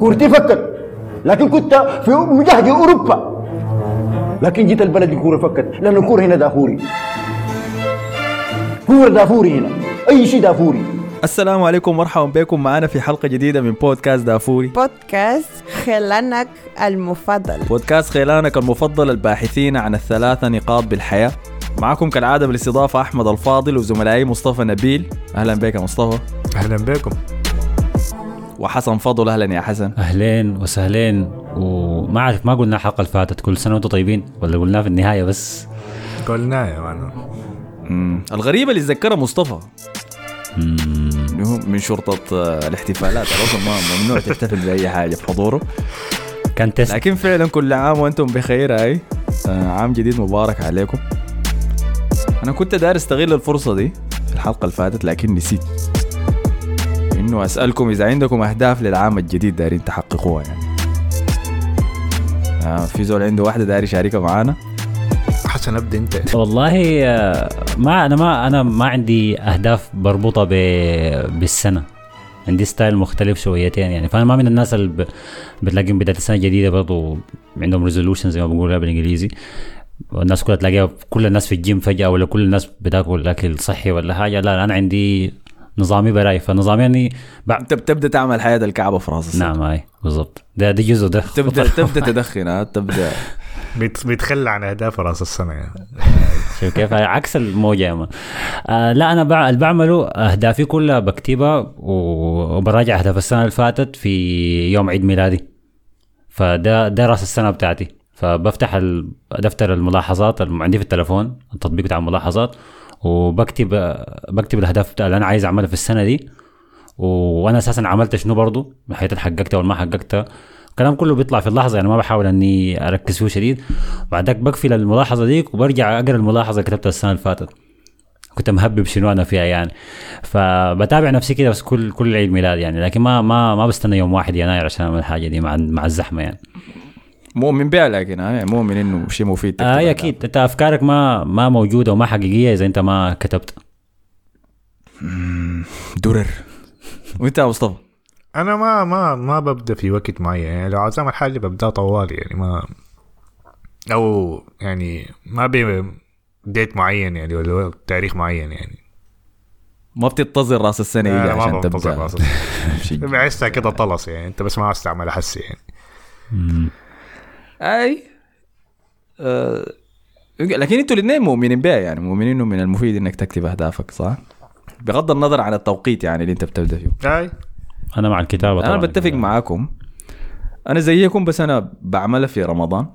كورتي فكت لكن كنت في مجهد أوروبا. لكن جيت البلد الكوره فكت لأن الكورة هنا دافوري. كورة دافوري هنا. أي شيء دافوري. السلام عليكم ومرحبا بكم. معنا في حلقة جديدة من بودكاست دافوري. بودكاست خيلانك المفضل. بودكاست خيلانك المفضل الباحثين عن الثلاثة نقاط بالحياة. معكم كالعادة بالاستضافة أحمد الفاضل وزملائي مصطفى نبيل. أهلا بك يا مصطفى. أهلا بكم. وحسن فضل أهلا يا حسن. أهلين وسهلين. وما أعرف ما قلنا الحلقة اللي فاتت كل سنة وأنتم طيبين؟ ولا قلناها في النهاية بس؟ قلنا يا مان. الغريبة اللي اتذكرها مصطفى. مم. اللي هو من شرطة آه، الاحتفالات. ما ممنوع تحتفل بأي حاجة في حضوره. كان تيست لكن فعلا كل عام وأنتم بخير هاي آه، عام جديد مبارك عليكم. أنا كنت داير أستغل الفرصة دي في الحلقة اللي فاتت لكن نسيت. إنه أسألكم إذا عندكم أهداف للعام الجديد دايرين تحققوها يعني. آه في زول عنده واحدة داير يشاركها معانا. حسن أبدأ أنت. والله آه، ما أنا ما أنا ما عندي أهداف مربوطة ب... بالسنة. عندي style مختلف شويتين يعني. فأنا ما من الناس اللي ب... بتلاقيهم بداية السنة الجديدة برضو عندهم resolution زي ما بقولها بالإنجليزي. والناس كلها تلاقيها كل الناس في الجيم فجأة ولا كل الناس بتاكل اكل صحي ولا حاجة. لا أنا عندي نظامي براي. فنظامي يعني بع... أنت بتبدأ تعمل حياة الكعبة في راس السنة. نعم هاي بالضبط. ده ده جزء ده. تبدا تبدأ تدخن تبدأ. بيت- بيتخلى عن أهداف راس السنة يعني. شوف كيف عكس الموجة يا man. آه لا أنا بع... اللي بعمله أهدافي كلها بكتبها وبراجع أهداف السنة اللي فاتت في يوم عيد ميلادي. فده ده راس السنة بتاعتي. فبفتح. دفتر الملاحظات عندي في التليفون التطبيق بتاع الملاحظات وبكتب بكتب الأهداف بتاع اللي أنا عايز أعملها في السنة دي. وأنا أساسا عملت شنو من حيث حققتها ولا ما حققتها الكلام كله بيطلع في اللحظة يعني ما بحاول إني أركز فيه شديد بعدك بقفل الملاحظة ديك وبرجع أقرأ الملاحظة اللي كتبتها السنة اللي فاتت كنت مهبب شنو أنا فيها يعني فبتابع نفسي كده بس كل كل عيد ميلاد يعني لكن ما ما ما بستنى يوم واحد يناير عشان أعمل الحاجة دي مع مع الزحمة يعني مؤمن بها لكن آه، يعني مؤمن إنه شيء مفيد آه عنها. أكيد. أنت أفكارك ما ما موجودة وما حقيقية إذا أنت ما كتبت. درر. وأنت يا مصطفى؟ أنا ما ما ما ببدأ في وقت معين. يعني لو عاوز اعمل حاجة ببدأ طوالي يعني ما أو يعني ما بي ديت معين يعني ولا تاريخ معين يعني. ما بتنتظر رأس السنة يجي لا، ما عشان بنتظر تبدأ. رأس. بحسها كده طلس يعني. أنت بس ما عاوز تعمل حسي يعني. أي آه. لكن أنتوا الاثنين مؤمنين بها يعني مؤمنين انه من المفيد انك تكتب أهدافك صح؟ بغض النظر عن التوقيت يعني اللي انت بتبدأ فيه. أي. أنا مع الكتابة أنا طبعا. بتفق معاكم. أنا زيكم بس أنا بعملها في رمضان.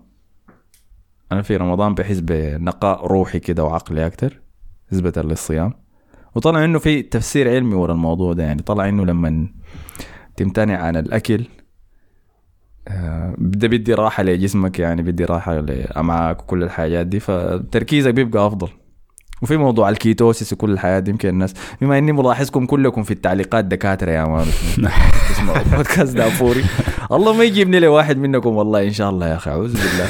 أنا في رمضان بحس بنقاء روحي كده وعقلي أكتر نسبة للصيام. وطلع إنه في تفسير علمي ورا الموضوع ده يعني طلع إنه لما تمتنع عن الأكل ده بيدي راحة لجسمك يعني بيدي راحة لأمعاك وكل الحاجات دي فتركيزك بيبقى أفضل. وفي موضوع ال ketosis وكل الحاجات دي يمكن الناس بما إني ملاحظكم كلكم في التعليقات دكاترة يا man اسمعوا بودكاست دافوري الله ما يجيبني لي واحد منكم والله إن شاء الله يا أخي أعوذ بالله.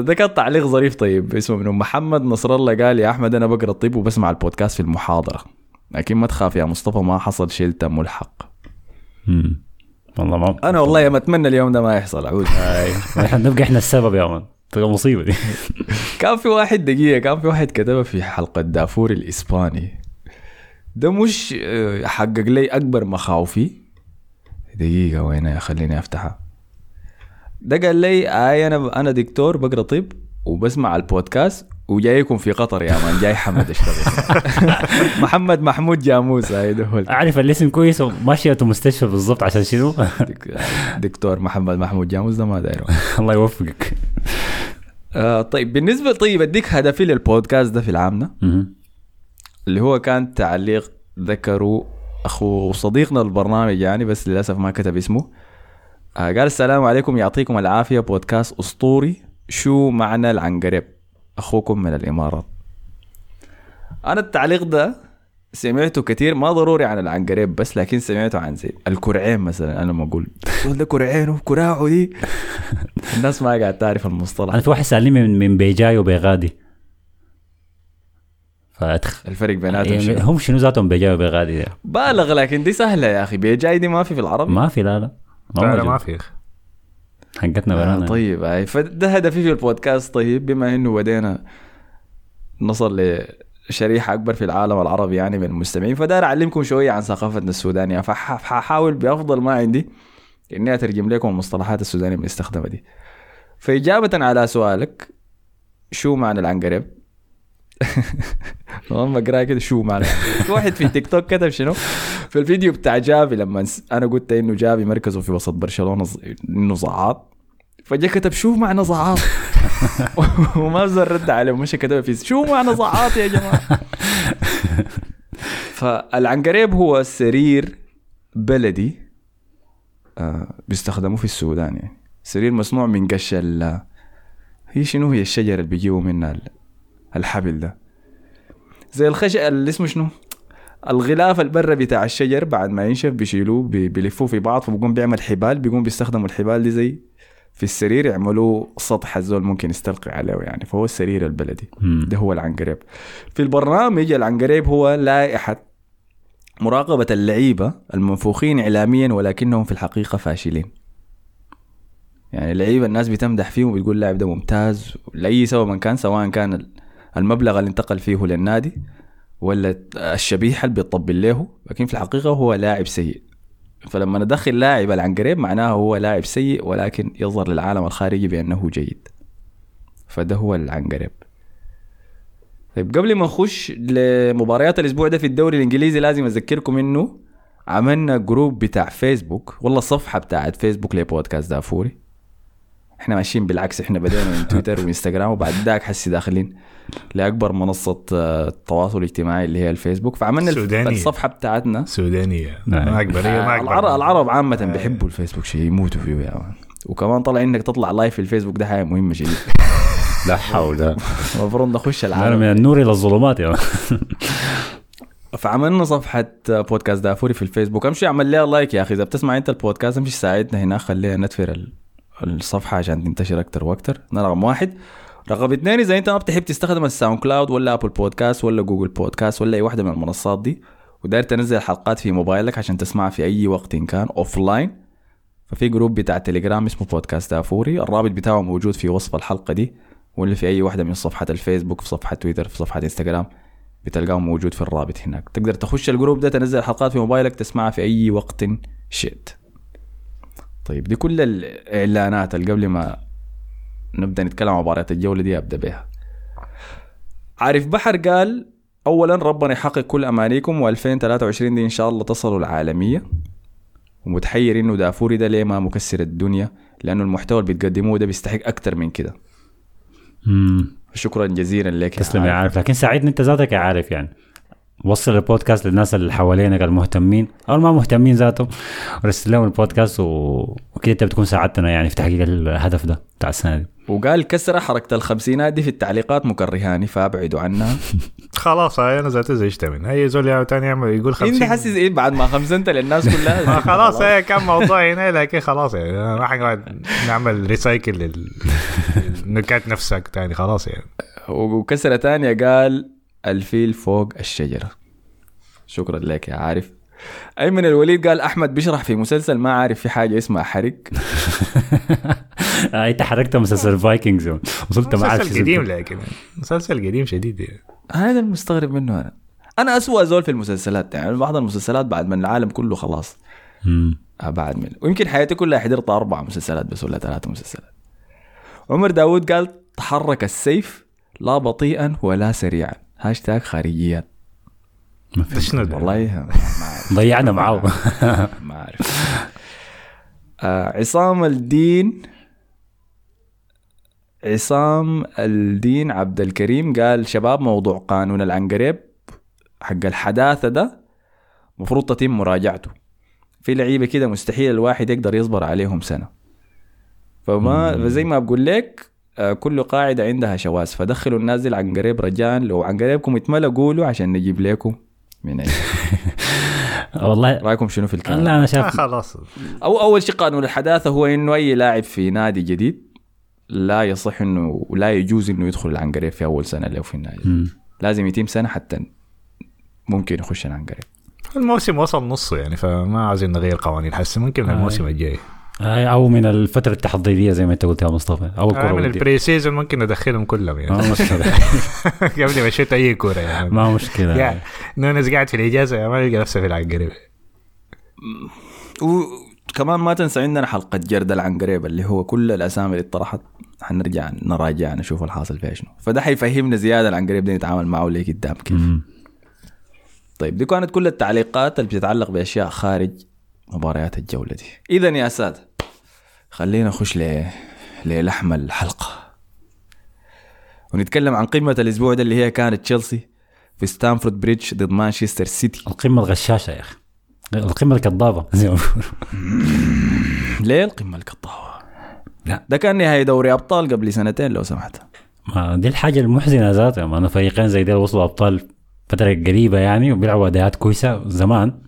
ده كان تعليق ظريف طيب اسمه منه محمد نصر الله قال يا أحمد أنا بقرأ الطب وبسمع البودكاست في المحاضرة. لكن ما تخاف يا مصطفى ما حصل شلت ملحق. مم. والله ما أنا والله ما أتمنى اليوم ده ما يحصل إحنا نبقى إحنا السبب يا مان تبقى مصيبة دي. كان في واحد دقيقة كان في واحد كتبها في حلقة دافور الإسباني. ده مش آه، حقق لي أكبر مخاوفي. دقيقة وين خليني أفتحها. ده قال لي آي أنا أنا دكتور بقرأ طب. وبسمع البودكاست وجايكم في قطر يا مان جاي حمد اشتغل محمد محمود جاموس هاي هو أعرف الاسم كويس وماشية مستشفى بالضبط عشان شنو؟ دكتور محمد محمود جاموس ده ما دايره. الله يوفقك. آه طيب بالنسبة طيب أديك هدفي للبودكاست ده في العام ده. اللي هو كان تعليق ذكره أخو صديقنا البرنامج يعني بس للأسف ما كتب اسمه. آه قال السلام عليكم يعطيكم العافية بودكاست أسطوري. شو معنى العنقريب؟ أخوكم من الإمارات. أنا التعليق ده سمعته كثير ما ضروري عن العنقريب بس لكن سمعته عن زي الكرعين مثلا أنا ما أقول. ده كرعينه كراعه دي؟ الناس ما قاعد تعرف المصطلح. أنا في واحد سألني من من بيجاي وبيغادي. فأدخل الفرق بيناتهم يعني شنو؟ هم شنو ذاتهم بيجاوب بغادي ده بالغ لكن دي سهلة يا أخي. بيجاي دي ما في في العربي ما في لا لا. ما لا. ما في حقتنا آه برانا طيب هاي فده هدفي في البودكاست. طيب بما إنه بدينا نصل لشريحة أكبر في العالم العربي يعني من المستمعين فدار أعلمكم شوية عن ثقافتنا السودانية. فحاول بأفضل ما عندي إني أترجم لكم المصطلحات السودانية بنستخدمها دي. فإجابة على سؤالك شو معنى العنقريب؟ لما بقرا كده. شو معنى؟ واحد في تيك توك كتب شنو؟ في الفيديو بتاع جافي لما أنا قلت إنه جافي مركزه في وسط برشلونة إنه زعاط فجاء كتب شو معنى زعاط وما زر رد عليه مش كتب في شو معنى زعاط يا جماعة؟ فالعنقريب هو سرير بلدي آه بيستخدموه في السودان يعني. سرير مصنوع من قش ال هي شنو هي الشجره اللي بيجيبوا منها الحبل ده. زي الخشب اللي اسمه شنو؟ الغلاف البرة بتاع الشجر بعد ما ينشف بيشيلوه بي- بيلفوه في بعض فبيقوم بيعمل حبال بيقوم بيستخدموا الحبال دي زي في السرير يعملوه سطح الزول ممكن يستلقي عليه يعني فهو السرير البلدي. ده هو العنقريب. في البرنامج العنقريب هو لائحة مراقبة اللعيبة المنفوخين إعلاميا ولكنهم في الحقيقة فاشلين. يعني اللعيبة الناس بتمدح فيهم وبتقول اللاعب ده ممتاز لأي سبب كان سواء كان المبلغ اللي انتقل فيه للنادي ولا الشبيحة اللي بيطبل له لكن في الحقيقة هو لاعب سيء. فلما ندخل لاعب العنقريب معناه هو لاعب سيء ولكن يظهر للعالم الخارجي بأنه جيد. فده هو العنقريب. طيب قبل ما نخش لمباريات الأسبوع ده في الدوري الإنجليزي لازم أذكركم إنه عملنا group بتاع فيسبوك والله صفحة بتاعت فيسبوك لبودكاست دافوري. إحنا ماشيين بالعكس إحنا بدينا من تويتر وإنستغرام وبعد ذاك حسي داخلين لأكبر منصة آه، التواصل الاجتماعي اللي هي الفيسبوك. فعملنا سودانية. الصفحة بتاعتنا. سودانية. نعم. ما أكبر. هي ما آه، أكبر. العرب العرب عامة بيحبوا الفيسبوك شيء يموتوا فيه يا man وكمان طلع إنك تطلع live في الفيسبوك ده حاجة مهمة شديد. لا حول. المفروض نخش العالم. من النور إلى الظلمات يا فعملنا صفحة بودكاست دافوري في الفيسبوك. امشي اعمل لها like يا أخي. إذا بتسمع أنت البودكاست امشي ساعدنا هناك خلينا ندفر ال- الصفحة عشان تنتشر أكتر وأكتر. ده رقم واحد. رقم اثنين إذا أنت ما بتحب تستخدم الساوند كلاود ولا أبل بودكاست ولا جوجل بودكاست ولا أي واحدة من المنصات دي وداير تنزل الحلقات في موبايلك عشان تسمعها في أي وقت إن كان offline ففي group بتاع تليجرام اسمه بودكاست دافوري الرابط بتاعه موجود في وصف الحلقة دي ولا في أي واحدة من صفحة الفيسبوك في صفحة تويتر في صفحة إنستغرام بتلقاه موجود في الرابط هناك. تقدر تخش الجروب ده تنزل الحلقات في موبايلك تسمعها في أي وقت شئت. طيب دي كل الإعلانات اللي قبل ما نبدأ نتكلم عن مباريات الجولة دي أبدأ بها. عارف بحر قال اولا ربنا يحقق كل أمانيكم و2023 دي إن شاء الله تصلوا العالمية. ومتحير إنه دافوري ده ليه ما مكسر الدنيا؟ لأنه المحتوى اللي بتقدموه ده بيستحق أكتر من كده. مم. شكرا جزيلا لك يا تسلم يا عارف. لكن ساعدني أنت ذاتك يا عارف يعني. وصل البودكاست للناس اللي حوالينك المهتمين أو ما مهتمين ذاتهم. ورسل لهم البودكاست و... وكده انت بتكون ساعدتنا يعني في تحقيق الهدف ده بتاع السنة دي. وقال كسر حركة الخمسينات دي في التعليقات مكرهاني فابعدوا عنها. خلاص هاي أنا ذاتي زعجت منها هي زول يا تاني يعمل يقول انت 50 حاسس إيه بعد ما خمسنت للناس كلها. ما خلاص هي كان موضوع هنا لكن خلاص يعني ما حنقعد نعمل recycle للنكات نفسك تاني. خلاص يعني. وكسرة تانية قال الفيل فوق الشجرة. شكرا لك يا عارف. أيمن الوليد قال أحمد بيشرح في مسلسل ما عارف في حاجة اسمها حرق. أنت حركت مسلسل فايكنجز وصلت معاه مسلسل قديم لكن مسلسل قديم شديد يعني. هذا المستغرب منه أنا. أنا أسوأ زول في المسلسلات يعني. بعض المسلسلات بعد من العالم كله خلاص. بعد من ويمكن حياتي كلها حضرت أربع مسلسلات بس ولا ثلاثة مسلسلات. عمر داود قال تحرك السيف لا بطيئا ولا سريعا. هاشتاج خارجيات ما ده في شنو ده؟ والله ضيعنا معاه ما عارف آه عصام الدين عصام الدين عبد الكريم قال شباب موضوع قانون العنقريب حق الحداثة ده مفروض تتم مراجعته. في لعيبة كده مستحيل الواحد يقدر يصبر عليهم سنة. فما فزي ما بقول لك كل قاعدة عندها شواذ فدخلوا الناس دي العنقريب رجاء لو عنقريبكم اتملى قولوا عشان نجيب لكم من عين والله رأيكم شنو في الكلام؟ لا أنا آه شايف خلاص. أو أول شيء قانون الحداثة هو إنه أي لاعب في نادي جديد لا يصح إنه لا يجوز إنه يدخل العنقريب في أول سنة له في النادي. لازم يتم سنة حتى ممكن يخش العنقريب الموسم وصل نصه يعني فما عايزين نغير قوانين. حسي ممكن من الموسم الجاي. آه، أو من الفترة التحضيرية زي ما أنت قلت يا مصطفى أو آه، الكره من. البري سيزون ممكن ندخلهم كلهم يعني. ما مشكلة. قبل ما شفت أي كورة يعني ما مشكلة. يا نونس قاعد في الإجازة ما يلقى نفسه في العنقريب. وكمان ما تنسى عندنا حلقة جرد العنقريب اللي هو كل الأسامي اللي اتطرحت حنرجع نراجع نشوف الحاصل فيها شنو. فده حيفهمنا زيادة العنقريب ده نتعامل معه ليه قدام كيف. طيب دي كانت كل التعليقات اللي بتتعلق بأشياء خارج مباريات الجولة دي. اذا يا ساده خلينا نخش ل للحم الحلقة. ونتكلم عن قمة الأسبوع ده اللي هي كانت تشيلسي في ستانفورد بريدج ضد مانشستر سيتي. القمة الغشاشة يا أخي. القمة الكذابه زي ما بيقولوا ليه القمة القطاوه لا. ده كان نهاية دوري أبطال قبل سنتين لو سمحت. ما دي الحاجة المحزنة ذاتها. ما أنا فريقين زي دي وصلوا أبطال فترة قريبة يعني وبيلعبوا أداءات كويسة زمان.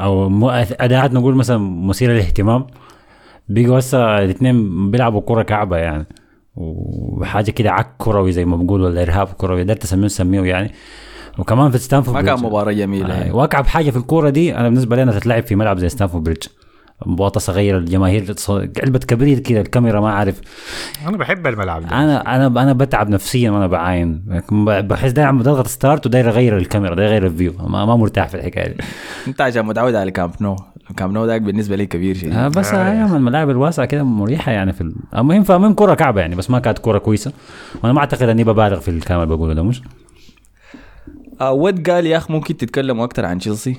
أو مو أداءات نقول مثلا مثيرة للاهتمام. بيجوا هسه الاثنين بيلعبوا كرة كعبة يعني. وحاجة كده عك كروي زي ما بيقولوا ولا إرهاب كروي ده تسميه نسميه يعني. وكمان في ستانفورد ما كان بريدج. مباراة جميلة آه، يعني. وأكعب حاجة في الكورة دي أنا بالنسبة لي أنا تتلعب في ملعب زي ستانفورد بريدج مباراة صغيرة الجماهير علبة كبريت كده الكاميرا ما عارف أنا بحب الملعب ده. أنا أنا أنا بتعب نفسيا وأنا بعاين. بحس دايما بضغط start وداير اغير الكاميرا داير اغير ال view ما, ما مرتاح في الحكاية دي. انت عشان متعود على كامب نو كامب نو داك بالنسبة لي كبير شيء آه بس آه. أيام الملاعب الواسعة كده مريحة يعني في ال- المهم فالمهم كوره كعبة يعني بس ما كانت كوره كويسة. وأنا ما أعتقد إني ببالغ في الكلام اللي بقوله ده مش؟ آه ود قال يا اخ ممكن تتكلموا أكثر عن تشيلسي؟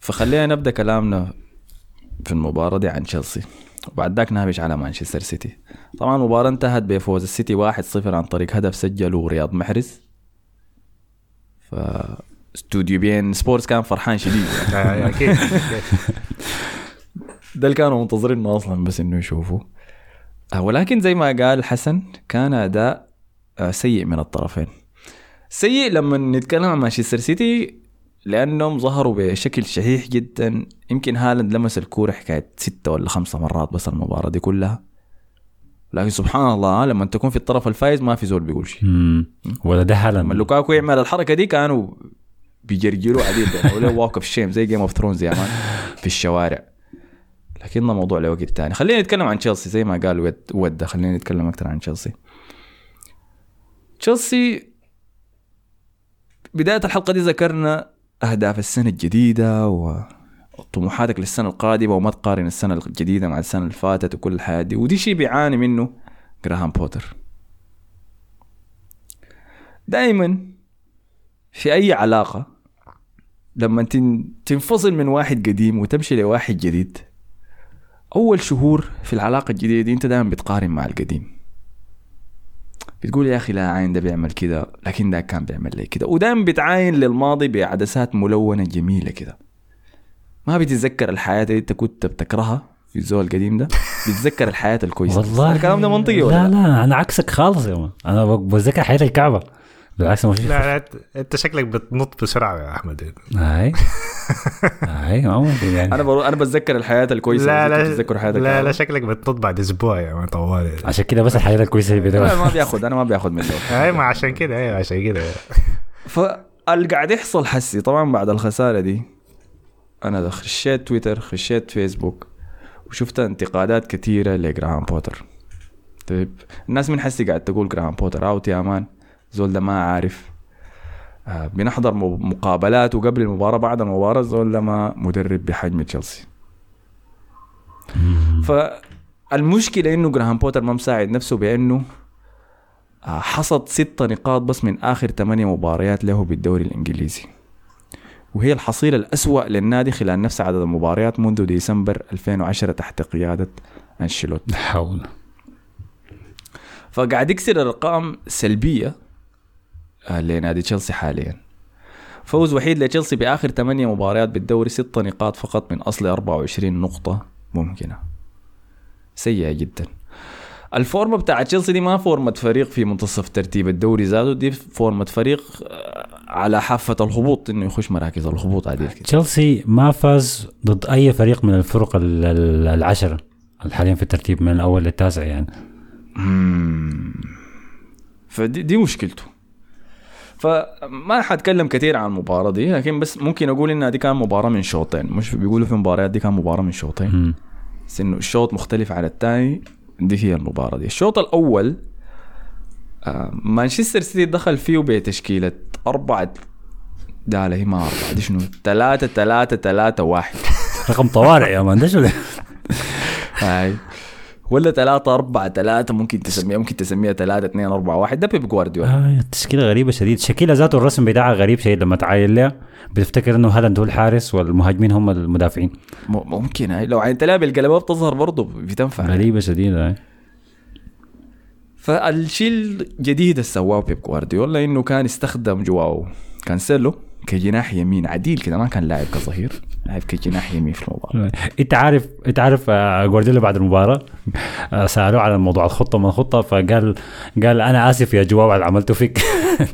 فخلينا نبدأ كلامنا في المباراة دي عن تشيلسي. وبعد ذاك نهبش على مانشستر سيتي. طبعا المباراة انتهت بفوز السيتي 1-0 عن طريق هدف سجله رياض محرز. ف استوديو بين سبورتس كان فرحان شديد. أكيد ده اللي كانوا منتظرينه أصلا بس إنه يشوفوا. آه، ولكن زي ما قال حسن كان أداء آه، سيء من الطرفين. سيء لما نتكلم عن مانشستر سيتي لأنهم ظهروا بشكل شحيح جدا. يمكن هالاند لمس الكورة حكاية ستة ولا خمسة مرات بس المباراة دي كلها. لكن سبحان الله لما تكون في الطرف الفايز ما في زول بيقول شيء. ولا ده لما هالاند لوكاكو يعمل الحركة دي كانوا بيجرجروا عديد بيعملوا walk of shame زي Game of Thrones يا man. في الشوارع. لكن ده موضوع لوقت تاني. خلينا نتكلم عن تشيلسي زي ما قال ود ود خلينا نتكلم أكثر عن تشيلسي تشيلسي بداية الحلقة دي ذكرنا أهداف السنة الجديدة وطموحاتك للسنة القادمة وما تقارن السنة الجديدة مع السنة اللي فاتت وكل الحياة دي. ودي شيء بيعاني منه جراهام بوتر دائما في أي علاقة لما تن- تنفصل من واحد قديم وتمشي لواحد جديد أول شهور في العلاقة الجديدة دي أنت دائما بتقارن مع القديم. بتقول يا أخي لا عين ده بيعمل كده لكن ده كان بيعمل لي كده. ودائما بتعاين للماضي بعدسات ملونة جميلة كده. ما بتتذكر الحياة اللي أنت كنت بتكرهها في الزول القديم ده؟ بتتذكر الحياة الكويسة؟ والله الكلام ده منطقي ولا لا؟ لا؟ لا أنا عكسك خالص يا مان. أنا بتذكر حياة الكعبة. بالعكس ما لا لا انت شكلك بتنط بسرعة يا أحمد هاي. هاي ما يعني. أنا برو... أنا بتذكر الحياة الكويسة. لا بتذكر- لا بتذكر حياتك لا لا شكلك بتنط بعد أسبوع يا man طوال عشان كده بس الحياة الكويسة اللي لا، بيدور ما بياخد أنا ما بياخد منه. اي ما عشان كده أيوه عشان كده. فاللي قاعد يحصل حسي طبعا بعد الخسارة دي. أنا خشيت تويتر خشيت فيسبوك وشفت انتقادات كثيره لجراهام بوتر. طيب الناس من حسي قاعد تقول جراهام بوتر out يا man. زول ده ما عارف. آه بنحضر م- مقابلات وقبل المباراة بعد المباراة زول ده ما مدرب بحجم تشيلسي. فالمشكلة إنه جراهام بوتر ما مساعد نفسه بإنه آه، حصد ستة نقاط بس من آخر ثمانية مباريات له بالدوري الإنجليزي. وهي الحصيلة الأسوأ للنادي خلال نفس عدد المباريات منذ ديسمبر 2010 تحت قيادة أنشيلوت لا حول. فقاعد يكسر أرقام سلبية لنادي تشيلسي حاليا. فوز وحيد لتشيلسي بآخر ثمانية مباريات بالدوري ستة نقاط فقط من أصل 24 نقطة ممكنة. سيئة جدا. الفورمة بتاع تشيلسي دي ما فورمة فريق في منتصف ترتيب الدوري ذاته دي فورمة فريق آه، على حافة الهبوط إنه يخش مراكز الهبوط عديل كده. تشيلسي ما فاز ضد أي فريق من الفرق ال- ال- العشرة حاليا في الترتيب من الأول للتاسع يعني. مم. فدي دي مشكلته. فما حاتكلم كثير عن المباراة دي لكن بس ممكن أقول انها دي كان مباراة من شوطين مش بيقولوا في مباريات دي كان مباراة من شوطين. بس إنه الشوط مختلف عن الثاني دي هي المباراة دي الشوط الأول آه مانشستر سيتي دخل فيه بتشكيلة أربعة لا لا هي ما أربعة دي شنو؟ ثلاثة ثلاثة ثلاثة واحد رقم طوارئ يا مان ده ده؟ هاي ولا ثلاثة أربعة ثلاثة ممكن تسميها ممكن تسميها ثلاثة اثنين أربعة واحد. ده بيب جوارديولا. آه التشكيله غريبة شديد شكلها ذاته الرسم بتاعها غريب شديد. لما تعاين لها بتفتكر إنه هالاند هو الحارس والمهاجمين هم المدافعين. ممكن. هاي لو عينت لها بالقلبات بتظهر برضه بتنفع. غريبة شديدة هاي. فالشيء الجديد اللي سواه بيب جوارديولا إنه كان استخدم جواو كانسيلو. كجناح يمين. عديل كده ما كان لاعب كظهير لاعب كجناح يمين في المباراة. انت عارف انت عارف آه، جوارديولا بعد المباراة آه، سالوه على موضوع الخطة ما الخطة فقال قال أنا آسف يا جواب على اللي عملته فيك.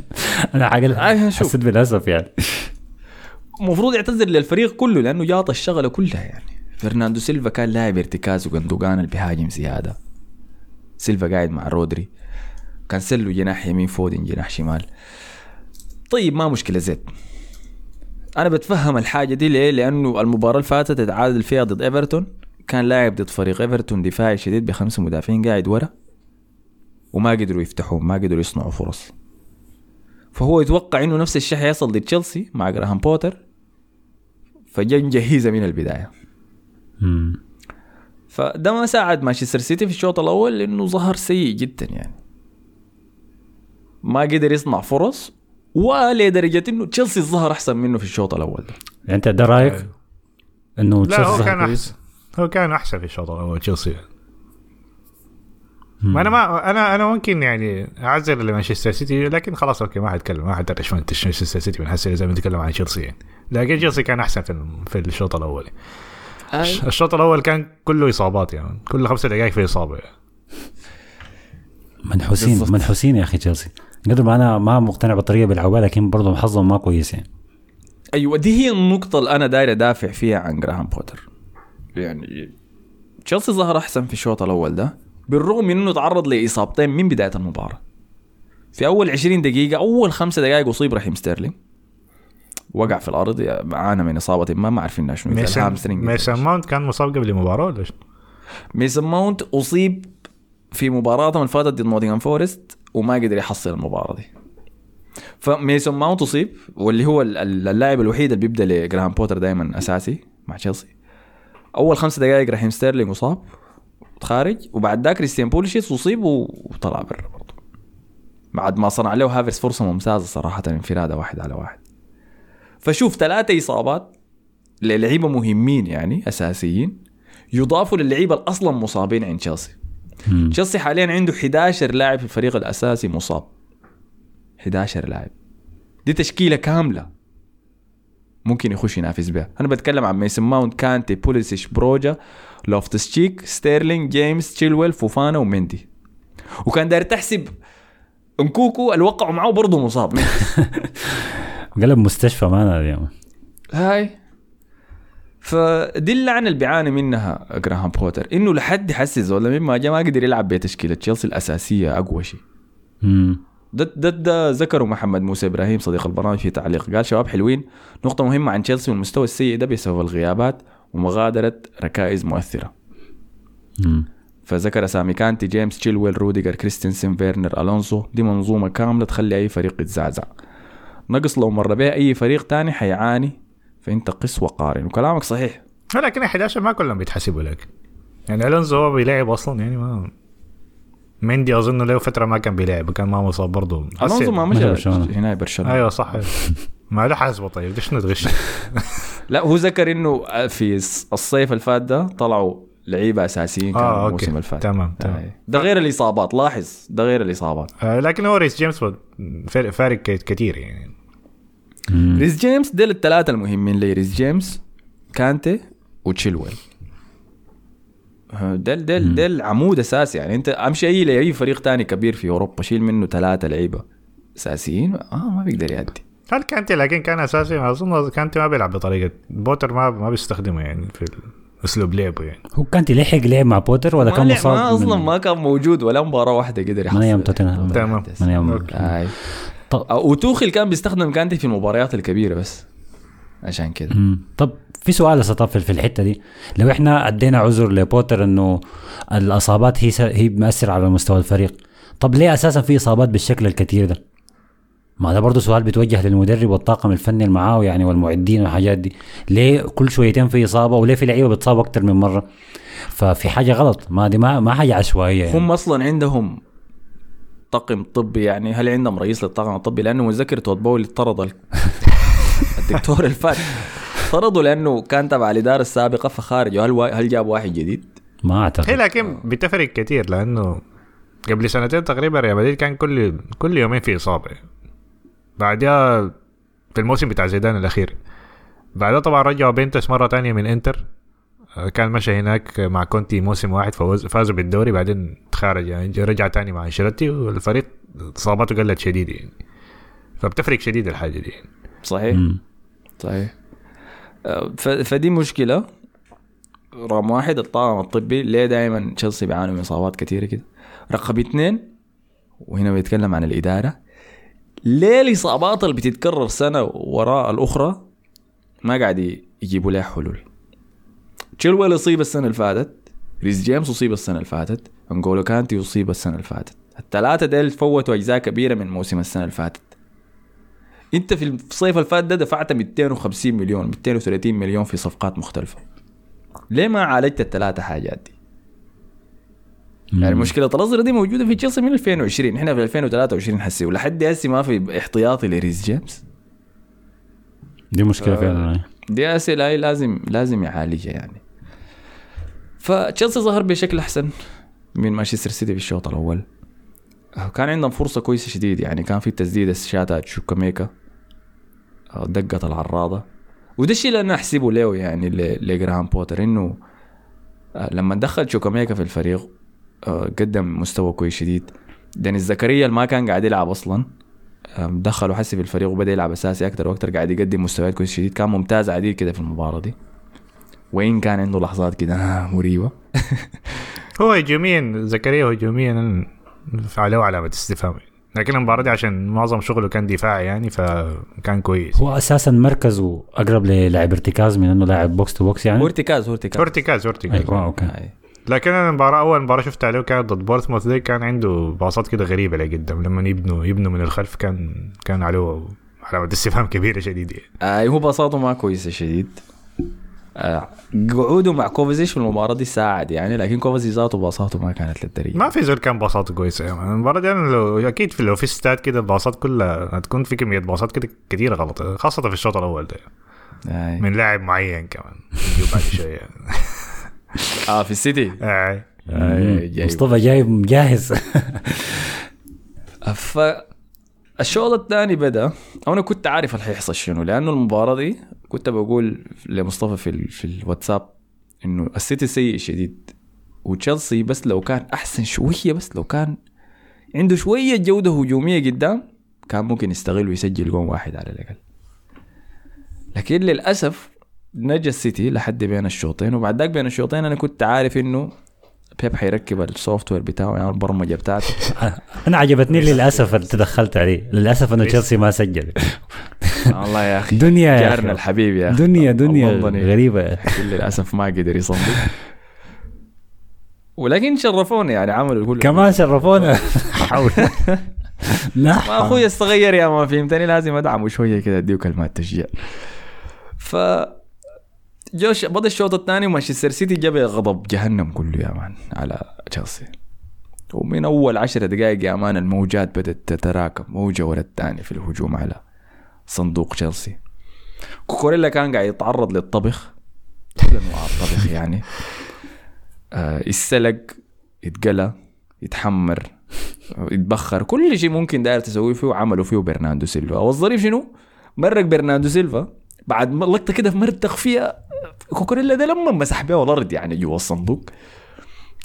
أنا حاجة آه،. حسيت بالأسف يعني. المفروض يعتذر للفريق كله لأنه جاط الشغلة كلها يعني. برناردو سيلفا كان لاعب ارتكاز وجندوجان اللي بيهاجم زيادة. سيلفا قاعد مع رودري. كانسيلو جناح يمين فودن جناح شمال. طيب ما مشكلة زيت أنا بتفهم الحاجة دي ليه؟ لأنه المباراة اللي فاتت اتعادل فيها ضد إيفرتون. كان لاعب ضد فريق إيفرتون دفاعي شديد بخمسة مدافعين قاعد ورا وما قدروا يفتحوا ما قدروا يصنعوا فرص. فهو يتوقع إنه نفس الشيء حيصل ضد تشيلسي مع جراهام بوتر. فجا جهيزة من البداية. مم. فده ما ساعد مانشستر سيتي في الشوط الأول لأنه ظهر سيء جدا يعني. ما قدر يصنع فرص ولدرجه إنه تشيلسي ظهر أحسن منه في الشوط الأول. ده يعني أنت ده رأيك؟ إنه لا هو تشيلسي كان؟ أحسن. هو كان أحسن في الشوط الأول تشيلسي ما أنا ما أنا أنا ممكن يعني اعذر لمانشستر سيتي لكن خلاص okay ما حتكلم ما حدرش عن مانشستر سيتي بنحسن زي ما نتكلم عن تشيلسي يعني لكن تشيلسي كان أحسن في في الشوط الأول. الشوط الأول كان كله إصابات يعني كل خمسة دقائق في إصابة. يعني. منحوسين. منحوسين يا أخي تشيلسي قدر ما أنا ما مقتنع بالطريقة بيلعبوها لكن برضه حظهم ما كويس يعني أيوه دي هي النقطة اللي أنا داير أدافع فيها عن جراهام بوتر. يعني تشيلسي ظهر أحسن في الشوط الأول ده بالرغم من إنه تعرض لإصابتين من بداية المباراة. في أول 20 دقيقة أول خمسة دقائق أصيب رحيم ستيرلينج وقع في الأرض عانى من إصابة ما ما عارفين شنو ميسن ميسن ماونت كان مصاب قبل المباراه ولا؟ ميسن ماونت أصيب في مباراتهم اللي فاتت ضد نوتنغهام فورست وما قدر يحصل المباراة دي. فميسن ماونت اصيب واللي هو ال- ال- اللاعب الوحيد اللي بيبدأ لجراهام بوتر دائما أساسي مع تشيلسي. أول خمس دقائق رحيم ستيرلينج اصاب خارج وبعد ذاك كريستيان بوليسيتش اصيب وطلع برا برضه بعد ما صنع له هافرتز فرصة ممتازة صراحة انفراده واحد على واحد. فشوف ثلاثة إصابات للعيبة مهمين يعني أساسيين يضافوا للعيبة اللي أصلا مصابين عند تشيلسي. تشيلسي حاليا عنده 11 لاعب في الفريق الأساسي مصاب. 11 لاعب. دي تشكيلة كاملة. ممكن يخش ينافس بها. أنا بتكلم عن ميسن ماونت كانتي بوليسيتش بروجا لوفتس تشيك ستيرلينج جيمس تشيلويل فوفانا ومندي. وكان داير تحسب انكوكو اللي وقعوا معاه برضه مصاب. قلب مستشفى ما اليوم. هاي. فدي اللعنة اللي بيعاني منها جراهام بوتر. إنه لحد يحسس ولا مما جاء ما قدر يلعب بتشكيله تشيلسي الأساسية أقوى شيء. ده ده ده ذكره محمد موسى إبراهيم صديق البرنامج في تعليق. قال شباب حلوين نقطة مهمة عن تشيلسي والمستوى السيء ده بسبب الغيابات ومغادرة ركائز مؤثرة. مم. فذكر اسامي كانتي جيمس تشيلويل روديجر كريستنسن فيرنر ألونسو. دي منظومة كاملة تخلي أي فريق يتزعزع. نقص لو مر بها أي فريق تاني حيعاني فأنت قس وقارن وكلامك صحيح. لكن 11 ما كلهم بيتحسبوا لك. يعني الونزو هو بيلعب أصلا يعني ما مندي أظن له فترة ما كان بيلعب كان ما مصاب برضه الونسو ما مشى. هنا برشلونة. أيوه صح. ما له حاسبة طيب ليش نتغش؟ لا هو ذكر إنه في الصيف الفات ده طلعوا لعيبة أساسيين كانوا آه الموسم okay. الفات. تمام تمام. آه. ده غير الإصابات لاحظ ده غير الإصابات. آه لكن هو ريس جيمس فارق, فارق ك- كتير يعني. مم. ريس جيمس ديل الثلاثه المهمين لي ريس جيمس كانتي وتشيلويل. آه، ديل ديل ديل عمود أساسي. يعني أنت امشي أي لاي فريق تاني كبير في أوروبا شيل منه ثلاثة لعيبة أساسيين. آه ما بيقدر يأدي. هل كانتي لكن كان أساسي؟ ما أظن كانتي ما بيلعب بطريقه بوتر ما ما بيستخدمه يعني في أسلوب لعبه يعني. هو كان تلحق لعب مع بوتر ولا كان مصاب ما أصلا ما كان موجود ولا مباراة واحدة قدر يحصل من أيام توتنهام. تمام. من أيام. طب وتوخيل كان بيستخدم كانتي في المباريات الكبيرة بس. عشان كده. مم. طب في سؤال هسه في الحتة دي. لو إحنا أدينا عذر لبوتر إنه الإصابات هي س- هي مأثرة على مستوى الفريق طب ليه أساسا في إصابات بالشكل الكثير ده؟ ما ده برضه سؤال بيتوجه للمدرب والطاقم الفني اللي معاه يعني والمعدين والحاجات دي. ليه كل شويتين في إصابة وليه في لعيبة بتصاب أكثر من مرة؟ ففي حاجة غلط. ما دي ما ما حاجة عشوائية يعني. هم أصلا عندهم طاقم طبي يعني؟ هل عندهم رئيس للطاقم الطبي؟ لأنه متذكر توت بول طرد ال- الدكتور الفات طردوا لأنه كان تبع الإدارة السابقة فخارج هل وا- هل جاب واحد جديد؟ ما أعتقد. هي لكن بتفرق كثير لأنه قبل سنتين تقريبا ريال مدريد كان كل كل يومين في إصابة. بعدها في الموسم بتاع زيدان الأخير. بعدها طبعا رجعوا بينتس مرة تانية من إنتر. كان مشى هناك مع كونتي موسم واحد فوز فازوا بالدوري بعدين تخارج يعني رجع تاني مع أنشيلوتي والفريق إصاباته قلت شديد يعني. فبتفرق شديد الحاجة دي. يعني. صحيح. مم. صحيح. ف- فدي مشكلة. رقم واحد الطاقم الطبي. ليه دائما تشيلسي بيعانوا من إصابات كثيره كده؟ رقم اثنين وهنا بيتكلم عن الإدارة. ليه الإصابات اللي بتتكرر سنة وراء الأخرى ما قاعد يجيبوا لها حلول؟ تشيلويل اصيب السنة اللي فاتت؟ ريس جيمس اصيب السنة اللي فاتت انجولو كانتي اصيب السنة اللي فاتت. الثلاثة ديل فوتوا أجزاء كبيرة من موسم السنة اللي فاتت. انت في الصيف اللي فات ده دفعت 250 مليون 230 مليون في صفقات مختلفة. ليه ما عالجت الثلاثة حاجات دي؟ يعني مشكلة الأزرق دي موجودة في تشيلسي من 2020 إحنا في 2023 حسي ولحد هسه ما في احتياطي لريس جيمس. دي مشكلة فعلا دي اسئله لازم لازم يعالجها يعني. فتشيلسي ظهر بشكل أحسن. من مانشستر سيتي في الشوط الأول؟ كان عندهم فرصة كويسة شديد يعني كان في تسديده شاتها شوكاميكا دقت العراضة. وده الشيء اللي أنا أحسبه له يعني لجراهام بوتر إنه آه، لما دخل شوكاميكا في الفريق آه، قدم مستوى كويس شديد. داني زكريا اللي ما كان قاعد يلعب أصلا. آه، دخله حسي في الفريق وبدأ يلعب أساسي أكثر وأكثر قاعد يقدم مستويات كويس شديد. كان ممتاز عديل كده في المباراة دي. وين كان عنده لحظات كده؟ آه، مريبة. هو هجوميا زكريا هجوميا عليه علامه استفهام. لكن المباراة دي عشان معظم شغله كان دفاعي يعني فكان كويس. هو أساسا مركزه أقرب للاعب ارتكاز من إنه لاعب box to box يعني؟ هو ارتكاز هو ارتكاز. ارتكاز ارتكاز. أيوه okay. لكن أنا المباراة أول مباراة شفت عليه كانت ضد بورنموث دي كان عنده باصات كده غريبة لقدام لما يبنوا يبنوا من الخلف كان كان عليه علامة استفهام كبيرة شديد يعني. آه هو باصاته ما كويسة شديد. قعوده مع كوفازيش في المباراة دي ساعد يعني لكن كوفازيش ذاته باصاته ما كانت للدرجة ما في زول كان باصاته كويسة يعني. المباراة دي أنا لو أكيد في لو في استاد كده الباصات كلها هتكون في كمية باصات كده كتيرة غلط خاصة في الشوط الأول ده آه. من لاعب معين كمان بعد شوية آه في السيتي آه. آه جايب. مصطفى جايب جاهز ف الشوط الثاني بدأ وأنا كنت عارف اللي حيحصل شنو لأنه المباراة دي كنت بقول لمصطفى في ال... في الواتساب إنه السيتي سيء شديد وتشيلسي بس لو كان أحسن شوية بس لو كان عنده شوية جودة هجومية قدام كان ممكن يستغل ويسجل جون واحد على الأقل. لكن للأسف نجا السيتي لحد بين الشوطين وبعد ذاك بين الشوطين أنا كنت عارف إنه بيب حيركب السوفت وير بتاعه يعني البرمجة بتاعته. أنا عجبتني للأسف اللي تدخلت عليه للأسف إنه تشيلسي ما سجل. والله يا أخي. دنيا يا جارنا. الحبيب يا أخي. دنيا دنيا غريبة. للأسف ما قدر يصمد ولكن شرفونا يعني عملوا كل كمان شرفونا. حول. لا ما أخوي الصغير يا ما فهمتني لازم أدعمه شوية كده اديه كلمات تشجيع. ف جوش بدا الشوط الثاني مانشستر سيتي جاب غضب جهنم كله يا man على تشيلسي. ومن أول عشر دقائق يا man الموجات بدأت تتراكم موجة ورا الثانية في الهجوم على صندوق تشيلسي. كوكوريلا كان قاعد يتعرض للطبخ. كل أنواع الطبخ يعني. آه يتسلق يتقلى يتحمر يتبخر. كل شيء ممكن داير تسويه فيه عملوا فيه برناردو سيلفا. والظريف شنو؟ مرق برناردو سيلفا. بعد لقطة كده مرتخ فيها كوكوريلا ده لما مسح بيه الأرض يعني جوا الصندوق.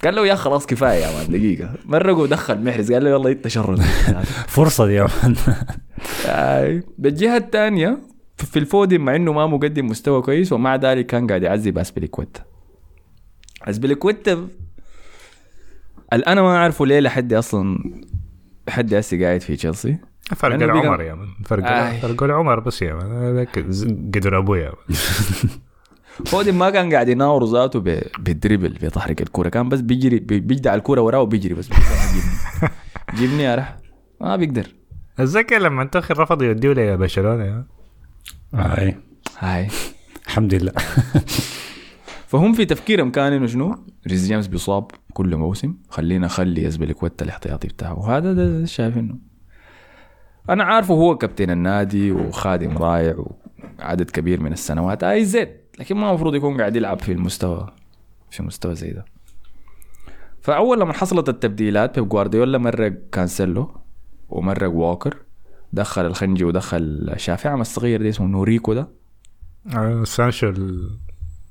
قال له يا خلاص كفاية يا man دقيقة. مرق ودخل محرز؟ قال له يلا إنت شرد. فرصة دي يا man. بالجهة الثانية فيل فودين مع إنه ما مقدم مستوى كويس ومع ذلك كان قاعد يعذب اسبليكويتا اسبليكويتا ال- أنا ما اعرفه ليه لحد أصلا لحد هسه قاعد في تشيلسي. فرق العمر يا من فرق. فرق العمر بس يا من قدر أبويا. فودن ما كان قاعد يناور ذاته بالدريبل بتحرك الكورة. كان بس بيجري بي- بيجدع الكورة وراه وبيجري بس. جيبني جيبني يا رح. ما بيقدر. أتذكر لما انتخر رفض يوديه لبرشلونة يا اي هاي. الحمد لله. فهم في تفكيرهم كان إنه شنو؟ ريز جيمس بيصاب كل موسم. خلينا نخلي يزبلكوتا الاحتياطي بتاعه. وهذا ده, ده شايف إنه. أنا عارفه هو كابتن النادي وخادم رائع وعدد كبير من السنوات. اي زيت لكن ما المفروض يكون قاعد يلعب في المستوى في مستوى زي ده. فأول لما حصلت التبديلات بيب جوارديولا مرق كانسيلو ومرق ووكر دخل الخنجي ودخل شافعي. عم الصغير ده اسمه نوريكو ده. آه، سانشو ال...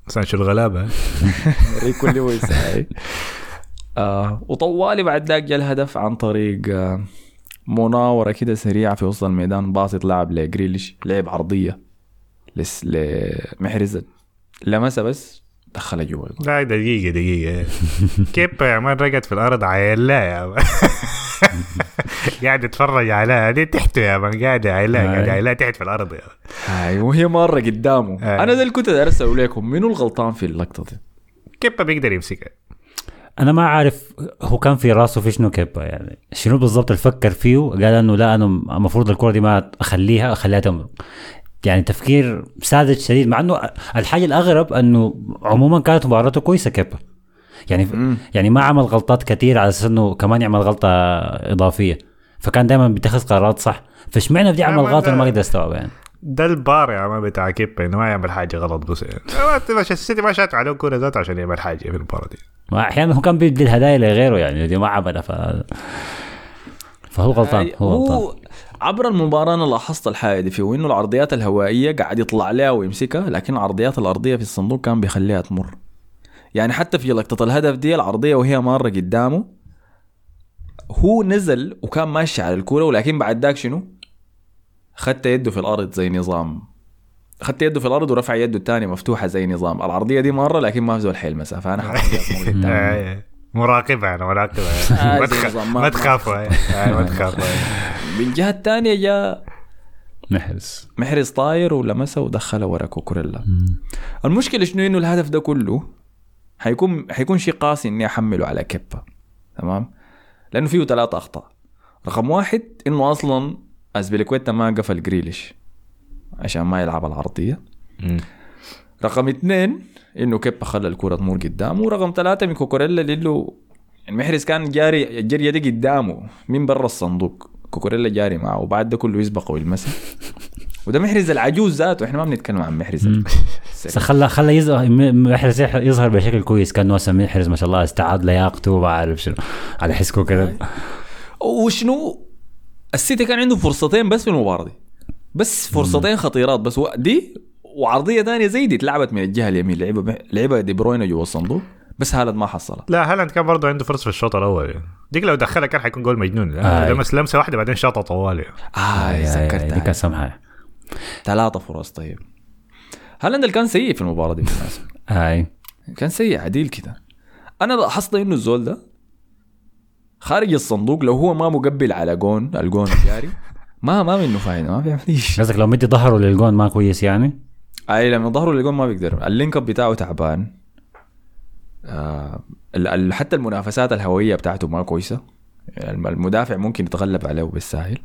سانشو الغلابة. ريكو لويس هاي آه وطوالي بعد ذاك جاء الهدف عن طريق آه مناورة كده سريعة في وسط الميدان باصت لاعب لجريليش لعب عرضية لس لمحرز لمسها بس دخلها جوا. لا دقيقة دقيقة كيف يا man رقد في الأرض عيلا يا man قاعد يتفرج عليها دي تحته يا man قاعد عيلا قاعد عيلا تحت في الأرض يا. هاي وهي مرة قدامه. أنا ده اللي كنت داير اسال لكم منو الغلطان في اللقطة دي؟ كيف بيقدر يمسكها أنا ما عارف هو كان في راسه في شنو كيبا يعني شنو بالضبط اللي فكر فيه قال إنه لا أنا المفروض الكرة دي ما أخليها أخليها تمرق يعني تفكير ساذج شديد مع إنه الحاجة الأغرب إنه عموما كانت مباراته كويسة كيبا يعني يعني ما عمل غلطات كثير على أساس إنه كمان يعمل غلطة إضافية. فكان دائما بيتخذ قرارات صح. فاشمعنى بدي أعمل ما غلط أنا ما أقدر استوعبها يعني؟ ده البار يا مان بتاع كيبا إنه ما يعمل حاجة غلط. بس يعني السيتي ما شات عليه كورة ذاته عشان يعمل حاجة في المباراة دي. ما أحيانا هو كان بيدي الهدايا لغيره يعني دي ما عملها ف فهو غلطان هو غلطان. عبر المباراة أنا لاحظت الحاجة دي فيه إنه العرضيات الهوائية قاعد يطلع لها ويمسكها لكن العرضيات الأرضية في الصندوق كان بيخليها تمر. يعني حتى في لقطة الهدف دي العرضية وهي مارة قدامه هو نزل وكان ماشي على الكورة ولكن بعد ذاك شنو؟ خدت يده في الأرض زي نظام. خدت يده في الأرض ورفع يده الثانية مفتوحة زي نظام. العرضية دي مرة لكن ما في زول حيلمسها فأنا حخليها تمر قدامه. آه، مراقبة أنا مراقبة. آه، ما زي تخ- نظام ما- ما تخافوا. تخافوا بالجهة الثانية جاء محرز. محرز طاير ولمسه ودخله ورا كوكوريلا المشكلة شنو؟ إنه الهدف ده كله حيكون حيكون شيء قاسي إني أحمله على كيبا تمام؟ لأنه فيه ثلاثة أخطاء. رقم واحد إنه أصلا أزبيليكويتا ما قفل جريليش عشان ما يلعب العرضية. رقم اثنين إنه كيبا خلى الكرة تمر قدامه. ورقم ثلاثة من كوكوريلا لأنه المحرز كان جاري الجريه دي قدامه من برا الصندوق. كوكوريلا جاري معه وبعد ده كله يسبق ويلمسه. وده محرز العجوز ذاته إحنا ما بنتكلم عن محرز خلى خلى يظهر محرز يظهر بشكل كويس. كان وسام محرز ما شاء الله استعاد لياقته ما أعرف شنو. على حسكه كده. وشنو؟ السيتي كان عنده فرصتين بس في المباراة دي. بس فرصتين خطيرات. بس دي وعرضية ثانية زي دي اتلعبت من الجهة اليمين. لعبها لعبها دي بروينا جوا الصندوق. بس هالاند ما حصلها لا هالاند كان برضه عنده فرصة في الشوط الأول. يعني. ديك لو دخلها كان حيكون جول مجنون آه. لمس لمسة واحدة بعدين شاطة طوالي. آه آي- آي- آي، دي تذكرتها كان سمحه ثلاثة فرص طيب. هالاند اللي كان سيء في المباراة دي بالمناسبة. هاي كان سيء عديل كده. أنا لاحظت إنه الزول ده خارج الصندوق لو هو ما مقبل على جون الجون الجاري ما ما منه فايدة ما بيعمل شيء قصدك لو مدي ظهره للجون ما كويس يعني؟ أي لما ظهره للجون ما بيقدر. ال link up بتاعه تعبان. آه حتى المنافسات الهوائيه بتاعته ما كويسة. الم- المدافع ممكن يتغلب عليه بالساهل.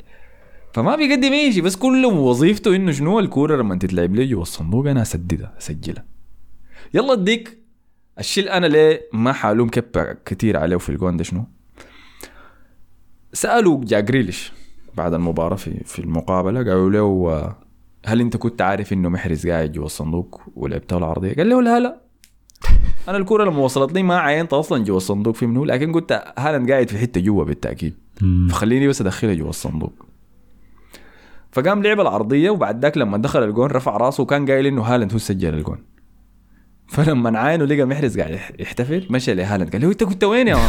فما بيقدم اي شيء بس كل وظيفته إنه شنو الكورة لما تتلعب لي جوا الصندوق أنا أسددها أسجلها. يلا أديك الشيء اللي أنا ليه ما حالوم كثير عليه في الجون ده شنو؟ سالوا جا جريليش بعد المباراة في في المقابلة قالوا له آه، هل أنت كنت عارف إنه محرز قاعد جوا الصندوق ولعبته العرضية؟ قال له لا لا. أنا الكورة لما وصلت لي ما عينت أصلا جوا الصندوق في منو؟ لكن قلت هالاند قاعد في حتة جوا بالتأكيد. فخليني بس أدخلها جوا الصندوق. فقام لعب العرضية وبعد ذاك لما دخل الجون رفع راسه وكان قايل إنه هالاند هو سجل الجون. فلما عاينه لقى محرز قاعد يح- يحتفل مشى لهالاند قال له أنت كنت وين يا.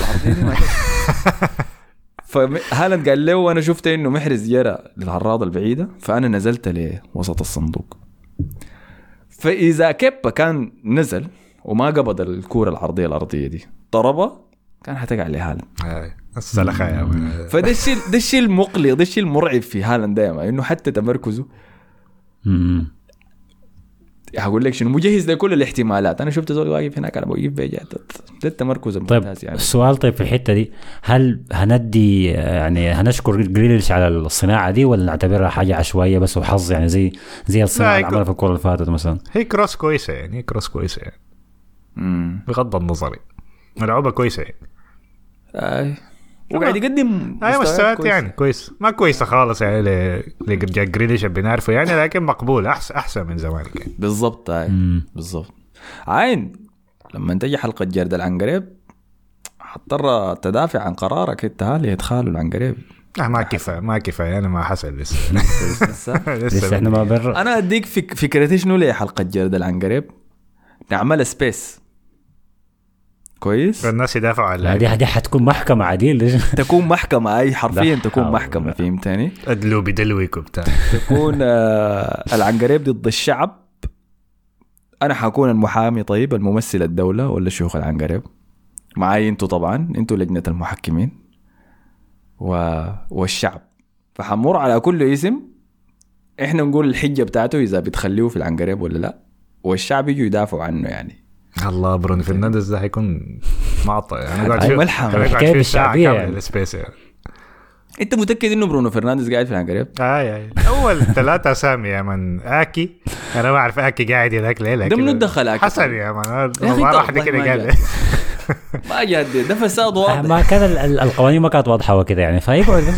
فهالاند قال له وأنا شفت إنه محرز جرى للعراضة البعيدة فأنا نزلت لوسط الصندوق. فإذا كيبا كان نزل وما قبض الكورة العرضية الأرضية دي. ضربها كان حتقع لهالاند. السلخه يا. فده الشيء ده الشيء المقلق ده الشيء المرعب في هالاند مان، إنه حتى تمركزه. هقول لك شنو مجهز لكل الاحتمالات. أنا شفت زول واقف هناك أنا بوقف بيجي ده التمركز طيب الممتاز يعني. السؤال طيب في الحتة دي. هل هندي يعني هنشكر جريليش على الصناعة دي ولا نعتبرها حاجة عشوائية بس وحظ يعني زي زي الصناعة اللي يكون- عملها في الكورة اللي فاتت مثلا؟ هي كروس كويسة يعني هي كروس كويسة يعني. بغض النظر. يعني. ملعوبه كويسة. يعني آه. وقاعد يقدم أي مستويات. يعني. كويس. ما كويسة خالص يعني لجاك جريليش اللي بنعرفه يعني لكن مقبول. احسن أحسن من زمان يعني بالضبط هاي. بالضبط. عين لما تجي حلقة جرد العنقريب حضطر تدافع عن قرارك انت. لادخاله العنقريب. آه ما كفايه ما كفايه أنا مع حسن لسه. لسه؟ لسه إحنا ما بر أنا أديك فك فكرتي شنو ليه حلقه جرد العنقريب؟ نعملها سبيس كويس؟ الناس يدافعوا اللاعب. دي دي حتكون محكمة عديل ليش؟ تكون محكمة أي حرفيا تكون حول محكمة فهمتني؟ ادلوا بدلوك وبتاع تكون آه، العنقريب ضد الشعب. أنا حكون المحامي طيب الممثل الدولة ولا شيوخ العنقريب؟ معاي أنتوا طبعا أنتوا لجنة المحكمين و... والشعب. فحنمر على كل اسم. إحنا نقول الحجة بتاعته إذا بتخليه في العنقريب ولا لا والشعب يجوا يدافعوا عنه يعني. الله برونو فرنانديز ده حيكون معطى أنا قاعد ساعة بالشعبية كاملة يعني. يعني. أنت متأكد إنه برونو فرنانديز قاعد في العنقريب آي آي. أول ثلاثة أسامي يا man. آكي. أنا ما أعرف آكي قاعد هناك ليه لكن ده منو دخل أكي؟ حسن يا man. ما راح كده ما قال. ما جاد ده فساد واضح. ما كان ال- ال- القوانين ما كانت واضحة وكده يعني. فيقعد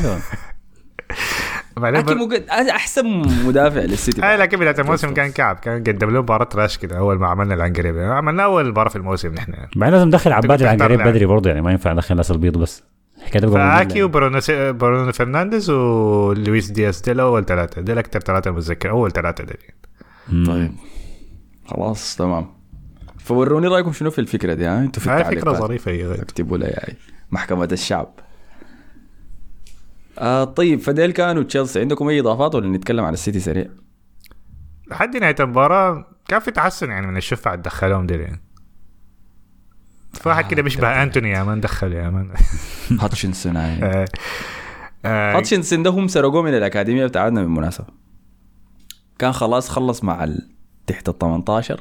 بعدين بر- مقد... أحسن مدافع للسيتي اي لكن بداية الموسم كان كعب كان قدم له مباراة راش كده أول ما عملنا العنقريب. عملنا أول مباراة في الموسم نحن. بعدين لازم ندخل عباد العنقريب. بدري برضه يعني ما ينفع ندخل الناس البيض بس. فاكي يعني. وبرونو س- برونو فرنانديز ولويس دياس ديل أول ثلاثة ديل أكثر ثلاثة متذكر. أول ثلاثة ديل. طيب. خلاص تمام. فوروني رأيكم شنو في الفكرة دي ها؟ أنتوا في هاي فكرة التعليقات ظريفة هي. غير. اكتبوا لي هاي محكمة الشعب. آه طيب فديل كانوا تشيلسي عندكم أي إضافات ولا نتكلم عن السيتي سريع؟ لحد نهاية المباراة كان في تحسن يعني من الشفعة اللي دخلهم ديل يعني في واحد كده بيشبه أنتوني يا man دخل يا man هاتشنسون آه، آه، هاتشنسون ده هم سرقوه من الأكاديمية بتاعتنا بالمناسبه كان خلاص خلص مع ال... تحت ال 18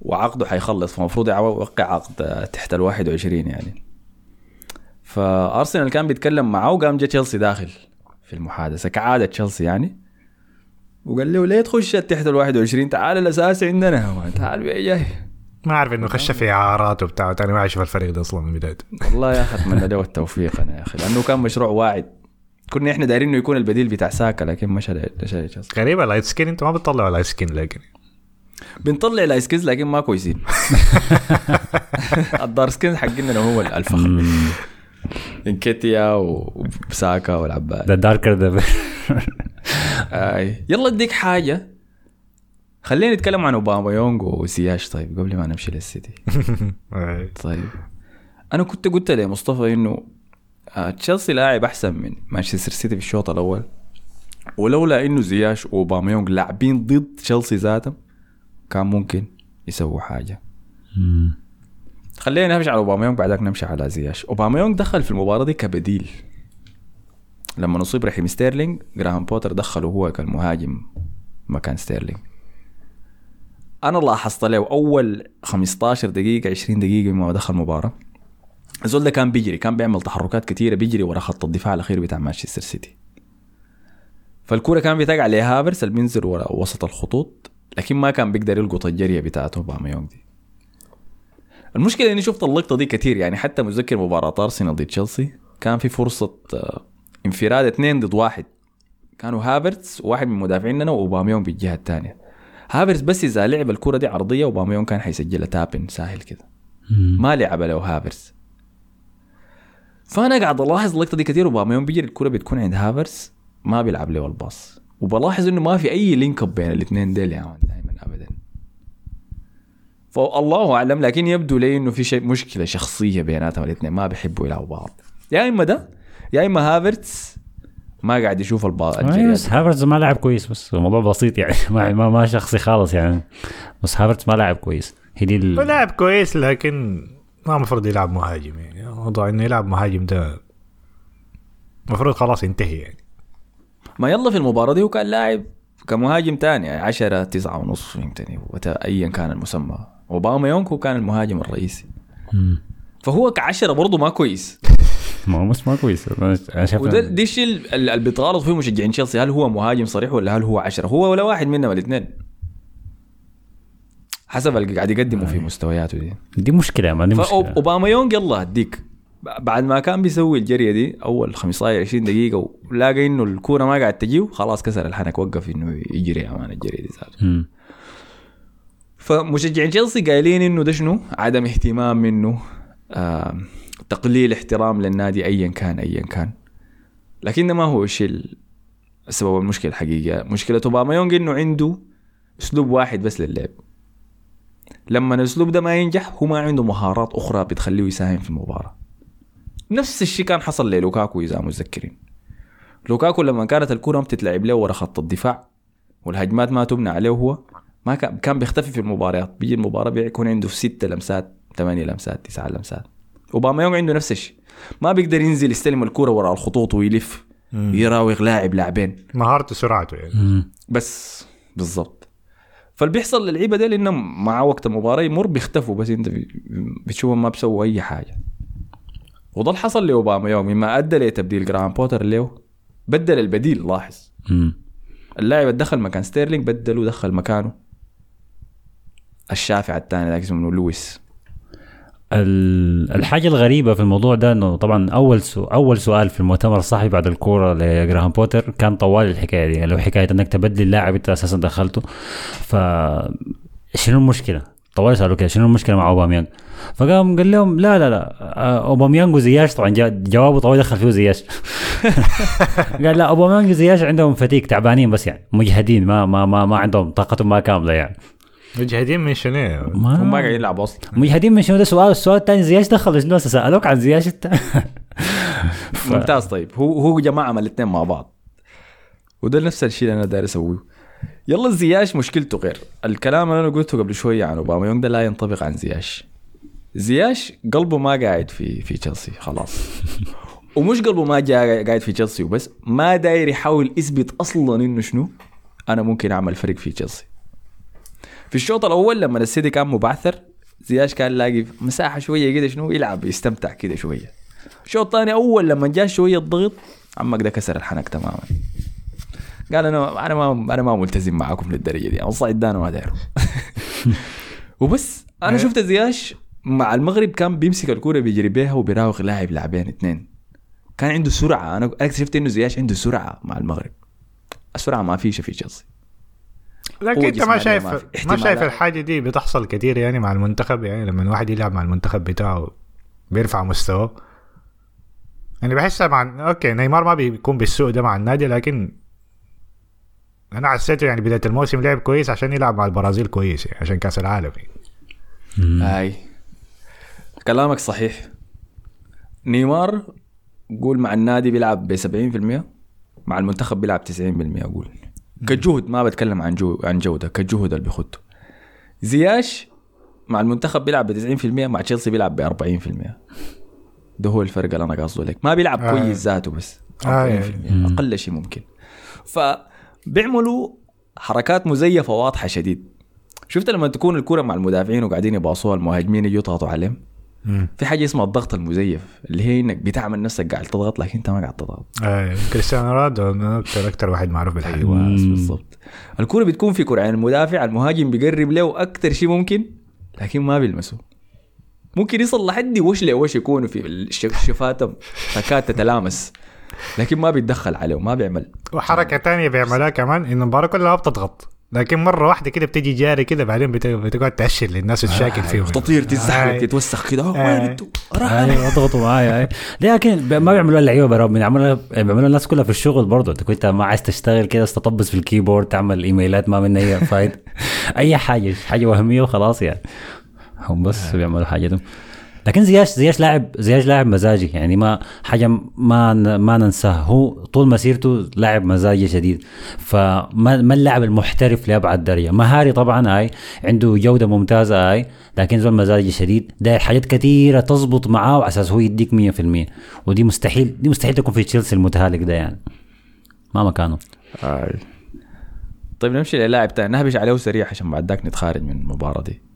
وعقده حيخلص فالمفروض يوقع عقد تحت ال 21 يعني. فأرسنال كان بيتكلم معاه وقام جا تشيلسي داخل في المحادثة كعادة تشيلسي يعني. وقال له ليه تخش تحت ال 21 تعال الاساسي عندنا. تعال جاي. ما أعرف إنه خش في إعارات وبتاع تاني ما أشوف الفريق ده أصلا من بدايته والله يا أخي أتمنى له التوفيق أنا يا أخي لأنه كان مشروع واعد. كنا إحنا دايرين إنه يكون البديل بتاع ساكا لكن تشيلسي. غريبة ال light skin أنتوا ما بتطلعوا light skin لكن بنطلع light skins لكن ما كويسين. ال dark skins حقنا هو الفخم مم. انكيتيا وساكا والعباد ده darker ده أي. يلا اديك حاجة. خلينا نتكلم عن أوباميونغ وزياش. طيب قبل ما نمشي للسيتي. طيب. أنا كنت قلت لمصطفى إنه آه، تشيلسي لاعب أحسن من مانشستر سيتي في الشوط الأول. ولولا إنه زياش واوباميونغ لاعبين ضد تشيلسي ذاتهم كان ممكن يسووا حاجة. مم. خلينا نمشي على أوباميونغ بعدك نمشي على زياش. أوباميونغ دخل في المباراة دي كبديل. لما نصيب رحيم ستيرلينج جراهام بوتر دخله هو كالمهاجم مكان ستيرلينج أنا لاحظت له أول 15 دقيقة 20 دقيقة مما دخل المباراة. الزول ده كان بيجري كان بيعمل تحركات كثيره بيجري ورا خط الدفاع الأخير بتاع مانشستر سيتي. فالكوره كان بيتقع عليها هافرس اللي بينزل ورا وسط الخطوط لكن ما كان بيقدر يلقط الجرية بتاعته أوباميونغ دي. المشكلة إني شفت اللقطة دي كثير يعني حتى متذكر مباراة أرسنال ضد تشيلسي كان في فرصة آه، انفراد اثنين ضد واحد. كانوا هافرتس وواحد من مدافعيننا واوباميون بالجهه الثانية. هافرتس بس إذا لعب الكرة دي عرضية اوباميون كان حيسجلها tap-in سهل كده. ما لعب له هافرس فأنا قاعد ألاحظ اللقطة دي كثير اوباميون بيجري الكرة بتكون عند هافرس ما بيلعب له ال pass. وبلاحظ إنه ما في أي link up بين الاثنين ديل يا man. دائما ابدا فالله أعلم لكن يبدو لي إنه في شيء مشكلة شخصية بيناتهم الاثنين ما بيحبوا يلعبوا بعض. يا إما ده يا إما هافرتس ما قاعد يشوف ال pass أيوة، بس هافرتز ما لعب كويس بس الموضوع بسيط يعني. ما ما, شخصي خالص يعني. بس هافرتز ما لعب كويس. هي دي هو ال... لاعب كويس لكن ما المفروض يلعب مهاجم يعني. موضوع إنه يلعب مهاجم ده المفروض خلاص ينتهي يعني. ما يلا في المباراة دي هو كان لاعب كمهاجم تاني 10 9 ونص فهمتني. ايا كان المسمى. اوباميونغ هو كان المهاجم الرئيسي. فهو كعشرة برضه ما كويس. ما هو بس ما كويس. أنا شايف وده دي الشيء ال- اللي بيتغالط فيه مشجعين تشيلسي. هل هو مهاجم صريح ولا هل هو عشرة؟ هو ولا واحد منهم الاثنين. حسب اللي قاعد يقدمه في مستوياته دي. دي مشكلة ما دي مشكلة. فاوباما يونغ يلا هديك. بعد ما كان بيسوي الجرية دي أول 15 20 دقيقة ولاقى إنه الكورة ما قاعد تجيه خلاص كسر الحنك وقف إنه يجري أمان الجرية دي مم. فمشجعين تشيلسي قايلين إنه ده شنو؟ عدم اهتمام منه آه تقليل احترام للنادي ايا كان ايا كان. لكن ده ما هو الشيء ال- السبب المشكلة الحقيقيه مشكلة أوباما يونغ إنه عنده أسلوب واحد بس للعب. لما الأسلوب ده ما ينجح هو ما عنده مهارات أخرى بتخليه يساهم في المباراة. نفس الشيء كان حصل للوكاكو إذا متذكرين. لوكاكو لما كانت الكرة بتتلعب له ورا خط الدفاع والهجمات ما تبنى عليه هو ما كان كان بيختفي في المباريات. بيجي المباراة بيكون عنده ستة لمسات ثمانية لمسات تسعة لمسات. أوباما يونغ عنده نفس الشيء. ما بيقدر ينزل يستلم الكرة وراء الخطوط ويلف يراوغ لاعب لاعبين. مهارته سرعته يعني. مم. بس بالضبط. فاللي بيحصل للعيبة ده لأنهم مع وقت المباراة يمر بيختفوا بس أنت بتشوفهم ما بيسووا أي حاجة. وده اللي حصل لأوباما يوم مما أدى لتبديل جرام بوتر له بدل البديل لاحظ. مم. اللاعب دخل مكان ستيرلينج بدله دخل مكانه. الشافع الثاني ذاك اسمه لويس ال- الحاجة الغريبة في الموضوع ده إنه طبعا أول سو أول سؤال في المؤتمر الصحفي بعد الكورة لجراهام بوتر كان طوال الحكاية دي لو حكاية إنك تبدل اللاعب أنت أساسا دخلته ف شنو المشكلة؟ طوال سألوا كده شنو المشكلة مع اوباميانج؟ فقام قال لهم لا لا لا آه، اوباميانج وزياش طبعا جوابه طوال دخل فيه زياش قال لا اوباميانج وزياش عندهم فتيك تعبانين بس يعني مجهدين ما ما ما, ما عندهم طاقتهم ما كاملة يعني مجهدين من شنو؟ هم ما قاعد يلعب أصلا. مجهدين من شنو؟ ده سؤال السؤال الثاني زياش دخل شنو سالوك عن زياش انت. ممتاز. طيب. هو هو جماعة الاثنين مع بعض. وده نفس الشيء اللي أنا داير أسويه. يلا زياش مشكلته غير. الكلام اللي أنا قلته قبل شوية عن أوباما يونغ ده لا ينطبق عن زياش. زياش قلبه ما قاعد في في تشيلسي خلاص. ومش قلبه ما جا قاعد في تشيلسي وبس. ما داير يحاول يثبت أصلا إنه شنو؟ أنا ممكن أعمل فرق في تشيلسي في الشوط الأول لما السيتي كان مبعثر زياش كان لاقي مساحة شوية كده شنو يلعب يستمتع كده شوية. الشوط الثاني أول لما جاء شوية ضغط عمك ده كسر الحنك تماما. قال أنا أنا ما أنا ما ملتزم معاكم للدرجة دي ده أنا ما دايره. وبس أنا شفت زياش مع المغرب كان بيمسك الكورة بيجري بيها وبيراوغ لاعب لاعبين اثنين كان عنده سرعة أنا أكتشفت إنه زياش عنده سرعة مع المغرب. السرعة ما فيش في تشيلسي. لكن أنت ما شايف ما شايف. الحاجة دي بتحصل كتير يعني مع المنتخب؟ يعني لما الواحد يلعب مع المنتخب بتاعه بيرفع مستواه. يعني بحسها مع okay نيمار ما بيكون بالسوء ده مع النادي لكن أنا حسيته يعني بداية الموسم لعب كويس عشان يلعب مع البرازيل كويس يعني عشان كأس العالم يعني. هاي كلامك صحيح. نيمار قول مع النادي بيلعب ب 70% مع المنتخب بيلعب 90% أقول كجهد ما بتكلم عن جو عن جودة كجهد اللي بيخده. زياش مع المنتخب بيلعب ب 90% مع تشيلسي بيلعب ب 40% ده هو الفرق اللي أنا قاصده. لك ما بيلعب آه. كويس ذاته بس 40% آه. أقل شيء ممكن. فبيعملوا حركات مزيفة واضحة شديد. شفت لما تكون الكرة مع المدافعين وقاعدين يباصوها المهاجمين يجوا يضغطوا عليهم؟ في حاجة اسمها الضغط المزيف اللي هي إنك بتعمل نفسك قاعد تضغط لكن أنت ما قاعد تضغط. آه كريستيانو رونالدو أكثر أكثر واحد معروف بالحاجة. أيوه بالضبط. الكرة بتكون في كرة يعني المدافع المهاجم بيقرب له أكثر شيء ممكن لكن ما بيلمسه. ممكن يصل لحد وش لوش يكونوا في الش- الشفاتهم تكاد تتلامس. لكن ما بيتدخل عليه ما بيعمل. وحركة تانية بيعملها كمان إنه المباراه كلها بتضغط. لكن مرة واحدة كده بتيجي جاري كده بعدين بت- بتقعد تأشر للناس وتشاكل فيهم. تطير تتزحلق آه. تتوسخ كده. آه. وين أنتوا راح. أيوه اضغطوا معايا. لكن ما بيعملوها اللعيبه برا بيعملوها بيعملوها الناس كلها في الشغل برضه. انت كنت ما عايز تشتغل كده تطبس في الكيبورد تعمل إيميلات ما منها اي فايدة. أي حاجة حاجة وهمية وخلاص يعني. هم بس بيعملوا حاجتهم. لكن زياش زياش لاعب زياش لاعب مزاجي. يعني ما حاجة ما ما ننساها هو طول مسيرته لاعب مزاجي شديد. فما ما اللاعب المحترف لابعد درجه مهاري طبعا هاي. عنده جودة ممتازة هاي. لكن زول مزاجي شديد. داير حاجات كثيره تزبط معاه على أساس هو يديك 100% ودي مستحيل دي مستحيل تكون في تشيلسي المتهالك ده يعني. ما مكانه. آي. طيب نمشي للاعب تاني. نهبش عليه سريع عشان بعد ذاك نتخارج من المباراة دي.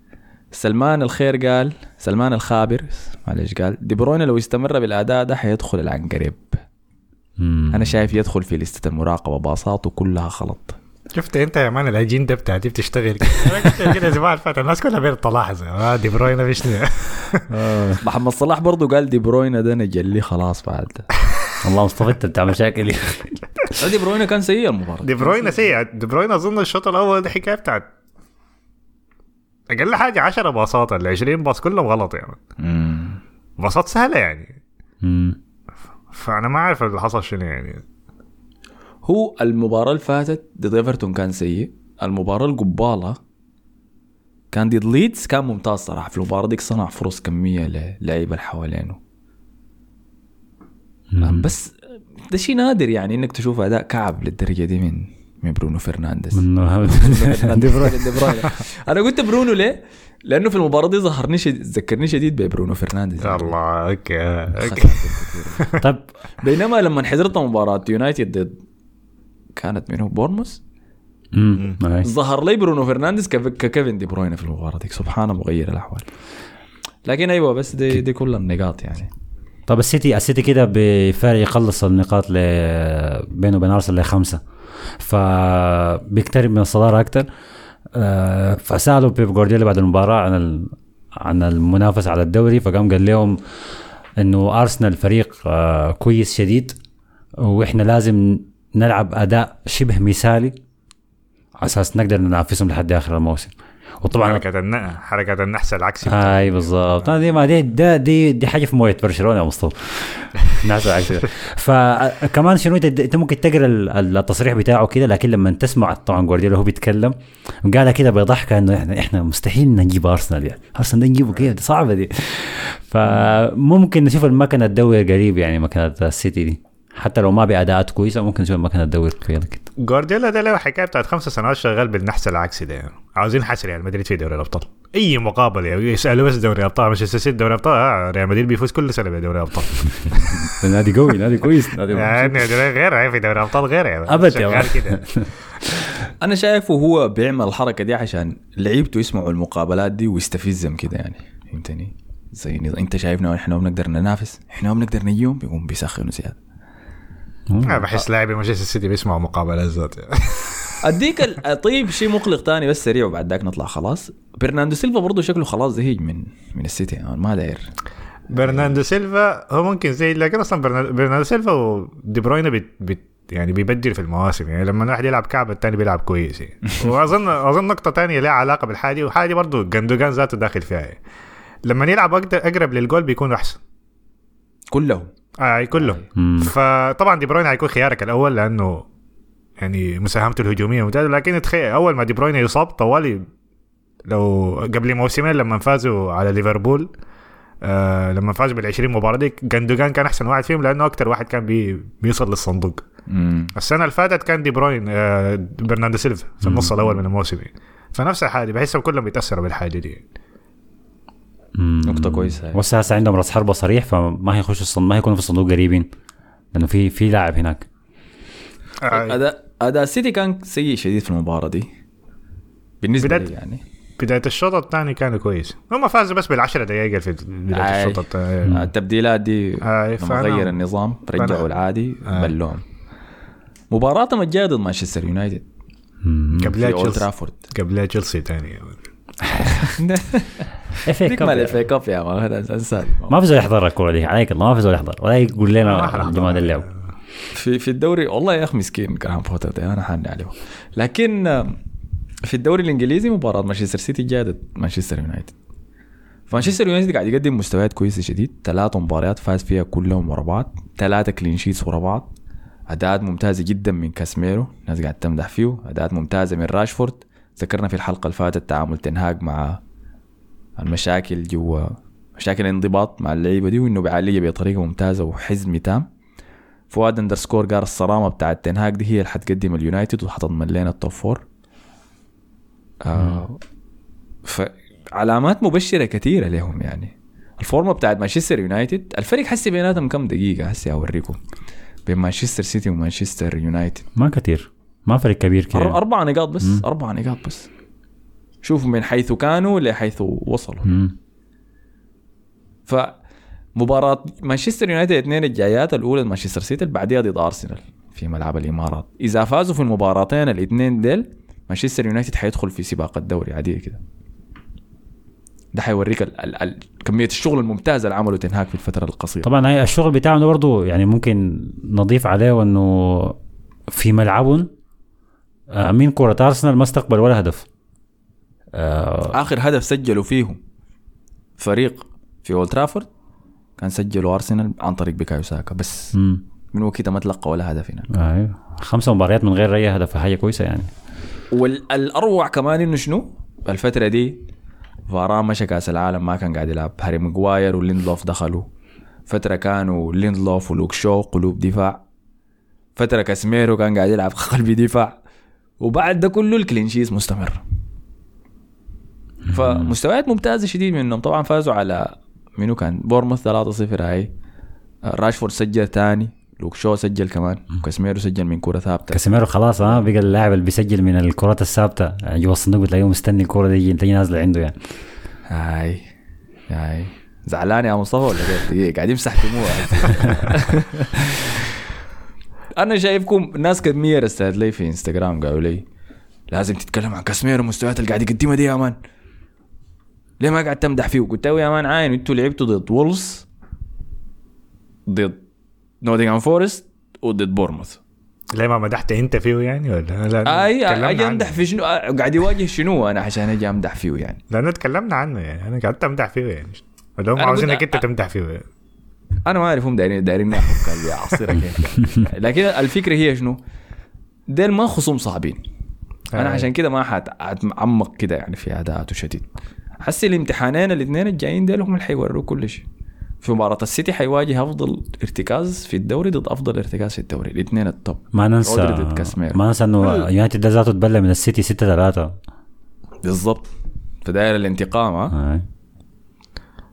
سلمان الخير قال سلمان الخابر معلش قال دي بروين لو استمر بالأداء ده حيدخل العنقريب مم. أنا شايف يدخل في لستة المراقبة باصاته كلها غلط شفت أنت يا man الاجنده بتاعتي بتشتغل؟ كده الأسبوع اللي فات الناس كلها بيت تلاحظ. آه، دي بروين في شنو محمد صلاح برضو قال دي بروين ده نجلي خلاص بعد. والله مصطفى انت بتاع مشاكل دي بروين كان سيء المباراة. دي بروين سيء. دي بروين أظن الشوط الأول دي حكاية بتاعت أقل حاجة 10 باصات ال 20 باص كلهم غلط يعني. مم. باصات سهلة يعني. مم. فأنا ما عارف اللي حصل شنو يعني. هو المباراة اللي فاتت ضد إيفرتون كان سيء. المباراة القبالة كان ضد ليدز كان ممتاز صراحة. في المباراة ديك صنع فرص كمية للعيبة اللي حوالينه. بس ده شيء نادر يعني إنك تشوف أداء كعب للدرجة دي من من برونو فرنانديز؟ منه دي بروين دي بروين أنا قلت برونو ليه؟ لأنه في المباراة دي ظهرني شديد ذكرني شديد ببرونو فرنانديز. الله okay. طيب بينما لما حضرت مباراة يونايتد ضد كانت منه. أي. ظهر لي برونو فرنانديز كيف- ككيفن دي بروين في المباراة ديك سبحانه مغير الأحوال. لكن أيوه بس دي دي كلها النقاط يعني. طب السيتي السيتي كده بفارق يخلص النقاط ل بينه وبين أرسنال لخمسة. فبيقترب من الصدارة أكثر فسألوا بيب جوارديولا بعد المباراة عن. عن المنافسة على الدوري فقام قال لهم إنه أرسنال فريق آه، كويس شديد وإحنا لازم نلعب أداء شبه مثالي على أساس نقدر ننافسهم لحد آخر الموسم وطبعا حركة. حركة النحس العكسي اي بالضبط. آه، دي ما دي ده دي دي حاجة في موية برشلونة يا مصطفى. ناس عكس فكمان شنو انت ممكن تقرأ ال- التصريح بتاعه كده لكن لما تسمع طبعا جوارديولا هو بيتكلم قالها كده بضحكه إنه إحنا إحنا مستحيل نجيب أرسنال يعني. أرسنال ده نجيبه كده صعبة دي. فممكن نشوف المكنة تدور قريب يعني مكنة السيتي دي. حتى لو ما بأداءات كويسة ممكن نشوف المكنه تدور فيها كده جوارديولا ده له حكاية بتاعت خمس سنوات شغال بالنحس العكسي ده. يعني. عاوزين حسر ريال مدريد في دوري الأبطال. أي مقابلة يعني يسألوا بس دوري ابطال مش سيتي دوري ابطال آه ريال مدريد بيفوز كل سنة بدوري ابطال نادي قوي نادي كويس نادي يعني غير يعني في دوري ابطال غير يعني. يا كده. أنا شايفه هو بيعمل الحركة دي عشان لعيبته يسمعوا المقابلات دي ويستفزهم كده يعني. فهمتني؟ زي أنت شايفنا إحنا ما بنقدر ننافس إحنا ما بنقدر نجيهم بيقوم بيسخنوا زيادة. أنا بحس لاعبي مانشستر سيتي بيسمعوا مقابلات ذات أديك طيب شيء مقلق تاني بس سريع وبعد ذاك نطلع خلاص. برناندو سيلفا برضه شكله خلاص زهق من من السيتي ما داير. برناندو سيلفا هو ممكن زي لكن أصلا برنا- برناردو سيلفا ودي بروين بت بت يعني بيبدل في المواسم. يعني لما واحد يلعب كعب الثاني بيلعب كويس يعني. واظن أظن نقطة ثانية لها علاقة بالحاجة وحاجه برضه جندوجان ذاته داخل فيها يعني. لما يلعب أقرب للجول بيكون أحسن. كلهم. آه كلهم. فطبعا دي بروين هيكون خيارك الأول لأنه يعني مساهمته الهجومية ممتازة. لكن تخيل أول ما دي بروين يصاب طوالي لو قبل موسمين لما فازوا على ليفربول آه لما فازوا بال 20 مباراة دي جندوجان كان أحسن واحد فيهم لأنه أكثر واحد كان بي بيوصل للصندوق. مم. السنة اللي فاتت كان دي بروين آه برناردو سيلفا في النص الأول من الموسم. فنفس الحاجة بحسهم كلهم بيتأثروا بالحاجة دي. نقطة كويسة. هاي. بس هسه عندهم رأس حربة صريح فما هيخشوا الصندوق ما هيكونوا في الصندوق قريبين لأنه في في لاعب هناك. آه أداء أداء السيتي كان سيء شديد في المباراة دي. بالنسبة بدأت- لي يعني. بداية الشوط الثاني كانوا كويس. هم فازوا بس بالعشرة دقائق في بداية آي. الشوط الثاني. التبديلات دي لما غير النظام رجعوا العادي. بلوهم. مباراتهم الجاية ضد مانشستر يونايتد. قبلها تشيلسي ترافورد قبلها تشيلسي ثاني ديك مال كاب اف اي كاب يا مان هذا إنسان. ما في زول يحضر الكوره دي عليك الله ما في زول يحضر ولا يقول لنا. جماعة اللعب. في في الدوري والله يا أخي مسكين جراهام بوتر ده أنا حاني عليه. لكن آه، في الدوري الإنجليزي مباراة مانشستر سيتي ضد مانشستر يونايتد. فمانشستر يونايتد قاعد يقدم مستويات كويسة شديد. ثلاث مباريات فاز فيها كلهم ورا بعض. ثلاثة clean sheets ورا بعض. أداءات ممتازة جدا من كاسميرو. الناس قاعد تمدح فيه. أداءات ممتازة من راشفورد. ذكرنا في الحلقة اللي فاتت تعامل تنهاج مع المشاكل جوا مشاكل الانضباط مع اللعيبة دي وإنه بيعالجها بطريقة ممتازة وحزمي تام. فؤاد underscore قال الصرامة بتاعت تنهاك دي هي اللي حتقدم اليونايتد وحتضمن لنا ال top four آه فعلامات مبشرة كثيرة لهم يعني. الفورمة بتاعت مانشستر يونايتد الفرق حسي بيناتهم كم دقيقة؟ هسي أوريكم. بين مانشستر سيتي ومانشستر يونايتد. ما كثير. ما فرق كبير كده أربع نقاط بس أربع نقاط بس. شوف من حيث كانوا لحيث وصلوا. مم. فمباراة مانشستر يونايتد الاثنين الجايات الأولى مانشستر سيتي اللي بعديها ضد أرسنال في ملعب الإمارات. إذا فازوا في المباراتين الاثنين ديل مانشستر يونايتد حيدخل في سباق الدوري عادية كده. ده حيوريك ال ال ال كمية الشغل الممتاز اللي عمله تنهاك في الفترة القصيرة. طبعا هاي الشغل بتاعهم ده برضه يعني ممكن نضيف عليه انه في ملعبهم مين كرة أرسنال ما استقبل ولا هدف. آه آخر هدف سجلوا فيهم فريق في أولد ترافورد كان سجلوا أرسنال عن طريق بيكايو ساكا بس مم. من وقتها ما تلقى ولا هدف هنا أيوه. خمسة مباريات من غير أي هدف حاجة كويسة يعني. والاروع كمان إنه شنو؟ الفترة دي فاران مشى كأس العالم ما كان قاعد يلعب. هاري ماجواير وليندلوف دخلوا. فترة كانوا ليندلوف ولوك شو قلوب دفاع. فترة كاسميرو كان قاعد يلعب قلب دفاع. وبعد ده كله ال clean sheets مستمر. فمستويات ممتازة شديد منهم. طبعا فازوا على منو كان؟ بورنموث 3-0 هاي. راشفورد سجل ثاني. لوك شو سجل كمان. كاسميرو سجل من كرة ثابتة. كاسيميرو خلاص ها بقى اللاعب اللي بيسجل من الكرات الثابتة. يعني جوا الصندوق بتلاقيه مستني الكرة دي تجي نازلة عنده يعني. هاي هاي. زعلان يا مصطفى ولا قاعد يمسح دموعه. أنا شايفكم ناس كمية رسلت لي في إنستغرام قالوا لي لازم تتكلم عن كاسميرو المستويات اللي قاعد يقدمها دي يا man. ليه ما قاعد تمدح فيه؟ قلت له يا man عاين أنتوا لعبتوا ضد وولفز ضد نوتنغهام فورست وضد بورنموث. ليه ما مدحت أنت فيه يعني ولا؟ لا أي أجي. أمدح في شنو؟ قاعد يواجه شنو أنا عشان أجي أمدح فيه يعني؟ لأنه تكلمنا عنه يعني. أنا قعدت أمدح فيه يعني. ولا هم عاوزينك أنت تمدح فيه. يعني. أنا ما أعرف هم دايرين دايرين احك قلبي اعصرها كيف. لكن الفكرة هي شنو؟ ديل ما خصوم صعبين. أنا. عشان كده ما حاتعمق كده يعني في اداءاته شديد حسي الامتحانين الاثنين الجايين ديل هم اللي حيوروك كل شيء. في مباراة السيتي حيواجه أفضل ارتكاز في الدوري ضد أفضل ارتكاز في الدوري. الاثنين ال top. ما ننسى. ما ننسى إنه يونايتد ده ذاته اتبلى من السيتي 6 3 بالضبط. فداير الانتقام ها؟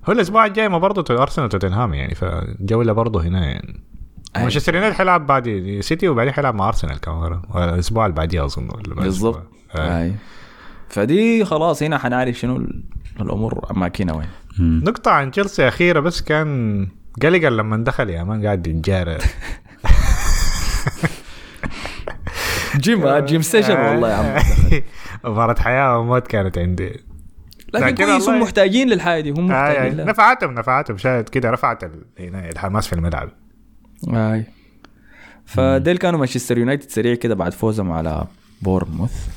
هو الأسبوع الجاي ما برضه أرسنال وتوتنهام يعني فجوله برضه هنا يعني. مانشستر يونايتد حيلعب بعد سيتي وبعدين حيلعب مع أرسنال كمان. الأسبوع اللي بعديه أظن. بالضبط. هاي فدي خلاص هنا حنعرف شنو ال- الأمور أماكنها وين. نقطة عن تشيلسي أخيرة بس كان جالجر لما دخل يا مان قاعد يتجارى جيم جيم ستيشن والله يا عم. مباراة حياة وموت كانت عندي. لكن كويس هم محتاجين للحاجة دي هم آه محتاجين يعني لها نفعتهم نفعتهم شاهد كده رفعت ال- هنا الحماس في الملعب. أي. فديل كانوا مانشستر يونايتد سريع كده بعد فوزهم على بورموث.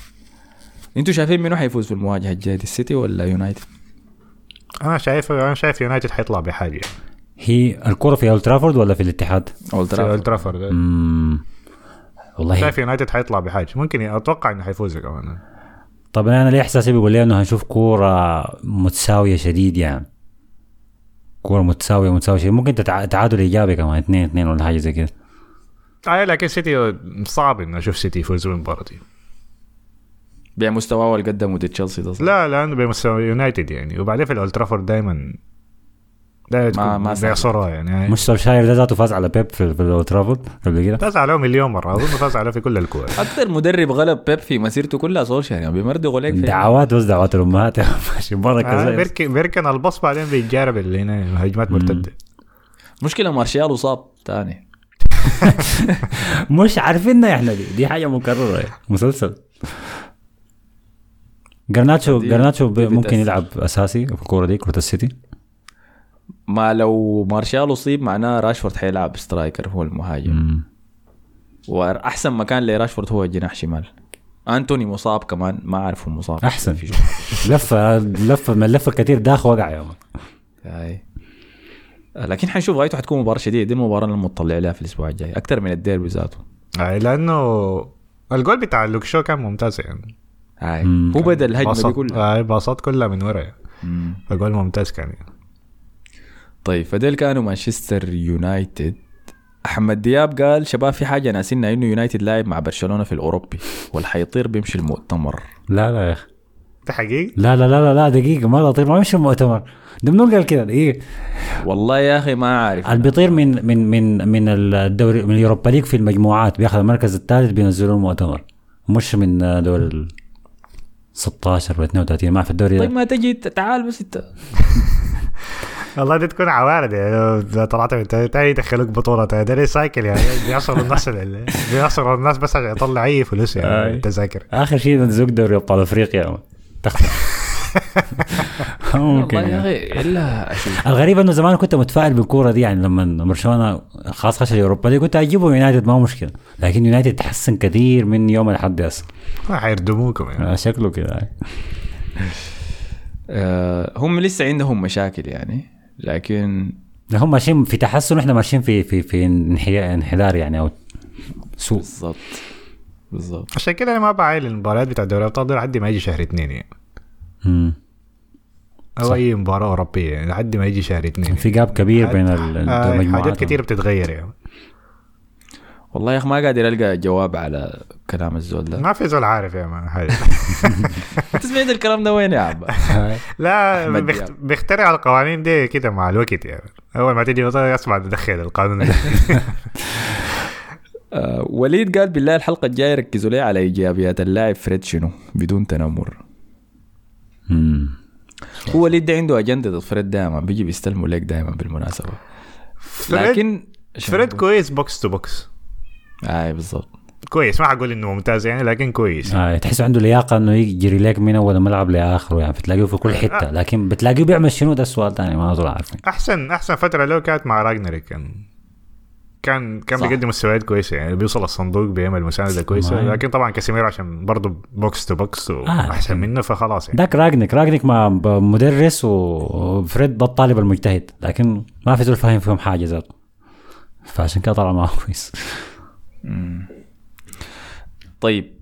أنتوا شايفين منو حيفوز في المواجهة الجاية دي السيتي ولا يونايتد؟ أنا شايف أنا شايف يونايتد حيطلع بحاجة. هي الكرة في أولد ترافورد ولا في الاتحاد؟ أولد في ترافورد. اولد ترافورد مم. والله شايف يونايتد حيطلع بحاجة. ممكن أتوقع إنه حيفوز كمان. طب أنا ليه إحساسي بيقول لي إنه هنشوف كورة متساوية شديد يعني كورة متساوية متساوية شديد ممكن. تعادل إيجابي كمان اثنين اثنين ولا حاجة زي كده آه لكن سيتي صعب إنه أشوف سيتي يفوز بالمباراة دي بمستواه اللي قدمه ضد تشيلسي ده؟ لا لأنه بمستوى يونايتد يعني وبعدين في الاولد ترافورد دايما لا ما- ما. بيعصرها يعني مش سولشاير ده ذاته فاز على بيب في, في الاولد ترافورد قبل كده؟ فاز عليه مليون مرة أظن فاز عليه في كل الكور. أكثر مدرب غلب بيب في مسيرته كلها سولشاير يعني بيمردغوا عليك في دعوات بس دعوات الأمهات. ماشي بركة آه بيركن بيركن الباص بعدين بيتجارب اللي هنا هجمات مرتدة. مشكلة مارشال صاب ثاني مش عارفينها إحنا دي. دي حاجة مكررة. يعني. مسلسل. جرناتشو جرناتشو ممكن. يلعب أساسي في الكورة دي كرة السيتي. ما لو مارشال اصيب معناه راشفورد حيلعب striker هو المهاجم. مم. وأحسن مكان لراشفورد هو الجناح شمال. أنتوني مصاب كمان ما اعرف هو مصاب. أحسن. في لفه لفه من لفه كتير داخل وقع يا مان لكن حنشوف غايته حتكون مباراة شديدة. دي المباراة اللي مطلع عليها في الأسبوع الجاي. أكثر من الديربي ذاته. لأنه الجول بتاع لوك شو كان ممتاز يعني. هاي. مم. هو بدأ الهجمة دي كلها. باصات كلها من ورا. يعني. فجول ممتاز كان يعني. طيب فديل كانوا مانشستر يونايتد. أحمد دياب قال شباب في حاجة ناسينا إنه يونايتد لاعب مع برشلونة في الأوروبي والحيطير بيمشي المؤتمر. لا لا يا أخي. ده حقيقي؟ لا لا لا لا, لا دقيقة ما بطير ما يمشي المؤتمر. ده منو قال كده؟ دقيقة. والله يا أخي ما عارف اللي بيطير من من من من الدوري من ال Europa League في المجموعات بياخذ المركز الثالث بينزلوه المؤتمر. مش من دور ال 16 و 32 ما في الدوري طيب. ما تجي تعال بس انت. والله دي تكون عوارض يعني. طلعت من تاني يدخلوك بطولة تاني ده ليه سايكل يعني. بيعصروا الناس ال- بيعصروا الناس بس عشان يطلع أي فلوس. يعني تذاكر آخر شيء نزوك دوري أبطال أفريقيا. ممكن والله يا يعني. أخي إلا الغريب إنه زمان كنت متفائل بالكورة دي يعني لما برشلونة خلاص خش اليوروبا دي كنت أجيبه يونايتد ما هو مشكلة. لكن يونايتد تحسن كثير من يوم الحد هسه ما حيردموكم يعني. آه، شكله كده. آه هم لسه عندهم مشاكل يعني. لكن هم ماشيين في تحسن وإحنا ماشيين في في في انحدار يعني أو سوء. بالضبط. بالضبط. عشان كده أنا ما بعايل المباريات بتاع دوري الأبطال دي لحد ما يجي شهر اثنين يعني. مم. أو صح. أي مباراة أوروبية يعني لحد ما يجي شهر اثنين. في جاب كبير بين آه، المجموعات حاجات كثير بتتغير يعني. والله يا أخي ما قادر القى جواب على كلام الزول ده. ما في زول عارف يا مان. حاجة سمعت الكلام ده وين يا عبا لا بيخت... بيخترع القوانين دي كده مع الوقت يعني. أول ما تيجي بطولة اسمع تدخل القانون. آه وليد قال بالله الحلقة الجاية ركزوا لي على إيجابيات اللاعب فريد شنو؟ بدون تنمر. هو وليد ده عنده اجنده ضد فريد دائما بيجي بيستلموا ليك دائما بالمناسبة. لكن فريد كويس box to box اي بالضبط. كويس ما حقول إنه ممتاز يعني لكن كويس. آه تحس عنده لياقة إنه يجري لك من أول الملعب لآخره يعني بتلاقيه في كل حتة. لكن بتلاقيه بيعمل شنو؟ ده السؤال ثاني ما أظن عارفين أحسن أحسن فترة له كانت مع رانجنيك كان كان كان صح. بيقدم مستويات كويسة يعني بيوصل الصندوق بيعمل مساندة كويسة. لكن طبعا كاسيميرو عشان برضه box to box واحسن لكن- منه فخلاص يعني. ذاك رانجنيك رانجنيك مع مدرس وفريد ده الطالب المجتهد لكن ما في زول فاهم فيهم حاجة ذاته فعشان كده طلع معه كويس. طيب.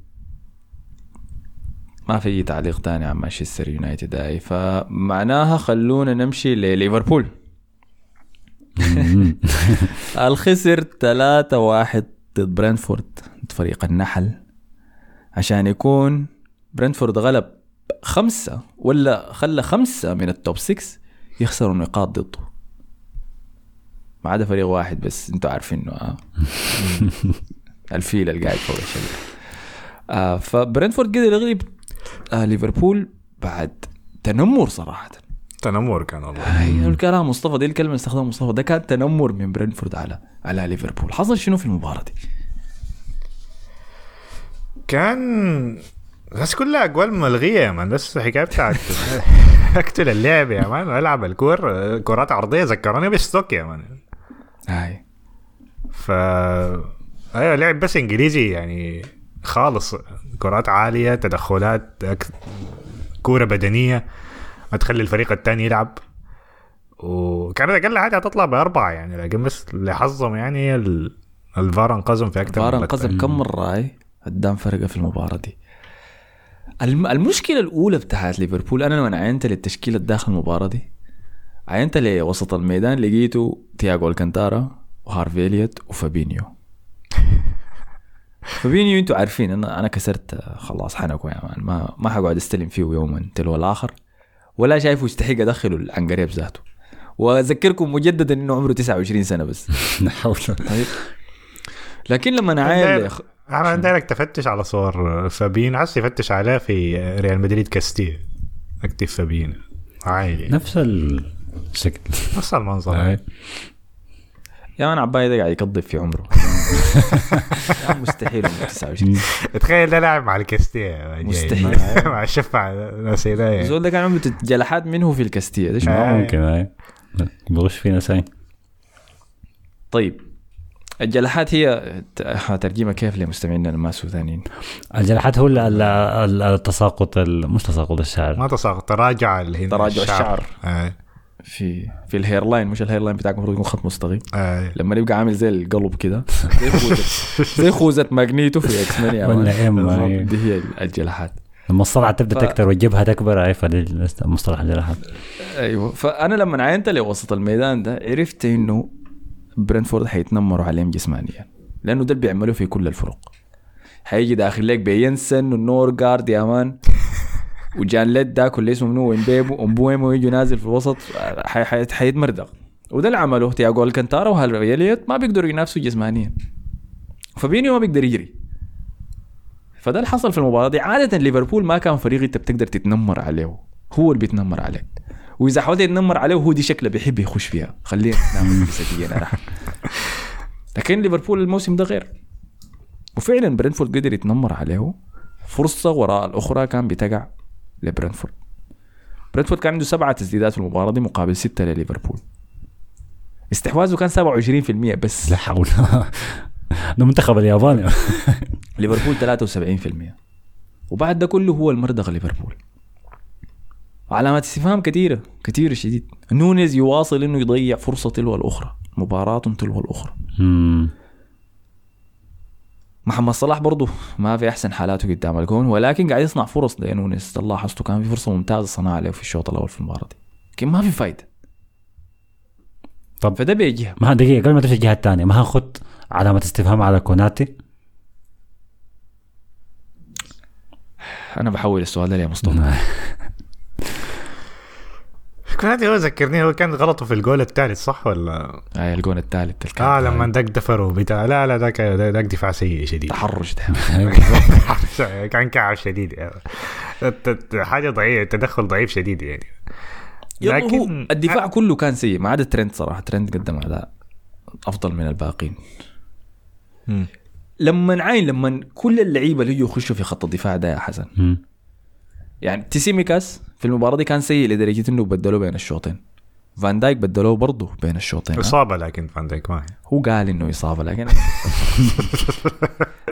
ما في تعليق تاني عن مانشستر يونايتد هاي فمعناها خلونا نمشي لليفربول. الخسر 3-1 ضد برنتفورد ضد فريق النحل. عشان يكون برنتفورد غلب خمسة ولا خلى خمسة من التوب 6 يخسروا نقاط ضده. ما عدا فريق واحد بس أنتوا عارفينه آه. الفيل اللي قاعد فوق الشجرة آه فبرنتفورد قدر يغلب آه ليفربول بعد تنمر صراحة. تنمر كان والله. هي الكلام مصطفى دي الكلمة اللي استخدمها مصطفى. ده كان تنمر من برنتفورد على على ليفربول. حصل شنو في المباراة دي؟ كان بس كلها اقوال ملغية يا مان. بس حكايه بتاعت أقتل اللعب يا man وألعب الكور كرات عرضية. ذكروني بستوك يا man. هاي. ف أيوه لعب بس إنجليزي يعني خالص. كرات عالية تدخلات. كورة بدنية. ما تخلي الفريق الثاني يلعب. وكانت أقل حاجة هتطلع بأربعة يعني لكن بس لحظهم يعني ال... الفار انقذهم في أكثر فار من انقذم كم مرة هاي قدام فرقة في المباراة دي. الم... المشكلة الأولى بتاعت ليفربول أنا لما عينت للتشكيلة داخل المباراة دي عينت لوسط الميدان لقيته تياغو ألكانتارا وهارفي إليوت وفابينيو. فابينيو أنتوا عارفين أنا أنا كسرت خلاص حنكو يا man. ما ما حقعد أستلم فيه يوما تلو الآخر. ولا شايفه يستحق أدخله العنقريب ذاته. وأذكركم مجددا إنه عمره 29 سنة بس. لا حول طيب. لكن لما أنا عايل أخ- أنا دايرك تفتش على صور فابين عايز يفتش عليها في ريال مدريد كاستيا اكتب فابين عادي نفس الشكل نفس المنظر. يا مان عباية ده قاعد يقضي في عمره. مستحيل عمره 29 تخيل ده لاعب مع الكاستيا مستحيل. مع الشفع ناس هنا الزول ده كان عمره جلحات منه في الكاستية. ده آه. ممكن بغش فينا ساي. طيب. الجلحات هي ت- ترجمة كيف لمستمعينا ما سودانيين الجلحات هو ال- ال- ال- التساقط ال- مش تساقط الشعر. ما تساقط تراجع تراجع الشعر. آه. في في ال hairline مش ال hairline بتاعك المفروض يكون خط مستقيم آه. لما يبقى عامل زي القلب كده زي خوذة زي ماجنيتو في X-Men. ولا. أي. دي هي الجلحات لما الصلعه تبدأ ف- تكتر والجبهه تكبر المصطلح اللي راح أيوه فأنا لما عينت لوسط الميدان ده عرفت إنه برنتفورد حيتنمروا عليهم جسمانيا لأنه ده اللي بيعملوه في كل الفرق حيجي داخل لك يينسن ونورغارد يا man ويانيلت داك اللي اسمه منو؟ ومبيمو ومبويمو يجي نازل في الوسط؟ حي- حي- حيتمردغ وده اللي عمله تياجو الكنتارا وهارفي إليوت ما بيقدروا ينافسوا جسمانيا. فابينيو ما بيقدر يجري. فده اللي حصل في المباراة دي. عادة ليفربول ما كان فريق انت بتقدر تتنمر عليه. هو اللي بيتنمر عليك وإذا حاولت تتنمر عليه هو دي شكله بيحب يخش فيها. خلينا نعمل راح. لكن ليفربول الموسم ده غير. وفعلا برنتفورد قدر يتنمر عليه. فرصة وراء الأخرى كان بتقع. لبرنتفورد. برنتفورد كان عنده سبعة تسديدات في المباراة دي مقابل ستة لليفربول. استحواذه كان 27% بس. لا حول. ده منتخب اليابان. ليفربول 73% وبعد ده كله هو المردغ ليفربول. علامات استفهام كثيرة كثيرة شديد. نونيز يواصل إنه يضيع فرصة تلو الأخرى مباراة تلو الأخرى. محمد صلاح برضه ما في أحسن حالاته قدام الجون ولكن قاعد يصنع فرص لنونيز لاحظته كان في فرصة ممتازة صنعها له في الشوط الأول في المباراة دي. لكن ما في فايدة. طب فده بيجيها ما دقيقة قبل ما تمشي الجهة الثانية ما هنخد علامة استفهام على كوناتي؟ أنا بحول السؤال ده لمصطفى كنت هو ذكرني هو كان غلطه في الجول الثالث صح ولا؟ هاي الجون الثالث اللي كان آه لما داك دفر وبتاع لا لا ذاك ذاك دفاع سيء شديد. تحرش ده كان كعب شديد يعني. حاجة ضعيفة تدخل ضعيف شديد يعني. يلا هو لكن- الدفاع كله كان سيء ما عدا ترند صراحة. ترند قدم أداء أفضل من الباقين. لما عين لما كل اللعيبة اللي يجوا يخشوا في خط الدفاع ده يا حسن. يعني تسيميكاس في المباراة دي كان سيء لدرجة إنه بدلوه بين الشوطين فان دايك بدلوه برضه بين الشوطين؟ إصابة لكن فان دايك ما هي. هو قال إنه إصابة لكن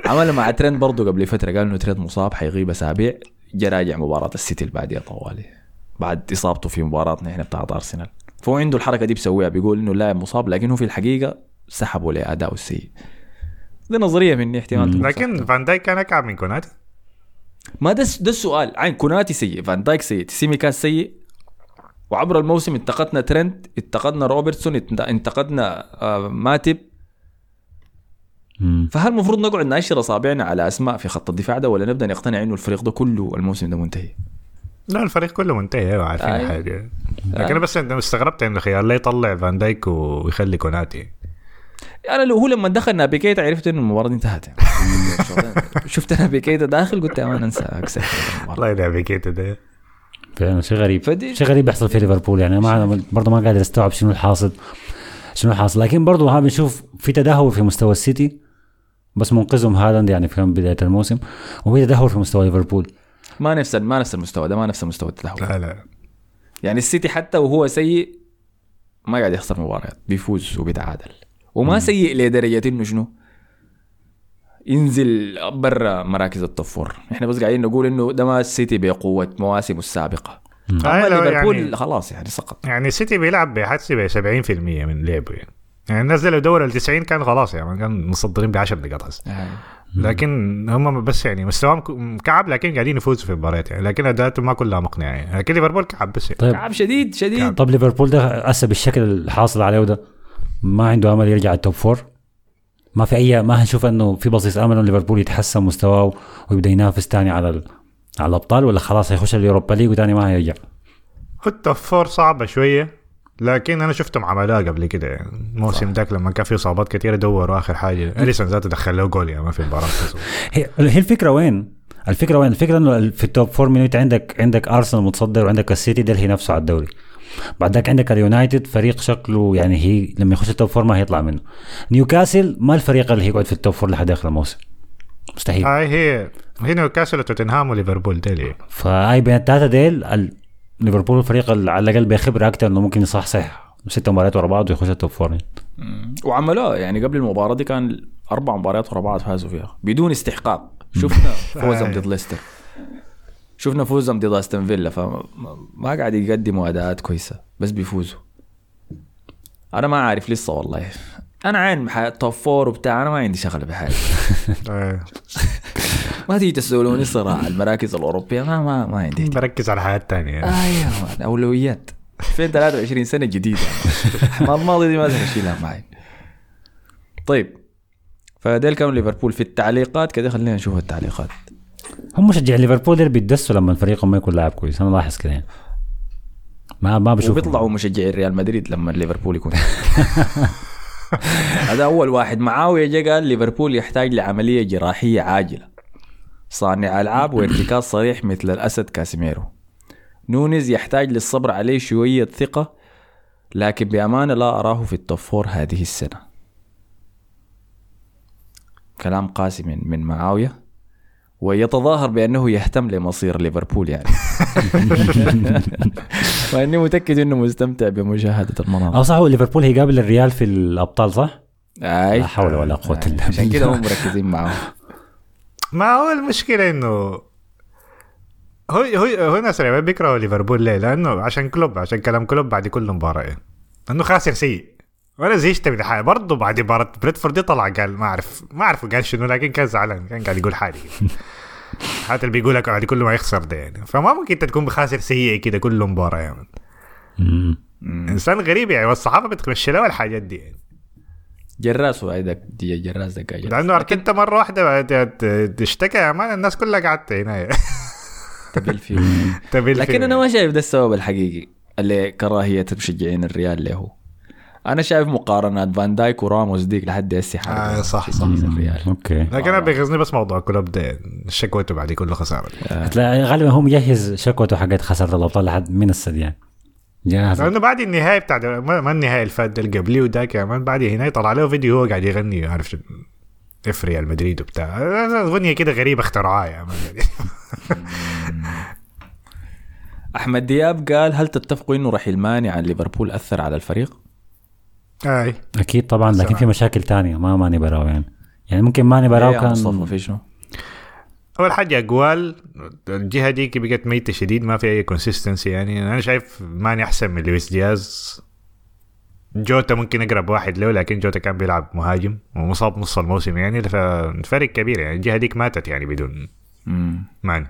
عمل مع ترند برضه قبل فترة قال إنه ترند مصاب حيغيب أسابيع جا راجع مباراة السيتي اللي بعديها طوالي بعد إصابته في مباراتنا إحنا بتاعت أرسنال فهو عنده الحركة دي بيسويها بيقول إنه اللاعب مصاب لكن هو في الحقيقة سحبوا لاداؤه السيء دي نظرية مني احتمال لكن. فان دايك كان أكعب من كوناتي ما ده ده السؤال عين كوناتي سيء فان دايك سيء تسيميكاس سيء وعبر الموسم انتقدنا ترند انتقدنا روبرتسون انت- انتقدنا آه، ماتب. فهل المفروض نقعد ناشر إصابعنا على أسماء في خط الدفاع ده ولا نبدأ نقتنع إنه الفريق ده كله الموسم ده منتهي؟ لا الفريق كله منتهي أيوه عارفين أي. حاجة لكن أنا بس أنا استغربت إنه خيار لا يطلع فان دايك ويخلي كوناتي أنا لو هو لما دخل نابي كيتا عرفت إنه المباراة دي انتهت شفت نابي كيتا داخل قلت man انسى اكسر المباراة. والله نابي كيتا ده. فعلا شيء غريب. فدي- شيء غريب بيحصل في ليفربول يعني. ما برضه ما قادر أستوعب شنو الحاصل شنو الحاصل لكن برضه ها بنشوف في تدهور في مستوى السيتي بس منقذهم هالاند يعني في بداية الموسم. وفي تدهور في مستوى ليفربول. ما نفس ما نفس المستوى ده ما نفس مستوى التدهور. لا لا. يعني السيتي حتى وهو سيء ما قاعد يخسر مباريات بيفوز وبيتعادل. وما سيء لدرجة إنه شنو؟ ينزل برا مراكز ال top four إحنا بس قاعدين نقول إنه ده ما السيتي بقوة مواسمه السابقة. اما آه، ليفربول يعني- خلاص يعني سقط. يعني السيتي بيلعب بحسي ب 70% من لعبه يعني. يعني نزلوا دوري ال 90 كان خلاص يعني كان مصدرين ب 10 نقاط هسه لكن هم بس يعني مستواهم كعب لكن قاعدين يفوزوا في المباريات يعني. لكن أداءاتهم ما كلها مقنعة يعني. لكن ليفربول كعب بس يعني. طيب. تعب شديد شديد. طب ليفربول ده هسه بالشكل الحاصل عليه ده ما عنده امل يرجع ال top four ما في اي ما هنشوف إنه في بصيص أمل إنه ليفربول يتحسن مستواه ويبدأ ينافس تاني على ال... على الأبطال ولا خلاص هيخش ال Europa League وتاني ما هيرجع؟ ال top four صعبة شوية لكن أنا شفتهم عملوها قبل كده. يعني الموسم ذاك لما كان في إصابات كثيره دوروا آخر حاجة. أليسون ذاته دخل له جول يعني ما في المباراه هي الفكرة وين؟ الفكرة وين؟ الفكرة إنه في ال top four من عندك عندك ارسنال متصدر وعندك السيتي ده نفسه على الدوري. بعد ذاك عندك اليونايتد فريق شكله يعني هي لما يخش ال top four ما هيطلع منه. نيوكاسل ما الفريق اللي هيقعد في ال top four لحد آخر الموسم. مستحيل. هاي هي هي نيوكاسل وتوتنهام وليفربول ده اللي فاي بين الثلاثه ديل ليفربول الفريق اللي على الأقل بخبره أكثر إنه ممكن يصحصح ست مباريات ورا بعض ويخش ال top four وعملوها. يعني قبل المباراة دي كان أربع مباريات ورا بعض فازوا فيها بدون استحقاق. شفنا فوزهم ضد ليستر. شفنا فوزهم ضد أستون فيلا فما ما قاعد يقدموا أداءات كويسة بس بيفوزوا. أنا ما عارف لسه والله. أنا عين توب فور وبتاع أنا ما عندي شغله بحاجه آه. ما تيجي تسألوني صراحة المراكز الأوروبية ما ما ما عندي. بركز على حاجات تانية أيوه أولويات. 2023 سنة جديدة؟ ما الماضي دي ما اشيلها معي. طيب فديل كانوا ليفربول في التعليقات. كده خلينا نشوف التعليقات. هم مشجع ليفربول بيتدسوا لما فريقهم ما يكون لاعب كويس. أنا لاحظ كده يعني. ما ما بشوف وبيطلعوا مشجعي ريال مدريد لما ليفربول يكون. هذا أول واحد. معاوية جا قال ليفربول يحتاج لعملية جراحية عاجلة. صانع ألعاب وارتكاز صريح مثل الأسد كاسيميرو. نونيز يحتاج للصبر عليه شوية ثقة لكن بأمانة لا أراه في ال top four هذه السنة. كلام قاسي من معاوية. ويتظاهر بأنه يهتم لمصير ليفربول يعني وأني متأكد إنه مستمتع بمشاهدة المناظر أو صح هو ليفربول هيقابل الريال في الأبطال صح؟ أي لا حول ولا قوة إلا عشان بالله. كده هم مركزين معاه ما هو المشكلة إنه هو هو هو ناس بيكرهوا ليفربول ليه؟ لأنه عشان كلوب عشان كلام كلوب بعد كل مباراة يعني. لأنه خاسر سيء وأنا زهقت من الحاجة برضه بعد مباراة بريدفورد دي طلع قال ما اعرف ما أعرف قال شنو لكن كان زعلان. كان قاعد يقول حاجة حتى اللي بيقولها بعد كل ما يخسر ده يعني فما ممكن أنت تكون بخاسر سيء كده كل مباراة يعني. إنسان غريب يعني. والصحافة بتمشي له الحاجات دي يعني. جراس وعيدك دي جراس ده لأنه أرتيتا مرة واحدة بعد- اشتكى يا مان الناس كلها قعدت هنا. تبل فيه تبل لكن. أنا ما شايف ده السبب الحقيقي اللي كراهية مشجعين الريال له أنا شايف مقارنات فان دايك وراموس ديك لحد هسه حرب آه، صح، صح. الريال. okay. لكن أنا بيغيظني بس موضوع كلوب ده شكوته بعد كل خسارة. هتلاقي غالبا هو مجهز شكوته حقت خسارة الأبطال لحد من السد يعني جاهز. لأنه بعد النهاية بتاع ما ما النهاية اللي فات اللي قبليه وذاك كمان بعد هنا طلع له فيديو هو قاعد يغني عارف شو- if ريال مدريد وبتاع. اغنيه كده غريبة اخترعوها يا أحمد دياب قال هل تتفقوا إنه رحيل ماني عن ليفربول أثر على الفريق؟ أي أكيد طبعا لكن سمع. في مشاكل تانية ما ماني براو يعني يعني ممكن ماني براو إيه يا مصطفى كان في شنو؟ أول حاجة أقول الجهة دي بقت ميتة شديد ما في أي consistency يعني أنا شايف ماني أحسن من لويس دياز جوتا ممكن أقرب واحد له لكن جوتا كان بيلعب مهاجم ومصاب نص الموسم يعني فالفرق كبير يعني الجهة ديك ماتت يعني بدون. ماني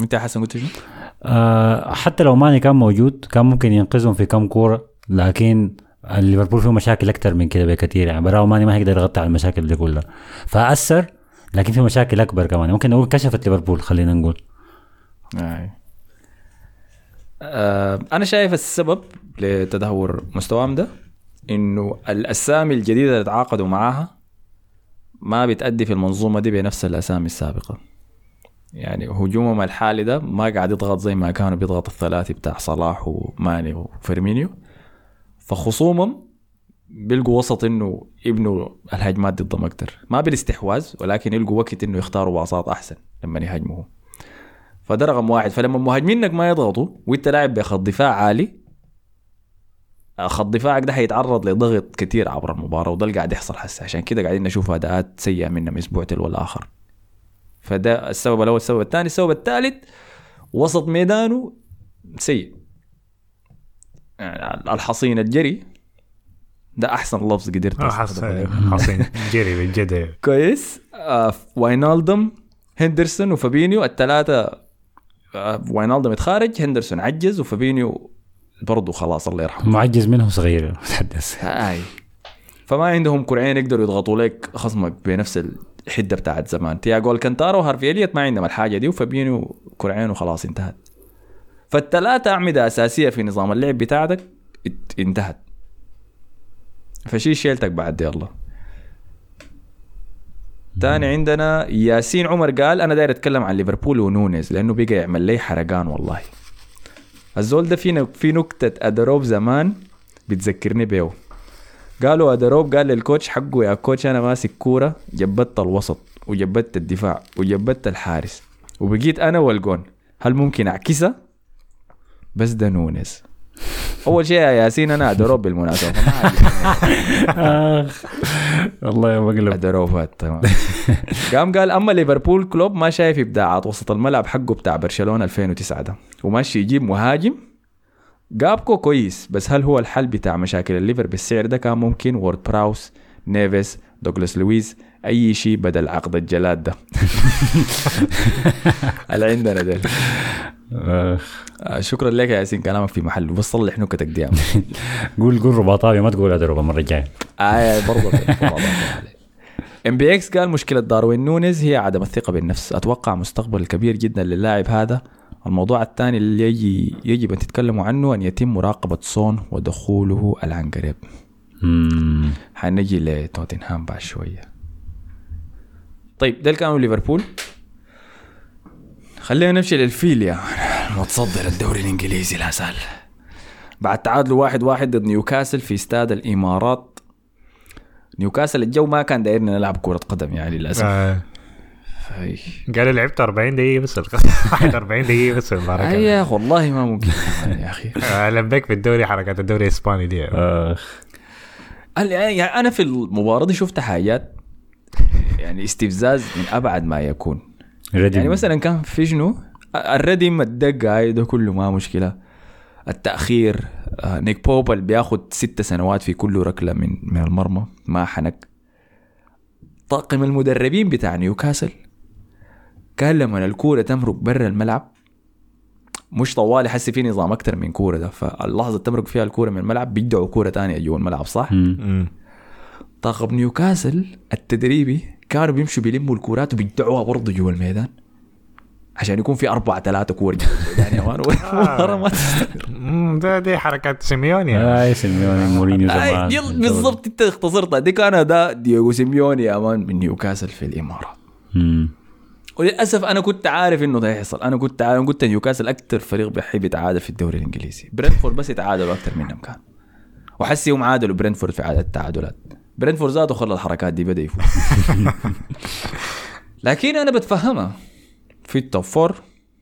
أنت حسن قلت شنو؟ آه حتى لو ماني كان موجود كان ممكن ينقذهم في كم كورة لكن ليفربول فيه مشاكل أكثر من كده بكثير يعني براو ماني ما هيقدر يغطي على المشاكل دي كلها. فأثر لكن في مشاكل أكبر كمان. ممكن نقول كشفت ليفربول خلينا نقول. آه. آه أنا شايف السبب لتدهور مستواهم ده إنه الأسامي الجديدة اللي تعاقدوا معاها ما بتأدي في المنظومة دي بنفس الأسامي السابقة. يعني هجومهم الحالي ده ما قاعد يضغط زي ما كانوا بيضغط الثلاثي بتاع صلاح وماني وفيرمينيو. فخصومهم بيلقوا وسط إنه يبنوا الهجمات ضدهم أكتر. ما بالاستحواذ ولكن يلقوا وقت إنه يختاروا باصات أحسن لما يهاجموا فده رقم واحد فلما مهاجمينك ما يضغطوا وإنت لاعب بخط دفاع عالي خط دفاعك ده هيتعرض لضغط كتير عبر المباراة وده اللي قاعد يحصل هسه عشان كده قاعدين نشوف أداءات سيئة منهم أسبوع تلو الآخر فده السبب الأول. السبب الثاني السبب الثالث وسط ميدانه سيء. يعني الحصين الجري ده أحسن لفظ قدرت آه، اليوم. حصين جري بالجد كويس. آه واينالدم هندرسون وفابينيو الثلاثه آه واينالدم اتخارج هندرسون عجز وفابينيو برضه خلاص الله يرحمه. معجز منه صغير تحدث هاي. فما عندهم كرعين يقدروا يضغطوا لك خصمك بنفس الحدة بتاعت زمان. تياجو الكنتارا وهارفي اليت ما عندهم الحاجة دي وفابينيو كرعين وخلاص انتهت. فالثلاثه أعمدة أساسية في نظام اللعب بتاعتك انتهت. فشي شيلتك بعد يلا. تاني عندنا ياسين عمر قال أنا داير أتكلم عن ليفربول ونونيز لأنه بقى يعمل لي حرقان والله. الزول ده في في نكتة أدروب زمان بتذكرني بيه قالوا أدروب قال لل coach حقه يا coach أنا ماسك كورة جبدت الوسط وجبدت الدفاع وجبدت الحارس وبقيت أنا والجون. هل ممكن اعكسها بس ده نونيز أول شيء يا ياسين أنا أدروب بالمناسبة. عجبني. والله يا مقلب أدروبات تمام. قام قال أما ليفربول كلوب ما شايف ابداعات وسط الملعب حقه بتاع برشلونة 2009 ده. وماشي يجيب مهاجم. جاكبو كويس بس هل هو الحل بتاع مشاكل الليفر بالسعر ده؟ كان ممكن. وارد براوس نيفيس دوغلاس لويس أي شيء بدل عقد الجلاد ده. اللي عندنا ده شكرا لك يا ياسين كلامك في محله بس صلح نكتك دي. قول قول رباطاوي ما تقول أدروب المرة الجاية. آه برضه MBX قال مشكلة داروين نونيز هي عدم الثقة بالنفس. أتوقع مستقبل كبير جدا للاعب هذا. الموضوع الثاني اللي يجي يجب أن تتكلموا عنه أن يتم مراقبة سون ودخوله العنقريب. حنجي لتوتنهام بعد شوية. طيب ده اللي كانوا ليفربول. خلينا نمشي للفيل متصدر الدوري الإنجليزي لا سهل بعد تعادل واحد واحد ضد نيوكاسل في استاد الإمارات. نيوكاسل الجو ما كان دايرنا نلعب كرة قدم يعني للأسف. آه،. قالوا لعبت 40 دقيقة بس 41 دقيقة بس المباراة. يا أخي والله ما ممكن يا أخي. آه، لبيك في الدوري حركات الدوري الإسباني دي. آه، قال- يعني أنا في المباراة دي شفت حاجات يعني استفزاز من أبعد ما يكون. ريدي يعني مثلا كان في شنو؟ الردم الدقة هاي ده كله ما مشكلة. التأخير آه، نيك بوب اللي بياخد ست سنوات في كل ركلة من من المرمى ما حنك. طاقم المدربين بتاع نيوكاسل كان لما الكورة تمرق برا الملعب مش طوالي حسي في نظام أكتر من كورة ده. فاللحظة اللي تمرق فيها الكورة من الملعب بيدعوا كورة تانية جوا الملعب صح؟ طاقم نيوكاسل التدريبي كانوا بيمشوا بيلموا الكورات وبيدعوها برضه جوا الميدان. عشان يكون في أربعة ثلاثة كور جوا الميدان يا مان ده دي حركات سيميوني. يعني. اي سيميوني مورينيو آي، زمان. بالضبط انت اختصرتها دي كان ده دييغو سيميوني يا مان من نيوكاسل في الإمارات. وللأسف أنا كنت عارف إنه ده يحصل أنا كنت عارف قلت نيوكاسل أكثر فريق بيحب يتعادل في الدوري الإنجليزي. برنتفورد بس يتعادلوا أكثر منهم كان. وحسي هم عادلوا برنتفورد في عدد التعادلات. برنتفورد ذاته خلى الحركات دي بدأ يفوز. لكن أنا بتفهمها في ال top four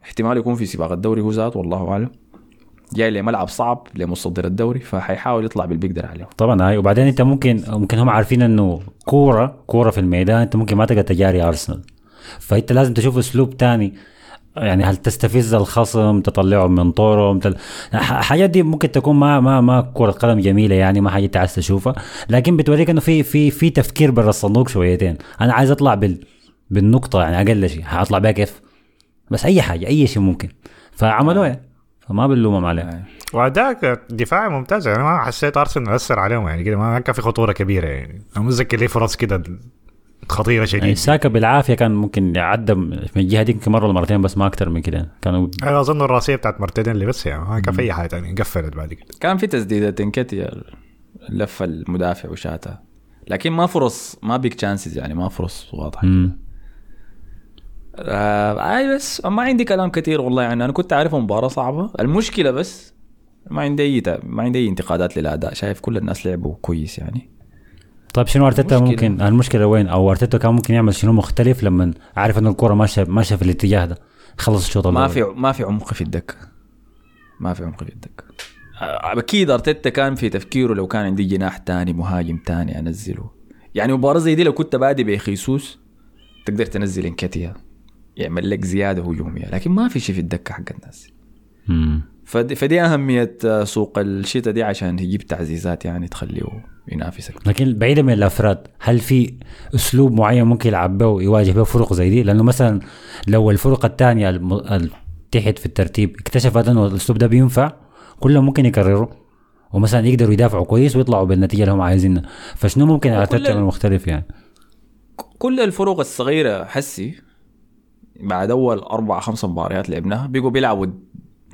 احتمال يكون في سباق الدوري هو ذاته والله أعلم. جاي لملعب صعب لمتصدر الدوري فحيحاول يطلع باللي بيقدر عليه. طبعا هاي وبعدين أنت ممكن ممكن هم عارفين إنه كورة كورة في الميدان أنت ممكن ما تقدر تجاري أرسنال. فأنت لازم تشوف أسلوب تاني. يعني هل تستفز الخصم تطلعه من طورهم تل... حاجات دي ممكن تكون ما ما ما كرة قدم جميلة يعني ما حاجة عايز تشوفها. لكن بتوريك إنه في في في تفكير برا الصندوق شويتين. أنا عايز أطلع بال بالنقطة يعني أقل شيء حاطلع بيها كيف؟ بس أي حاجة أي شيء ممكن. فعملوها. يعني فما بنلومهم عليه واداك دفاعي ممتاز يعني ما حسيت أرسنال أثر عليهم يعني كده ما كان في خطورة كبيرة يعني. أنا متذكر ليه فرص كده خطيرة يعني شديد ساكا بالعافية كان ممكن يعدى من الجهه دي يمكن مرة ولا مرتين بس ما أكثر من كده. كانوا أنا أظن الرأسية بتاعت مرتدين اللي بس يعني ما كان في أي حاجة ثانية قفلت بعد كده. كان في تسديدة تنكتي لف المدافع وشاتها لكن ما فرص ما بيك تشانسز يعني ما فرص واضحة. آه أي بس ما عندي كلام كثير والله يعني أنا كنت عارف مباراة صعبة. المشكلة بس ما عندي أي ما عندي أي انتقادات للأداء. شايف كل الناس لعبوا كويس يعني. طيب شنو أرتيتا ممكن؟ المشكلة وين؟ أو أرتيتا كان ممكن يعمل شنو مختلف لما عارف إنه الكره ماشيه ماشية في الاتجاه ده. خلص الشوط ما. في ما في عمق في الدكه ما في عمق في الدكه أكيد أرتيتا كان في تفكيره لو كان عندي جناح تاني مهاجم تاني أنزله. يعني مباراة زي دي لو كنت بادي بخيسوس تقدر تنزل انكتيا يعمل لك زيادة هجومية. لكن ما في شيء في الدكة حق الناس. مم. فدي, فدي أهمية سوق الشتاء دي عشان تجيب تعزيزات يعني تخليه ينافسك. لكن بعيدا من الأفراد هل في أسلوب معين ممكن يلعب به ويواجه به فرق زي دي؟ لأنه مثلا لو الفرق الثانية تحت في الترتيب اكتشفت انه الأسلوب ده بينفع كلهم ممكن يكرروا ومثلا يقدروا يدافعوا كويس ويطلعوا بالنتيجة اللي هم عايزينها. فشنو ممكن ارتيتا ال- يعمل مختلف يعني؟ كل الفروق الصغيرة حسي بعد أول أربع خمس مباريات لعبناها بيقوا بيلعبوا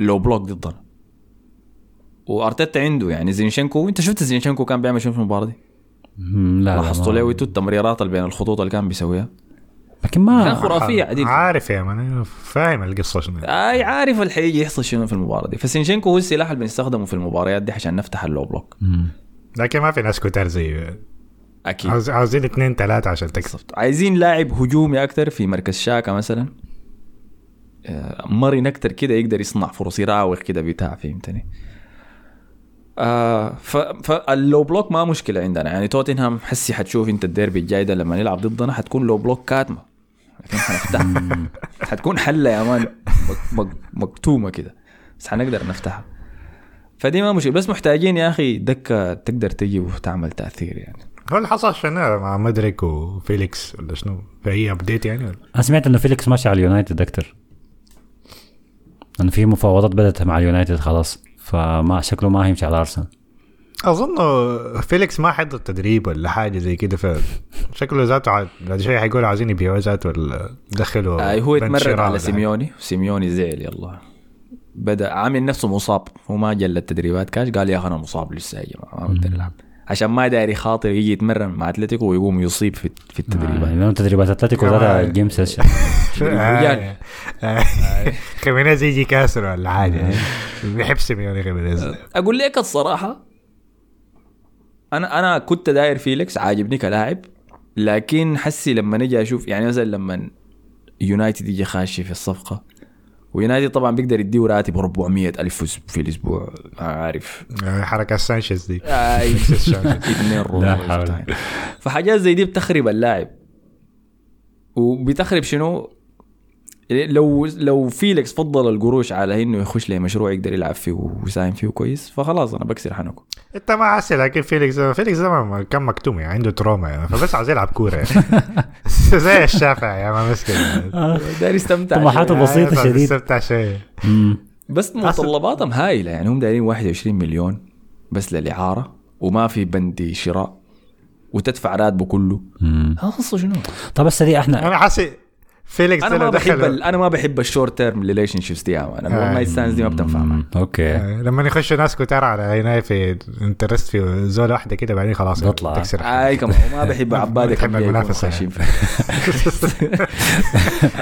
low block ضدنا وأرتيتا عنده يعني زينشينكو انت شفت زينشينكو كان بيعمل شنو في المباراة دي؟ لا لا لاحظتوا أنتوا التمريرات اللي بين الخطوط اللي كان بيسويها. لكن كان ما خرافيه عديد عارف يا man فاهم القصة شنو. أي عارف اللي حيجي يحصل شنو في المباراة دي. فسينشينكو هو السلاح اللي بنستخدمه في المباريات دي عشان نفتح ال low block. لكن ما في ناس كتار زي أكيد. عاوز- عاوزين اثنين ثلاثة عشان تكسب. عايزين لاعب هجومي أكثر في مركز شاكا مثلا. آه، مرن أكثر كده يقدر يصنع فرص يراوغ كده بتاع فهمتني؟ آه ف فال low block ما مشكلة عندنا. يعني توتنهام حسي حتشوف انت الديربي الجاي ده لما نلعب ضدنا حتكون low block كاتمة. لكن حنفتحها حتكون حلة يا man. مك- مك- مكتومة كده. بس حنقدر نفتحها. فدي ما مشكلة. بس محتاجين يا أخي دكة تقدر تجي وتعمل تأثير يعني. هو اللي حصل شنو مع مدرك وفيليكس ولا شنو؟ فهي ابديت يعني ولا؟ أنا سمعت انه فيليكس ماشي على اليونايتد أكتر. انه في مفاوضات بدأت مع اليونايتد خلاص فما شكله ما هيمشي على أرسنال. أظن فيليكس ما حضر تدريب ولا حاجة زي كده فشكله ذاته عاد- بعد شوي حيقول عايزين يبيعوا ذاته ولا دخلوا آه هو يتمرد شراء على سيميوني. وسيميوني زعل يلا. بدأ عامل نفسه مصاب هو ما جل التدريبات كاش قال يا أخي أنا مصاب لسه يا جماعة ما بقدر ألعب. عشان ما داري خاطر يجي يتمرن مع أتلتيكو ويقوم يصيب في في التدريبات. لأنه تدريبات أتلتيكو كمان. the game session خيمينيز يجي كاسر ولا حاجة. بيحب سيميوني خيمينيز. أقول لك الصراحة أنا أنا كنت داير فيليكس عاجبني كلاعب لكن حسي لما نجي أشوف يعني مثلا لما يونايتد يجي خاشي في الصفقة ويونايتد طبعا بيقدر يديه راتب 400 ألف في الأسبوع. ما عارف حركة سانشيز دي. إي حول. فحاجات زي دي بتخرب اللاعب وبتخرب شنو؟ لو لو فيليكس فضل القروش على إنه يخش لمشروع يقدر يلعب فيه ويساهم فيه كويس فخلاص أنا بكسر حنكه أنت ما حاسس لكن فيليكس فيليكس ده ما- كان مكتوم يعني عنده trauma يعني فبس عايز يلعب كورة يعني. زي الشافع يا ما مسكين. داير يستمتع. طموحاته شوية. بسيطة شديد. استمتع شيء بس متطلباتهم هايلة يعني هم دايرين 21 مليون بس للإعارة وما في بند شراء وتدفع راتبه كله. هذا شنو؟ طب بس دي إحنا أنا حاسس فيليكس أنا ما بحب ال- أنا ما بحب ال short term relationships دي أنا ال one night stands دي ما بتنفع معي. okay. لما يخشوا ناس كتار على هنا في interest في زول واحدة كده بعدين خلاص بطلع. تكسر أي كمان وما بحب كم المنافسة. خاشين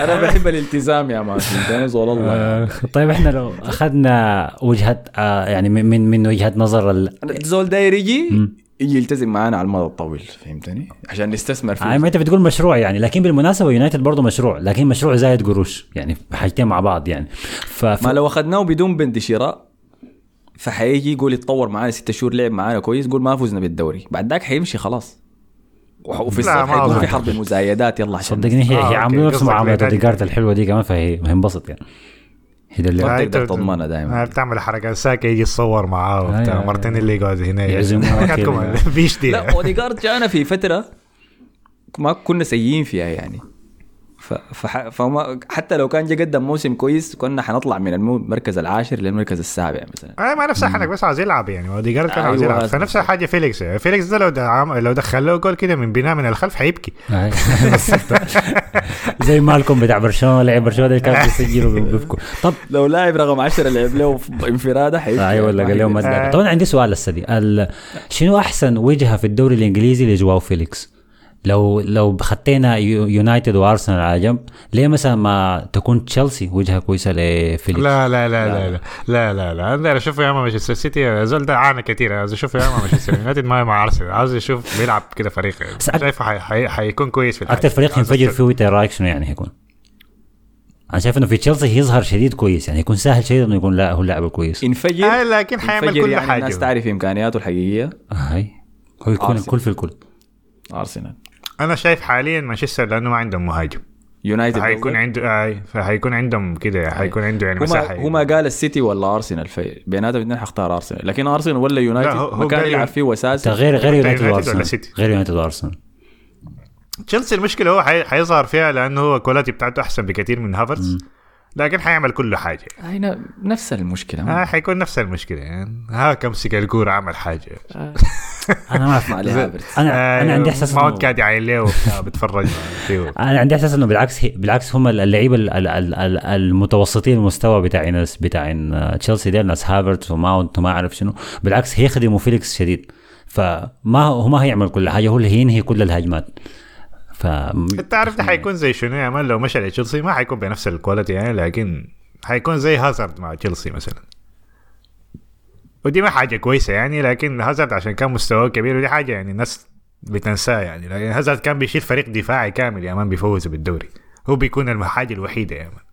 أنا بحب الالتزام يا man أنا زول الله. آه، طيب إحنا لو أخذنا وجهة آه، يعني من من من وجهة نظر الزول داير يجي؟ يلتزم معانا على المدى الطويل فهمتني؟ عشان نستثمر فيه ما أنت بتقول مشروع يعني لكن بالمناسبة يونايتد برضه مشروع لكن مشروع زايد قروش يعني حاجتين مع بعض يعني ف... ف... ما لو أخذناه بدون بند شراء فحيجي يقول يتطور معانا ست شهور لعب معانا كويس يقول ما فزنا بالدوري بعد ذاك حيمشي خلاص وفي الصيف حيكون. في حرب المزايدات يلا عشان صدقني هي آه، هي. عاملين نفس معامله. اوديجارد الحلوة دي كمان فهي هينبسط يعني هي اللي ما تقدر تضمنها دائما بتعمل حركات ساكا يجي يتصور معاه وبتاع. مرتين اللي يقعد هنا يعزمهم لا اوديجارد جانا في فترة ما كنا سيئين فيها يعني. فح... فما حتى لو كان جا قدم موسم كويس كنا حنطلع من المركز العاشر للمركز السابع مثلا. أي ما نفس حنك بس عايز يلعب يعني اوديجارد كان عايز أيوة، يلعب. فنفس الحاجة فيليكس. فيليكس ده لو دعم لو دخل له جول كده من بناء من الخلف حيبكي. آه، بالضبط. زي مالكم بتاع برشلونة لعب برشلونة ده كان بيسجلوا وبيبكوا طب لو لاعب رقم 10 لعب له انفرادة حيبكي. أيوه ولا قال لهم. تدافع. طبعا عندي سؤال هسه دي. ال- شنو أحسن وجهة في الدوري الإنجليزي لجواو فيليكس؟ لو لو خطينا يو- يونايتد وأرسنال على جنب ليه مثلا ما تكون تشيلسي وجهة كويسة لفيليكس لا لا لا لا. لا لا لا لا أنا اشوفه يا اما مانشستر سيتي زول ده عانى كثير عايز اشوفه يا اما مانشستر يونايتد ما مع أرسنال. عاوز أشوف بيلعب كده فريق. شايفه حي- حي- حيكون كويس في. أكثر فريق ينفجر فيه انت رايك شنو يعني هيكون؟ أنا شايف إنه في تشيلسي هيظهر شديد كويس. يعني يكون سهل شديد إنه يكون لا هو اللاعب الكويس. ينفجر؟ آه، لكن حيعمل كل يعني حاجة. الناس تعرف إمكانياته الحقيقية. آه، هاي. هو يكون. الكل في الكل. أرسنال. أنا شايف حاليا مانشستر لأنه ما عندهم مهاجم. يونايتد حيكون؟ عنده آي فحيكون عندهم كده حيكون عنده يعني مساحة. هما هما قال السيتي ولا أرسنال؟ في بيناتهم الاثنين حختار أرسنال. لكن أرسنال ولا يونايتد هو- هو مكان يلعب فيه وساسي غير غير يونايتد يونايتد ولا وارسنال سيتي؟ غير يونايتد وأرسنال. تشيلسي المشكلة هو حي- حيظهر فيها لأنه هو ال quality بتاعته أحسن بكثير من هافرتز لكن حيعمل كل حاجة. هنا نفس المشكلة. آه حيكون نفس المشكلة. يعني ها مسك الكوره عمل حاجة. أنا ما اعرف ما عليه هافرتز. أنا أنا عندي إحساس إنه- قاعد وبتاع بتفرج أنا عندي إحساس إنه بالعكس هي بالعكس هم اللعيبة ال- ال- ال- ال- المتوسطين المستوى بتاع ناس بتاع تشيلسي ديل ناس هافرت وماونت وما أعرف شنو. بالعكس هيخدموا فيليكس شديد. فما هو ما هيعمل كل حاجة هو اللي هينهي كل الهجمات. ف أنت عارف ده حيكون زي شنو يا man لو مشى لتشيلسي ما حيكون بنفس ال quality يعني لكن حيكون زي هازارد مع تشيلسي مثلا. ودي ما حاجة كويسة يعني لكن هازارد عشان كان مستواه كبير ودي حاجة يعني الناس بتنساه يعني. لكن هازارد كان بيشيل فريق دفاعي كامل يا man بيفوز بالدوري. هو بيكون الحاجة الوحيدة يا man.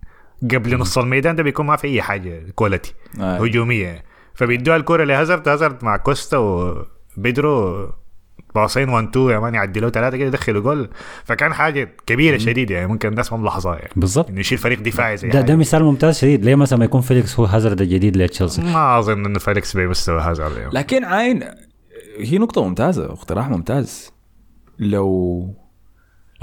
قبل نص الميدان ده بيكون ما في أي حاجة quality آه. هجومية. فبيدوها الكوره لهازارد هازارد مع كوستا وبيدرو باصين 1 2 يا man يعدلوا ثلاثة كده يدخلوا جول. فكان حاجة كبيرة شديدة يعني ممكن الناس ما ملاحظاها يعني. بالضبط. إنه يشيل فريق دفاعي زي ده. ده مثال ممتاز شديد. ليه مثلا ما يكون فيليكس هو هازارد الجديد لتشيلسي؟ ما أظن إنه فيليكس بمستوى هازارد يعني. لكن عين هي نقطة ممتازة اقتراح ممتاز. لو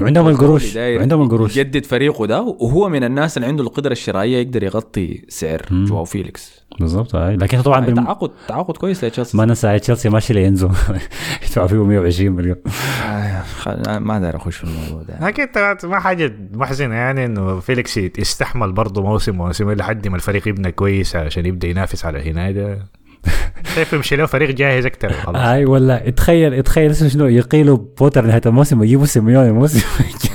وعندهم القروش داير عندهم القروش. يجدد فريقه ده وهو من الناس اللي عنده القدرة الشرائية يقدر يغطي سعر مم. جواو فيليكس. بالضبط هاي. لكن طبعا بالم... تعاقد تعاقد كويس لتشيلسي. ما ننسى تشيلسي ماشي إنزو يدفع فيه 120 مليون. آه، خل- ما أقدر أخش في الموضوع ده. لكن ما حاجة محزنة يعني إنه فيليكس يستحمل برضه موسم موسمين لحد ما الفريق يبنى كويس عشان يبدأ ينافس على هناك شايف يمشي له فريق جاهز أكثر خلاص. هاي ولا اتخيل اتخيل اسمه شنو يقيلوا بوتر نهاية الموسم ويجيبوا سيميوني الموسم.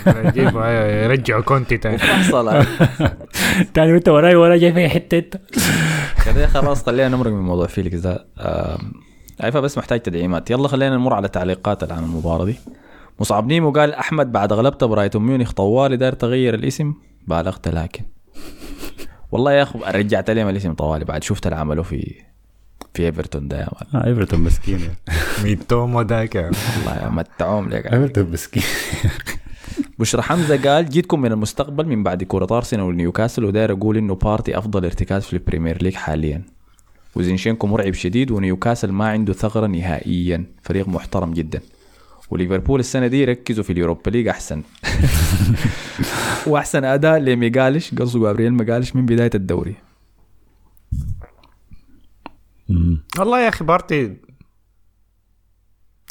يجيب- يرجعوا كونتي تاني. حصل تاني وانت وراي ولا جاي في حتة. انت خلاص خلينا نمرق من موضوع فيليكس ده عارفة بس محتاج تدعيمات. يلا خلينا نمر على تعليقات عن المباراة دي. مصعب نيمو قال أحمد بعد غلبت برايتون ميونخ طوالي داير تغير الاسم. بالغت لكن. والله يا أخي رجعت لهم الاسم طوالي بعد شفت اللي عملوه في في إيفرتون ده. يا man آه إيفرتون مسكين ميتوما ذاك والله يا متعوم لك إيفرتون مسكين. بشرى حمزة قال جيتكم من المستقبل من بعد كرة أرسنال ونيوكاسل وداير أقول إنه بارتي أفضل ارتكاز في ال Premier League حاليا. وزينشينكو مرعب شديد ونيوكاسل ما عنده ثغرة نهائيا. فريق محترم جدا. وليفربول السنة دي ركزوا في ال Europa League أحسن. وأحسن أداء لماغاليس قصده جابرييل ماغاليس من بداية الدوري. مم. والله يا أخي بارتي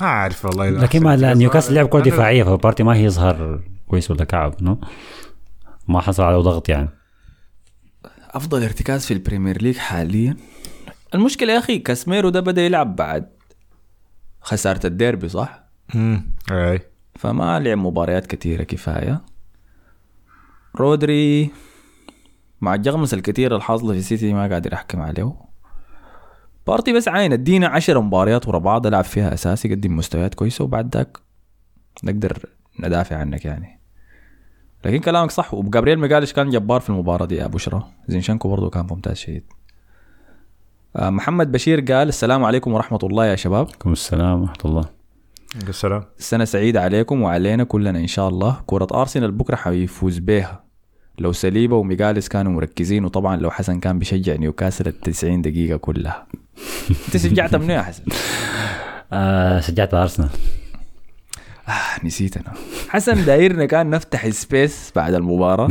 ما أعرف والله لكن ما. نيوكاسل لعب كرة دفاعية فبارتي ما هيظهر كويس ولا كعب نو؟ ما حصل عليه ضغط يعني. أفضل ارتكاز في ال Premier League حاليا؟ المشكلة يا أخي كاسميرو ده بدأ يلعب بعد خسارة الديربي صح؟ امم أي. فما لعب مباريات كثيرة كفاية. رودري مع الجغمسة الكثير الحاصلة في سيتي ما قادر أحكم عليه. بارتي بس عاين ادينا عشر مباريات ورا بعض العب فيها أساسي قدم مستويات كويسة وبعد ذاك نقدر ندافع عنك يعني. لكن كلامك صح وجابرييل ماغاليس كان جبار في المباراة دي يا بشرى زينشينكو برضه كان ممتاز شديد. آه، محمد بشير قال السلام عليكم ورحمة الله يا شباب. عليكم السلام ورحمة الله. السلام. سنة سعيدة عليكم وعلينا كلنا إن شاء الله. كرة أرسنال بكرة حيفوز بيها لو ساليبا وماغاليس كانوا مركزين وطبعا لو حسن كان بيشجع نيوكاسل ال 90 دقيقة كلها. أنت شجعت منو يا حسن؟ آه شجعت أرسنال. آه نسيت أنا. حسن دايرنا كان نفتح space بعد المباراة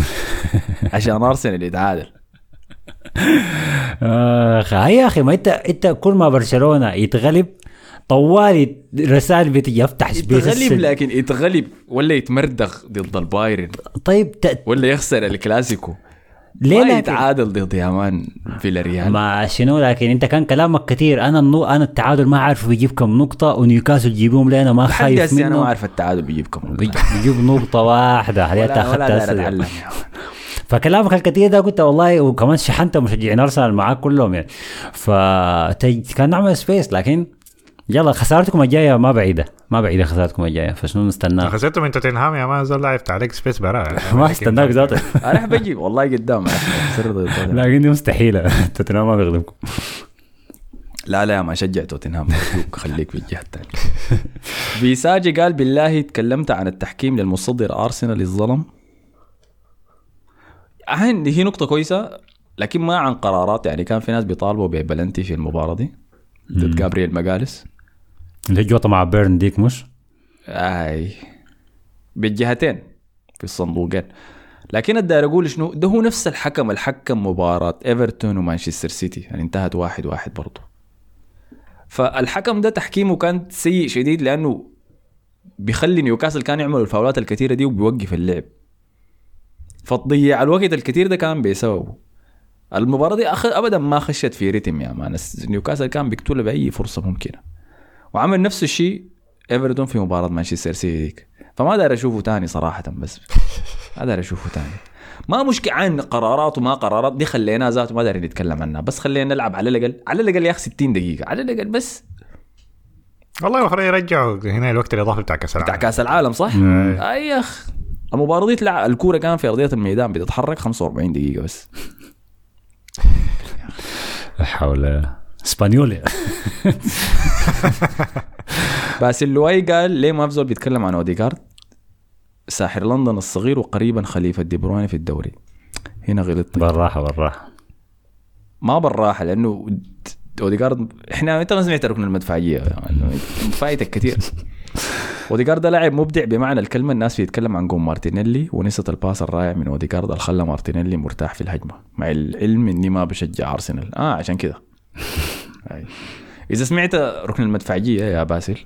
عشان أرسنال يتعادل. اخ هاي يا أخي ما انت أنت كل ما برشلونة يتغلب طوالي رسائل بتجي افتح سبيس يتغلب. لكن يتغلب. ولا يتمردغ ضد البايرن. طيب ت... ولا يخسر الكلاسيكو. ليه ما يتعادل ضد يامان فيلاريال. ما شنو لكن انت كان كلامك كثير أنا النو... أنا التعادل ما عارف بيجيب كم نقطة ونيوكاسل يجيبهم لي أنا ما خايف هسه أنا ما منه عارف التعادل بيجيب كم بيج- بيجيب نقطة واحدة. هل انت ولا, اخذت ولا داير هسه. أتعلم يا فكلامك الكثير ده قلت والله وكمان شحنت مشجعين أرسنال معاك كلهم يعني. فكان نعمل سبيس لكن يلا خسارتكم الجاية ما بعيدة ما بعيدة خسارتكم الجاية فشنو نستناه خسرته من توتنهام يا ما زول لاعب عليك سبيس برا. ما استناك ذاته. أنا بجي والله قدام. لكن دي مستحيلة. توتنهام ما بيغلبكم. لا لا ما شجع توتنهام. خليك في الجهة الثانية بيساجي قال بالله تكلمت عن التحكيم للمصدر ارسنال الظلم. هي نقطة كويسة لكن ما عن قرارات. يعني كان في ناس بيطالبوا ببلنتي في المباراة دي ضد جابرييل ماغاليس اللي هي مع بيرن ديك مش؟ أي. بالجهتين في الصندوقين. لكن الداير أقول شنو؟ ده هو نفس الحكم الحكم مباراة إيفرتون ومانشستر سيتي. يعني انتهت واحد واحد برضه فالحكم ده تحكيمه كان سيء شديد لأنه بيخلي نيوكاسل كان يعملوا الفاولات الكثيرة دي وبيوقف اللعب. فتضيع الوقت الكثير ده كان بسببه المباراة دي. ابدا ما خشت في rhythm يا man. نيوكاسل كان بيقتلها بأي فرصة ممكنة. وعمل نفس الشيء ايفرتون في مباراة مانشستر سيتي. ديك فما داير أشوفه تاني صراحة بس ما داير أشوفه تاني. ما مشكلة عن قرارات وما قرارات دي خليناها ذاته ما دايرين نتكلم عنها. بس خلينا نلعب على الأقل على الأقل يا أخي 60 دقيقة. على الأقل بس. والله المفروض يرجعوا هنا الوقت الإضافي بتاع كأس العالم. بتاع كأس العالم صح؟ مم. أي يا اخ المباراة دي تلعب الكورة كان في أرضية الميدان بتتحرك 45 دقيقة بس. حول. اسبانيولي. بس اللواي قال ليه ما بزول بيتكلم عن اوديجارد ساحر لندن الصغير وقريبا خليفة دي بروين في الدوري. هنا غلطت بالراحة بالراحة. ما بالراحة لأنه اوديجارد إحنا إنت ما سمعت ركن المدفعية يعني فايتك كثير اوديجارد ده لاعب مبدع بمعنى الكلمة الناس بيتكلم عن قون مارتينيلي ونسيت ال pass الرائع من اوديجارد اللي خلى مارتينيلي مرتاح في الهجمة مع العلم إني ما بشجع أرسنال. آه عشان كده. أي. إذا سمعت ركن المدفعية يا باسل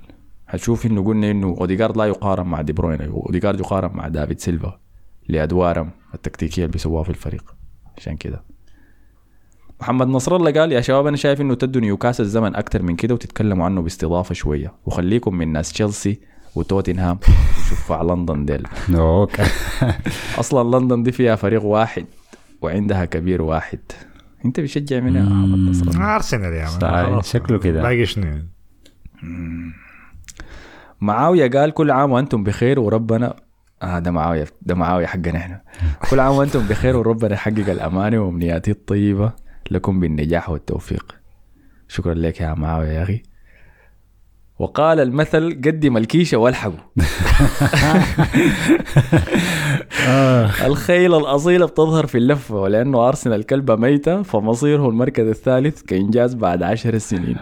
حتشوف إنه قلنا إنه اوديجارد لا يقارن مع دي بروين اوديجارد يقارن مع دافيد سيلفا لأدوارهم التكتيكية اللي بيسووها في الفريق. عشان كده. محمد نصر الله قال يا شباب أنا شايف إنه تدوا نيوكاسل الزمن أكثر من كده وتتكلموا عنه باستضافة شوية. وخليكم من ناس تشيلسي وتوتنهام وشفاع لندن ديل. أوكي. أصلا لندن دي فيها فريق واحد وعندها كبير واحد. انت بتشجع من يا محمد نصر؟ الله أرسنال يا خلاص. شكله كده. باقي شنو؟ معاوية قال كل عام وأنتم بخير وربنا آه ده معاوية ده معاوية حقنا إحنا. كل عام وأنتم بخير وربنا يحقق الأمانة وأمنياتي الطيبة لكم بالنجاح والتوفيق. شكرا لك يا معاوية يا أخي. وقال المثل قدم الكيشه والحقوا الخيل الأصيلة بتظهر في اللفة ولأنه أرسنال كلبة ميتة فمصيره المركز الثالث كإنجاز بعد عشر سنين.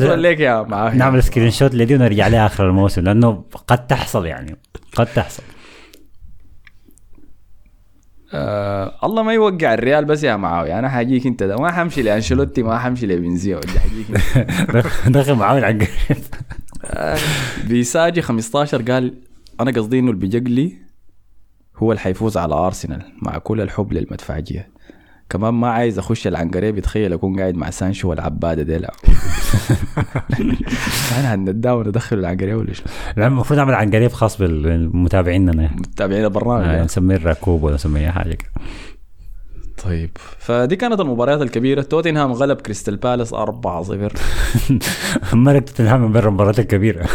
شكرا لك يا معاوية نعمل سكرين شوت لدي ونرجع لها آخر الموسم لأنه قد تحصل يعني قد تحصل. آه الله ما يوقع الريال بس يا معاوية. أنا حاجيك أنت ده. ما حمشي لأنشيلوتي ما حمشي لبنزيما بدي حاجيك. دخل على القريب آه، بيساجي 15 قال أنا قصدي إنه البيجقلي هو اللي حيفوز على أرسنال مع كل الحب للمدفعجية. كمان ما عايز أخش العنقريب يتخيل أكون قاعد مع سانشو والعباده دي لا أنا هندام وندخل العنقريب ولا شنو؟ لا، المفروض نعمل عن قريب خاص بالمتابعيننا متابعين البرنامج. آه،. نسميه الركوب ولا نسميه حاجة. كده طيب فدي كانت المباريات الكبيرة. توتنهام غلب كريستال بالاس 4-0 مرق توتنهام من برا المباريات الكبيرة.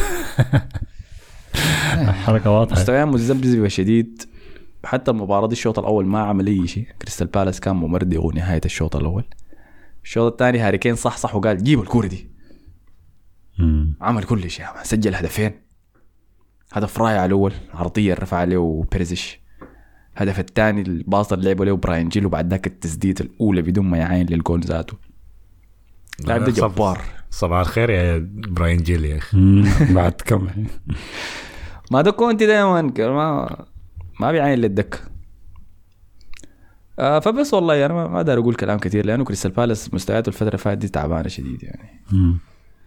حركة واضحة. مستويات متذبذبه شديد حتى المباراة دي الشوط الأول ما عمل أي شيء. كريستال بالاس كان ممردغ نهاية الشوط الأول. الشوط الثاني هاري كين صحصح وقال جيبوا الكورة دي. مم. عمل كل شيء. سجل هدفين. هدف رائع الأول. عرضية رفع عليه بيريسيتش الهدف الثاني ال pass اللي لعبه له براين جيل وبعد ذاك التسديد الأولى بدون ما يعاين للجول ذاته. لاعب ده جبار صباح الخير يا براين جيل يا أخي. بعد كم. ما ده كونتي دائما ما ما بيعاين للدكة آه فبس والله أنا ما- ما أقدر أقول كلام كثير لأنه كريستال بالاس مستوياته الفترة اللي فاتت دي تعبانة شديد يعني. مم.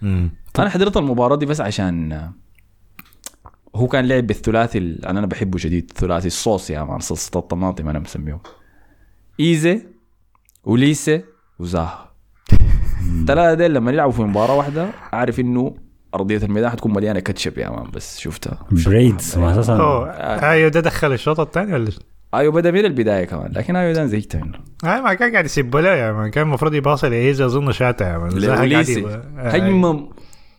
مم. أنا حضرت المباراة دي بس عشان آه، هو كان لعب بالثلاثي ال- أنا بحبه شديد ثلاثي الصوص يا مان صلصه الطماطم أنا مسميه إيزي وليسي وزاها. الثلاثه ديل لما يلعبوا في مباراة واحدة أعرف إنه أرضية الميدان حتكون مليانة كاتشب يا مان بس شفتها. بريدز ما أساسا. أيوه ده دخل الشوط الثاني ولا؟ أيوه بدا من البداية كمان لكن أيوه ده زهقت منه آه ما كان قاعد يسب له يا مان كان المفروض يباصي لايزا اظن شاتا يا مان هجمة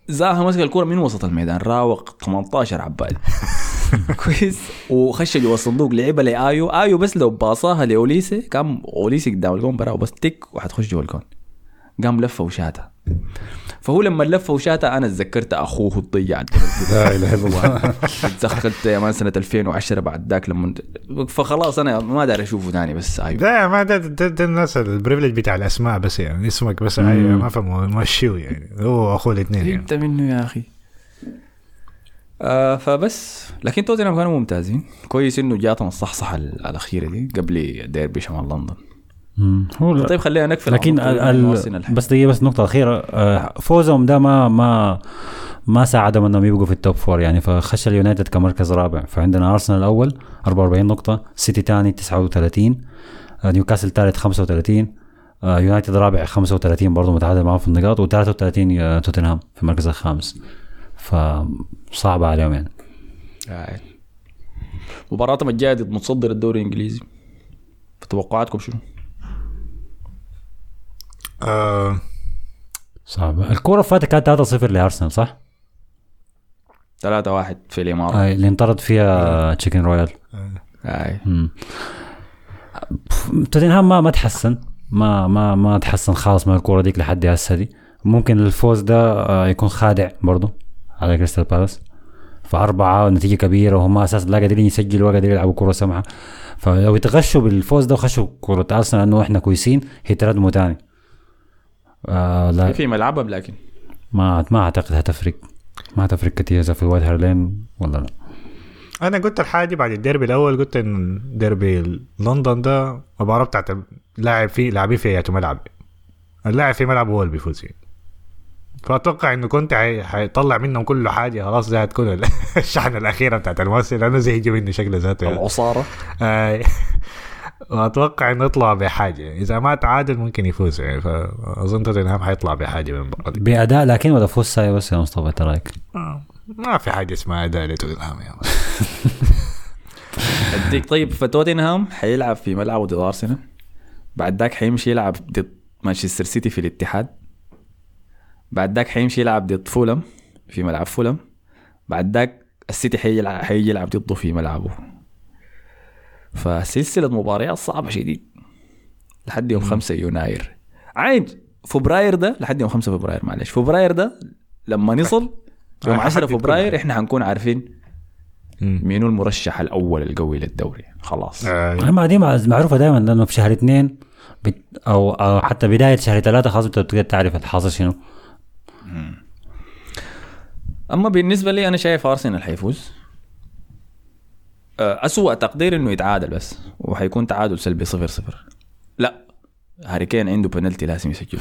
زاها مسك الكوره من وسط الميدان راوق 18 عباد. كويس. وخش جوا الصندوق لعبها لآيو. آيو بس لو باصاها لأوليسي كان أوليسي قدام الجون برا بس تك وحتخش جوا الجون. قام لفه وشاتها فهو لما لفه وشاتها أنا تذكرت أخوه الضيع. لا إله إلا الله. تذكرت يا man سنه 2010 بعد ذاك لما فخلاص أنا ما داري أشوفه ثاني بس أيوه. ده يا man ده, ده, ده الناس ال privilege بتاع الأسماء بس يعني اسمك بس أيوة ما فهموا مشيو يعني. هو أخوه الاثنين يعني. أنت منه يا أخي. آه فبس. لكن توتنهام كانوا ممتازين. كويس إنه جاتهم الصحصحة ال- الأخيرة دي قبل ديربي شمال لندن. هو طيب خلينا نقفل لكن ال. بس دقيقة بس نقطة أخيرة. آه، فوزهم ده ما ما ما ساعدهم إنهم يبقوا في ال top four يعني فخش اليونايتد كمركز رابع. فعندنا أرسنال الأول 44 نقطة سيتي ثاني 39 آه، نيوكاسل ثالث 35 آه، يونايتد رابع 35 برضه متعادل معهم في النقاط و33 آه، توتنهام في المركز الخامس. فصعبه عليهم يعني. مباراتهم الجايه ضد متصدر الدوري الإنجليزي. فتوقعاتكم شنو؟ آه صعبه الكوره فاتت كانت 3-0 لأرسنال صح؟ 3 1 في الإمارات. آه، اللي انطرد فيها تشيكن رويال آه. مم. توتنهام ما ما تحسن. ما ما ما تحسن خالص من الكورة ديك لحد هسه دي. ممكن الفوز ده آه، يكون خادع برضه على كريستال بالاس. فأربعة ونتيجة كبيرة وهم أساسا لا قادرين يسجلوا ولا قادرين يلعبوا كرة سمحة فلو يتغشوا بالفوز ده وخشوا كرة أرسنال إنه إحنا كويسين هيتردموا تاني. آه لا. في ملعبهم لكن ما ما أعتقد هتفرق. ما تفرق كثير إذا في وايت هارت لين ولا لا. أنا قلت الحاجة بعد الديربي الأول قلت إن ديربي لندن ده مباراة بتاعت لاعب فيه لاعبين في اياته ملعب. اللاعب في ملعب هو اللي بيفوز فيه. فأتوقع إنه كنت حي- حيطلع منهم كل حاجة خلاص دي هتكون ال- الشحنة الأخيرة بتاعت الموسم لأنه زهق منه شكله ذاته. العصارة. آي. وأتوقع إنه يطلع بحاجة. إذا ما تعادل ممكن يفوز. يعني فأظن توتنهام حيطلع بحاجة من المباراه دي بأداء لكن ولا فوز ساي بس يا مصطفى إنت رأيك؟ آه، ما في حاجة اسمها أداء لتوتنهام يا. أديك طيب فتوتنهام حيلعب في ملعبه ضد أرسنال. بعد ذاك حيمشي يلعب ضد مانشستر سيتي في الاتحاد. بعد ذاك حيمشي يلعب ضد فولم في ملعب فولم. بعد ذاك السيتي حيلعب حيجي يلعب ضده في ملعبه. فسلسلة مباريات صعبة شديد. لحد يوم 5 يناير عايد فبراير ده لحد يوم 5 فبراير معلش. فبراير ده لما نصل يوم آه، 10 حدد كل فبراير. إحنا حنكون عارفين. مين المرشح الأول القوي للدوري. خلاص. آه، ما دي مع- معروفة دائما لأنه في شهر اثنين بت أو أو حتى بداية شهر ثلاثة خلاص بتبدا تعرف الحاصل شنو. أما بالنسبة لي أنا شايف أرسنال حيفوز. آه، أسوأ تقدير إنه يتعادل بس وحيكون تعادل سلبي صفر صفر. لا هاري كين عنده بنالتي لازم يسجل.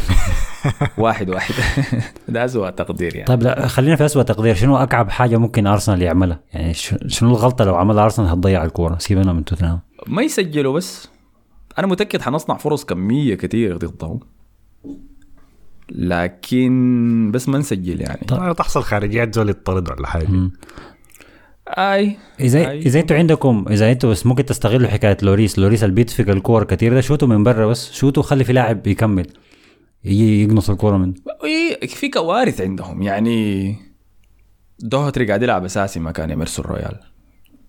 واحد واحد. ده أسوأ تقدير يعني. طيب لا خلينا في اسوء تقدير. شنو أكعب حاجة ممكن أرسنال يعملها؟ يعني ش- شنو الغلطة لو عملها أرسنال هتضيع الكورة؟ سيبنا من توتنهام. ما يسجلوا بس. أنا متأكد حنصنع فرص كمية كثير ضدهم. لكن بس ما نسجل يعني. ما تحصل خارجيات زول يطرد ولا حاجة. أي. إذا أي. إذا أنتوا عندكم إذا أنتوا بس ممكن تستغلوا حكاية لوريس. لوريس اللي بيدفق الكور كثير ده شوتوا من برا بس. شوتوا خلي في لاعب يكمل. يجي يقنص الكورة من إيه، في كوارث عندهم. يعني دوهتري قاعد يلعب أساسي مكان اميرسون رويال.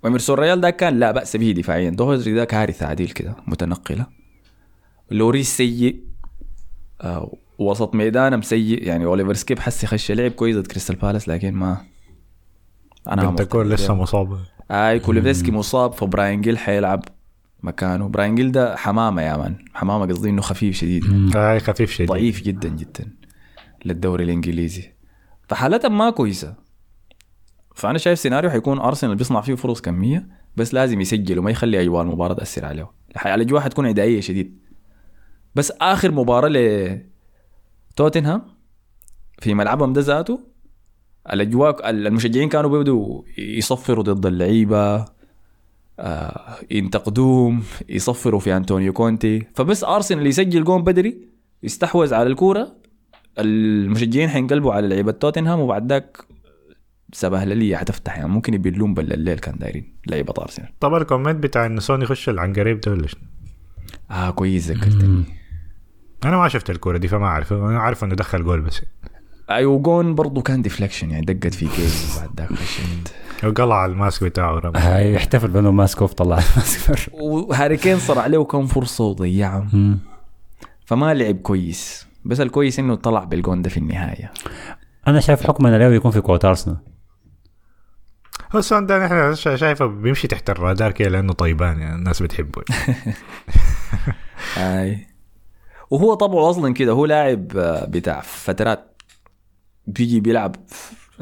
واميرسون رويال ده كان لا بأس به دفاعيا. دوهتري ده كارثة عديل كده متنقلة. لوريس سيء. آه وسط ميدانهم سيء. يعني أوليفر سكيب حسي خش لعب كويس ضد كريستال بالاس لكن ما أنا بنتانكور. لسه مصاب. آي كولوسيفسكي مصاب فبراين جيل حيلعب مكانه. براين جيل ده حمامة يا مان. حمامة قصدي إنه خفيف شديد. هاي خفيف شديد. ضعيف جدا جدا للدوري الإنجليزي. فحالتهم ما كويسة. فأنا شايف سيناريو حيكون أرسنال بيصنع فيه فرص كمية بس لازم يسجل وما يخلي اجواء المباراه تأثر عليه الاجواء حتكون عدائيه شديد. بس آخر مباراة لتوتنهام في ملعبهم ده ذاته الأجواء المشجعين كانوا بيبدوا يصفروا ضد اللعيبة آه ينتقدوهم يصفروا في أنطونيو كونتي. فبس أرسنال يسجل جون بدري يستحوذ على الكورة المشجعين حينقلبوا على لعيبة توتنهام وبعد ذاك سبهللية حتفتح. يعني ممكن يبلون بل الليل كان دايرين لعيبة أرسنال. طبعا ال comment بتاع إن سون يخش العنقريب ده ولا؟ آه كويس ذكرتني. أنا ما شفت الكورة دي فما أعرف. أنا عارف إنه دخل جول بس. أيوه جون برضه كان deflection يعني دقت في كيس وبعد ذاك خشت وقلع ال mask بتاعه ورمى هاي يحتفل بأنه mask off طلع ال mask. وهاري كين صرع له كم فرصة وضيعهم مم. فما لعب كويس. بس الكويس إنه طلع بالجون ده في النهاية. أنا شايف حكمنا له يكون في قوة أرسنال. هو سون ده نحن شا- شايفه بيمشي تحت الرادار كده لأنه طيبان يعني الناس بتحبه. اي وهو طبعه أصلا كده هو لاعب آه، بتاع فترات بيجي بيلعب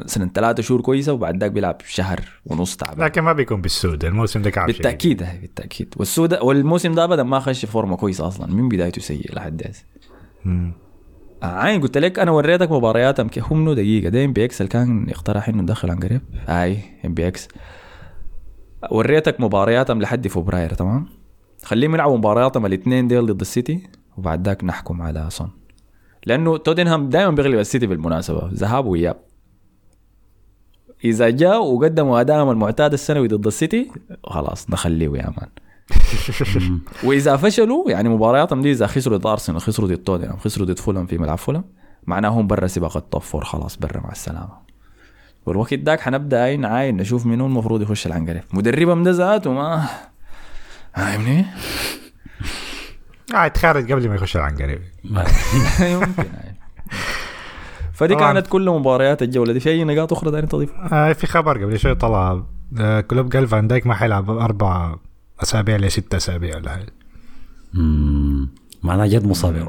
سنة ثلاثة شهور كويسة وبعد ذاك بيلعب شهر ونص تعبان. لكن ما بيكون بالسود الموسم ده كعب شديد. بالتأكيد هاي بالتأكيد. والسود والموسم ده ابدا ما خش فورمة كويسة أصلا من بدايته سيء لحد هسه عين قلت لك أنا وريتك مبارياتهم كيف هم منو دقيقة. ده إم بي إكس اللي كان يقترح إنه ندخل عن قريب. اي إم بي إكس. وريتك مبارياتهم لحد فبراير تمام؟ خليهم يلعبوا مبارياتهم الاثنين ديل ضد السيتي وبعد ذاك نحكم على سون لأنه توتنهام دائما بيغلب السيتي بالمناسبة. ذهاب واياب إذا جاء وقدموا ادائهم المعتاد السنوي ضد السيتي خلاص نخليه يا man. وإذا فشلوا يعني مبارياتهم دي إذا خسروا ضد أرسنال خسروا ضد توتنهام خسروا ضد فولم في ملعب فولم معناهم برا سباق ال top four خلاص برا مع السلامة. والوقت داك حنبدأ عين عاين نشوف منو المفروض يخش العنقريب مدربهم ده ذاته ما فاهمني؟ آه يتخارج قبل ما يخش العنقريب عاين. فدي طبعاً. كانت كل مباريات الجولة دي في أي نقاط أخرى دايرين تضيفها؟ آه في خبر قبل شوي طلع آه كلوب قال فان دايك ما حيلعب أربع أسابيع لست أسابيع ولا حاجة مم. معناه جد مصاب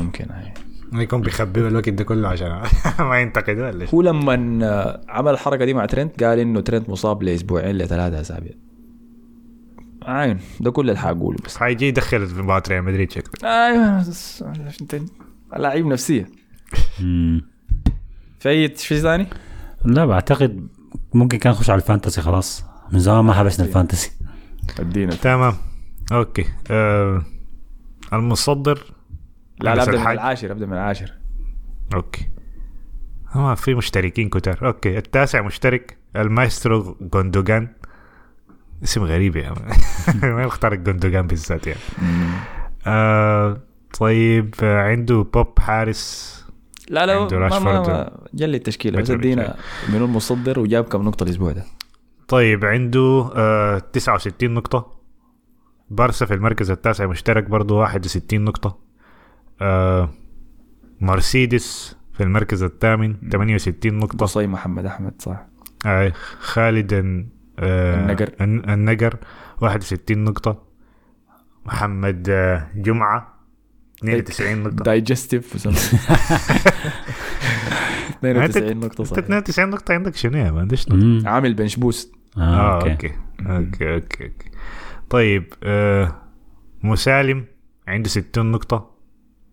ممكن. ما يكون بيخبيه الوقت ده كله عشان ما ينتقدوا ولا. هو لما آه، عمل الحركة دي مع ترنت قال إنه ترنت مصاب لأسبوعين لثلاثة أسابيع عين. ده كل اللي حقوله بس. حيجي يدخل في مباراة ريال مدريد شكله أيوه. بس- أنت لعيب نفسية. في اي شيء ثاني؟ لا بعتقد ممكن كان نخش على ال Fantasy خلاص. من زمان ما حبسنا ال Fantasy. أدينا. تمام. Okay. آه المصدر لا لا أبدأ من. العاشر أبدأ من العاشر. Okay. ما في مشتركين كتار. Okay. التاسع مشترك المايسترو جوندوجان اسم غريب يا مان. ما يختار الجوندوجان بالذات يعني. آه طيب عنده بوب حارس. لا لا عنده ما ما. ما جلي التشكيلة بس. ادينا منو المصدر وجاب كم نقطة الأسبوع ده. طيب عنده آه 69 نقطة. بارسا في المركز التاسع مشترك برضه 61 نقطة. آه مرسيدس في المركز الثامن 68 نقطة. قصي محمد أحمد صح. آه خالد الن- آه النقر. الن- النقر 61 نقطة. محمد آه جمعة. 92 نقطة. دايجستيف 92 نقطة انت صح 92 نقطة عندك شنو يا man؟ ليش مم. عامل bench boost آه آه okay. okay. okay okay طيب مسالم عنده 60 نقطة.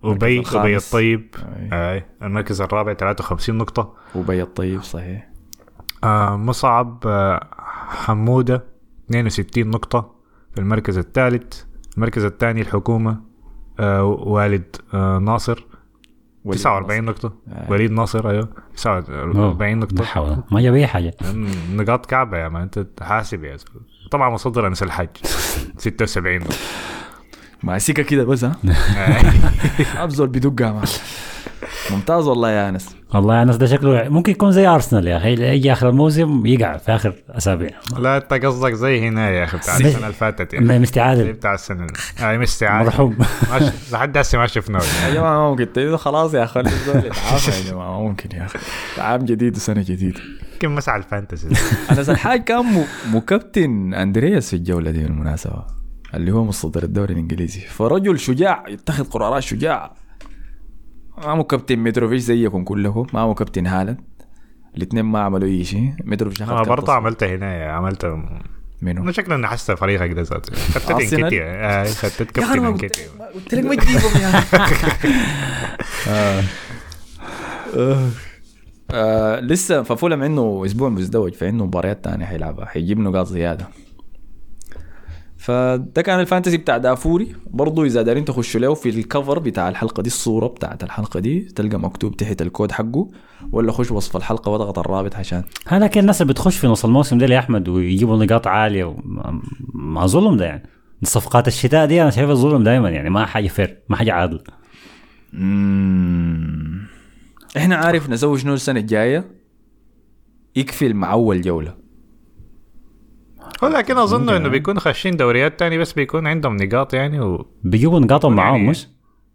وبي الخامس. الطيب. أي. آه المركز الرابع 53 نقطة. وبي الطيب صحيح. آه مصعب آه حمودة 62 نقطة في المركز الثالث. المركز الثاني الحكومة آه والد آه ناصر. وليد 49 ناصر. نقطة. آه. وليد ناصر أيوه. 49 لا نقطة. حول ما جاب أي حاجة. نقاط كعبة يا مان. أنت حاسب يا زلمة طبعا مصدر أنس الحج 76 نقطة. مع سكه كده بس ها؟ ابزول بدقها معك ممتاز والله يا أنس. والله يا ناس ده شكله ممكن يكون زي أرسنال يا أخي يجي آخر الموسم يقع في آخر أسابيع. لا أنت قصدك زي هنا يا أخي بتاع السنة اللي فاتت يعني. مستعادل. بتاع السنة اي مستعاد مرحوم. ما ش- لحد هسه ما شفناه. يا جماعة ما ممكن تقولوا خلاص يا أخي يتعافى يا جماعة ما ممكن يا أخي. عام جديد وسنة جديدة. يمكن مسح ال fantasy. انس الحاج كان مو, مكبتن أندرياس في الجولة دي بالمناسبه اللي هو متصدر الدوري الإنجليزي. فرجل شجاع يتخذ قرارات شجاعه ما مكبتن متروفيتش زيكم كلكم ما مكبتن هالاند الاثنين ما عملوا أي شيء متروفيتش أخذ أنا برضه. عملتها هنا عملت منو؟ أنا شكلي اني حاسس فريقك ده ذاته خدت أرسنال؟ إنكيتياه خدت كابتن قلت إنكيتي لك- قلت لك ما تجيبهم يا آه. آه لسه ففولهام عنده أسبوع مزدوج فعنده مباريات تانية حيلعبها حيجيب نقاط زيادة فده كان ال fantasy بتاع دافوري. برضو إذا دارين تخشوا له في ال cover بتاع الحلقة دي الصورة بتاعت الحلقة دي تلقى مكتوب تحت الكود حقه ولا خش وصف الحلقة واضغط الرابط عشان. هذا كان الناس اللي بتخش في نص الموسم ده يا احمد ويجيبوا نقاط عالية وما- ما ظلم ده يعني. صفقات الشتاء دي أنا شايفها ظلم دائما يعني ما حاجة فير ما حاجة عادله. إحنا عارف نسوي شنو السنة الجاية يكفي مع أول جولة. لكن أظن إنه بيكون خاشين دوريات تاني بس بيكون عندهم نقاط يعني و بيجيبوا نقاطهم معاهم يعني- مش؟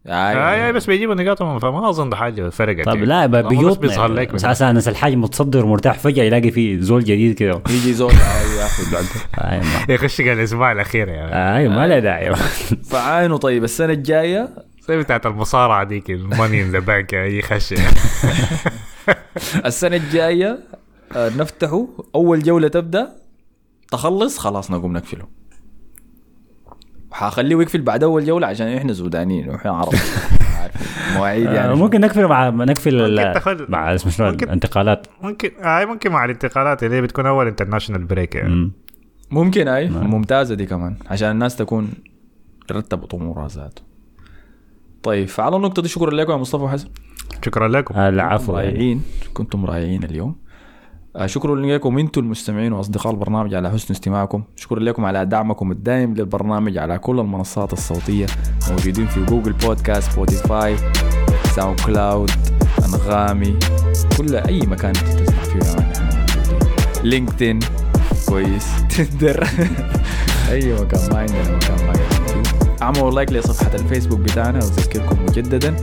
آه بس بيجيبوا نقاطهم فما أظن ده حاجة فرقت طب يعني. لا بيوت بيظهر لك بس أساسا الناس الحاج متصدر مرتاح فجأة يلاقي في زول جديد كده. يجي زول آه، يخش الأسبوع الأخير يعني. أيوه ما له داعي. فعاينوا طيب السنة الجاية؟ زي بتاعت المصارعة ديك الماني ان ذا بانك يخش السنة الجاية آه، نفتحه أول جولة تبدأ؟ تخلص خلاص نقوم نقفله. حخليه يقفل بعد أول جولة عشان إحنا سودانيين وإحنا عرب. مواعيد يعني. آه، ممكن نقفل مع نقفل مع اسمه شنو الانتقالات. ممكن آه ممكن مع الانتقالات اللي هي بتكون أول international break يعني. مم. ممكن أي. ممتازة دي كمان عشان الناس تكون رتبت أمورها ذاته طيب فعلى النقطة دي شكرا لكم يا مصطفى وحسن. شكرا لكم. العفو. يعني. رائعين. كنتم رائعين اليوم. آه، شكرا لكم أنتم المستمعين وأصدقاء البرنامج على حسن استماعكم. شكرا لكم على دعمكم الدائم للبرنامج على كل المنصات الصوتية موجودين في Google Podcasts Spotify SoundCloud أنغامي كل أي مكان تسمع فيه موجودين LinkedIn كويس. Tinder. أي مكان ما عندنا مكان ما اعملوا like لصفحة الفيسبوك بتاعنا واذكركم مجددا.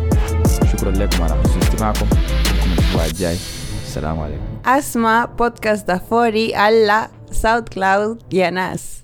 شكرا لكم على حسن استماعكم. نشوفكم الأسبوع الجاي. السلام عليكم. أسمع بودكاست دافوري على SoundCloud يا ناس.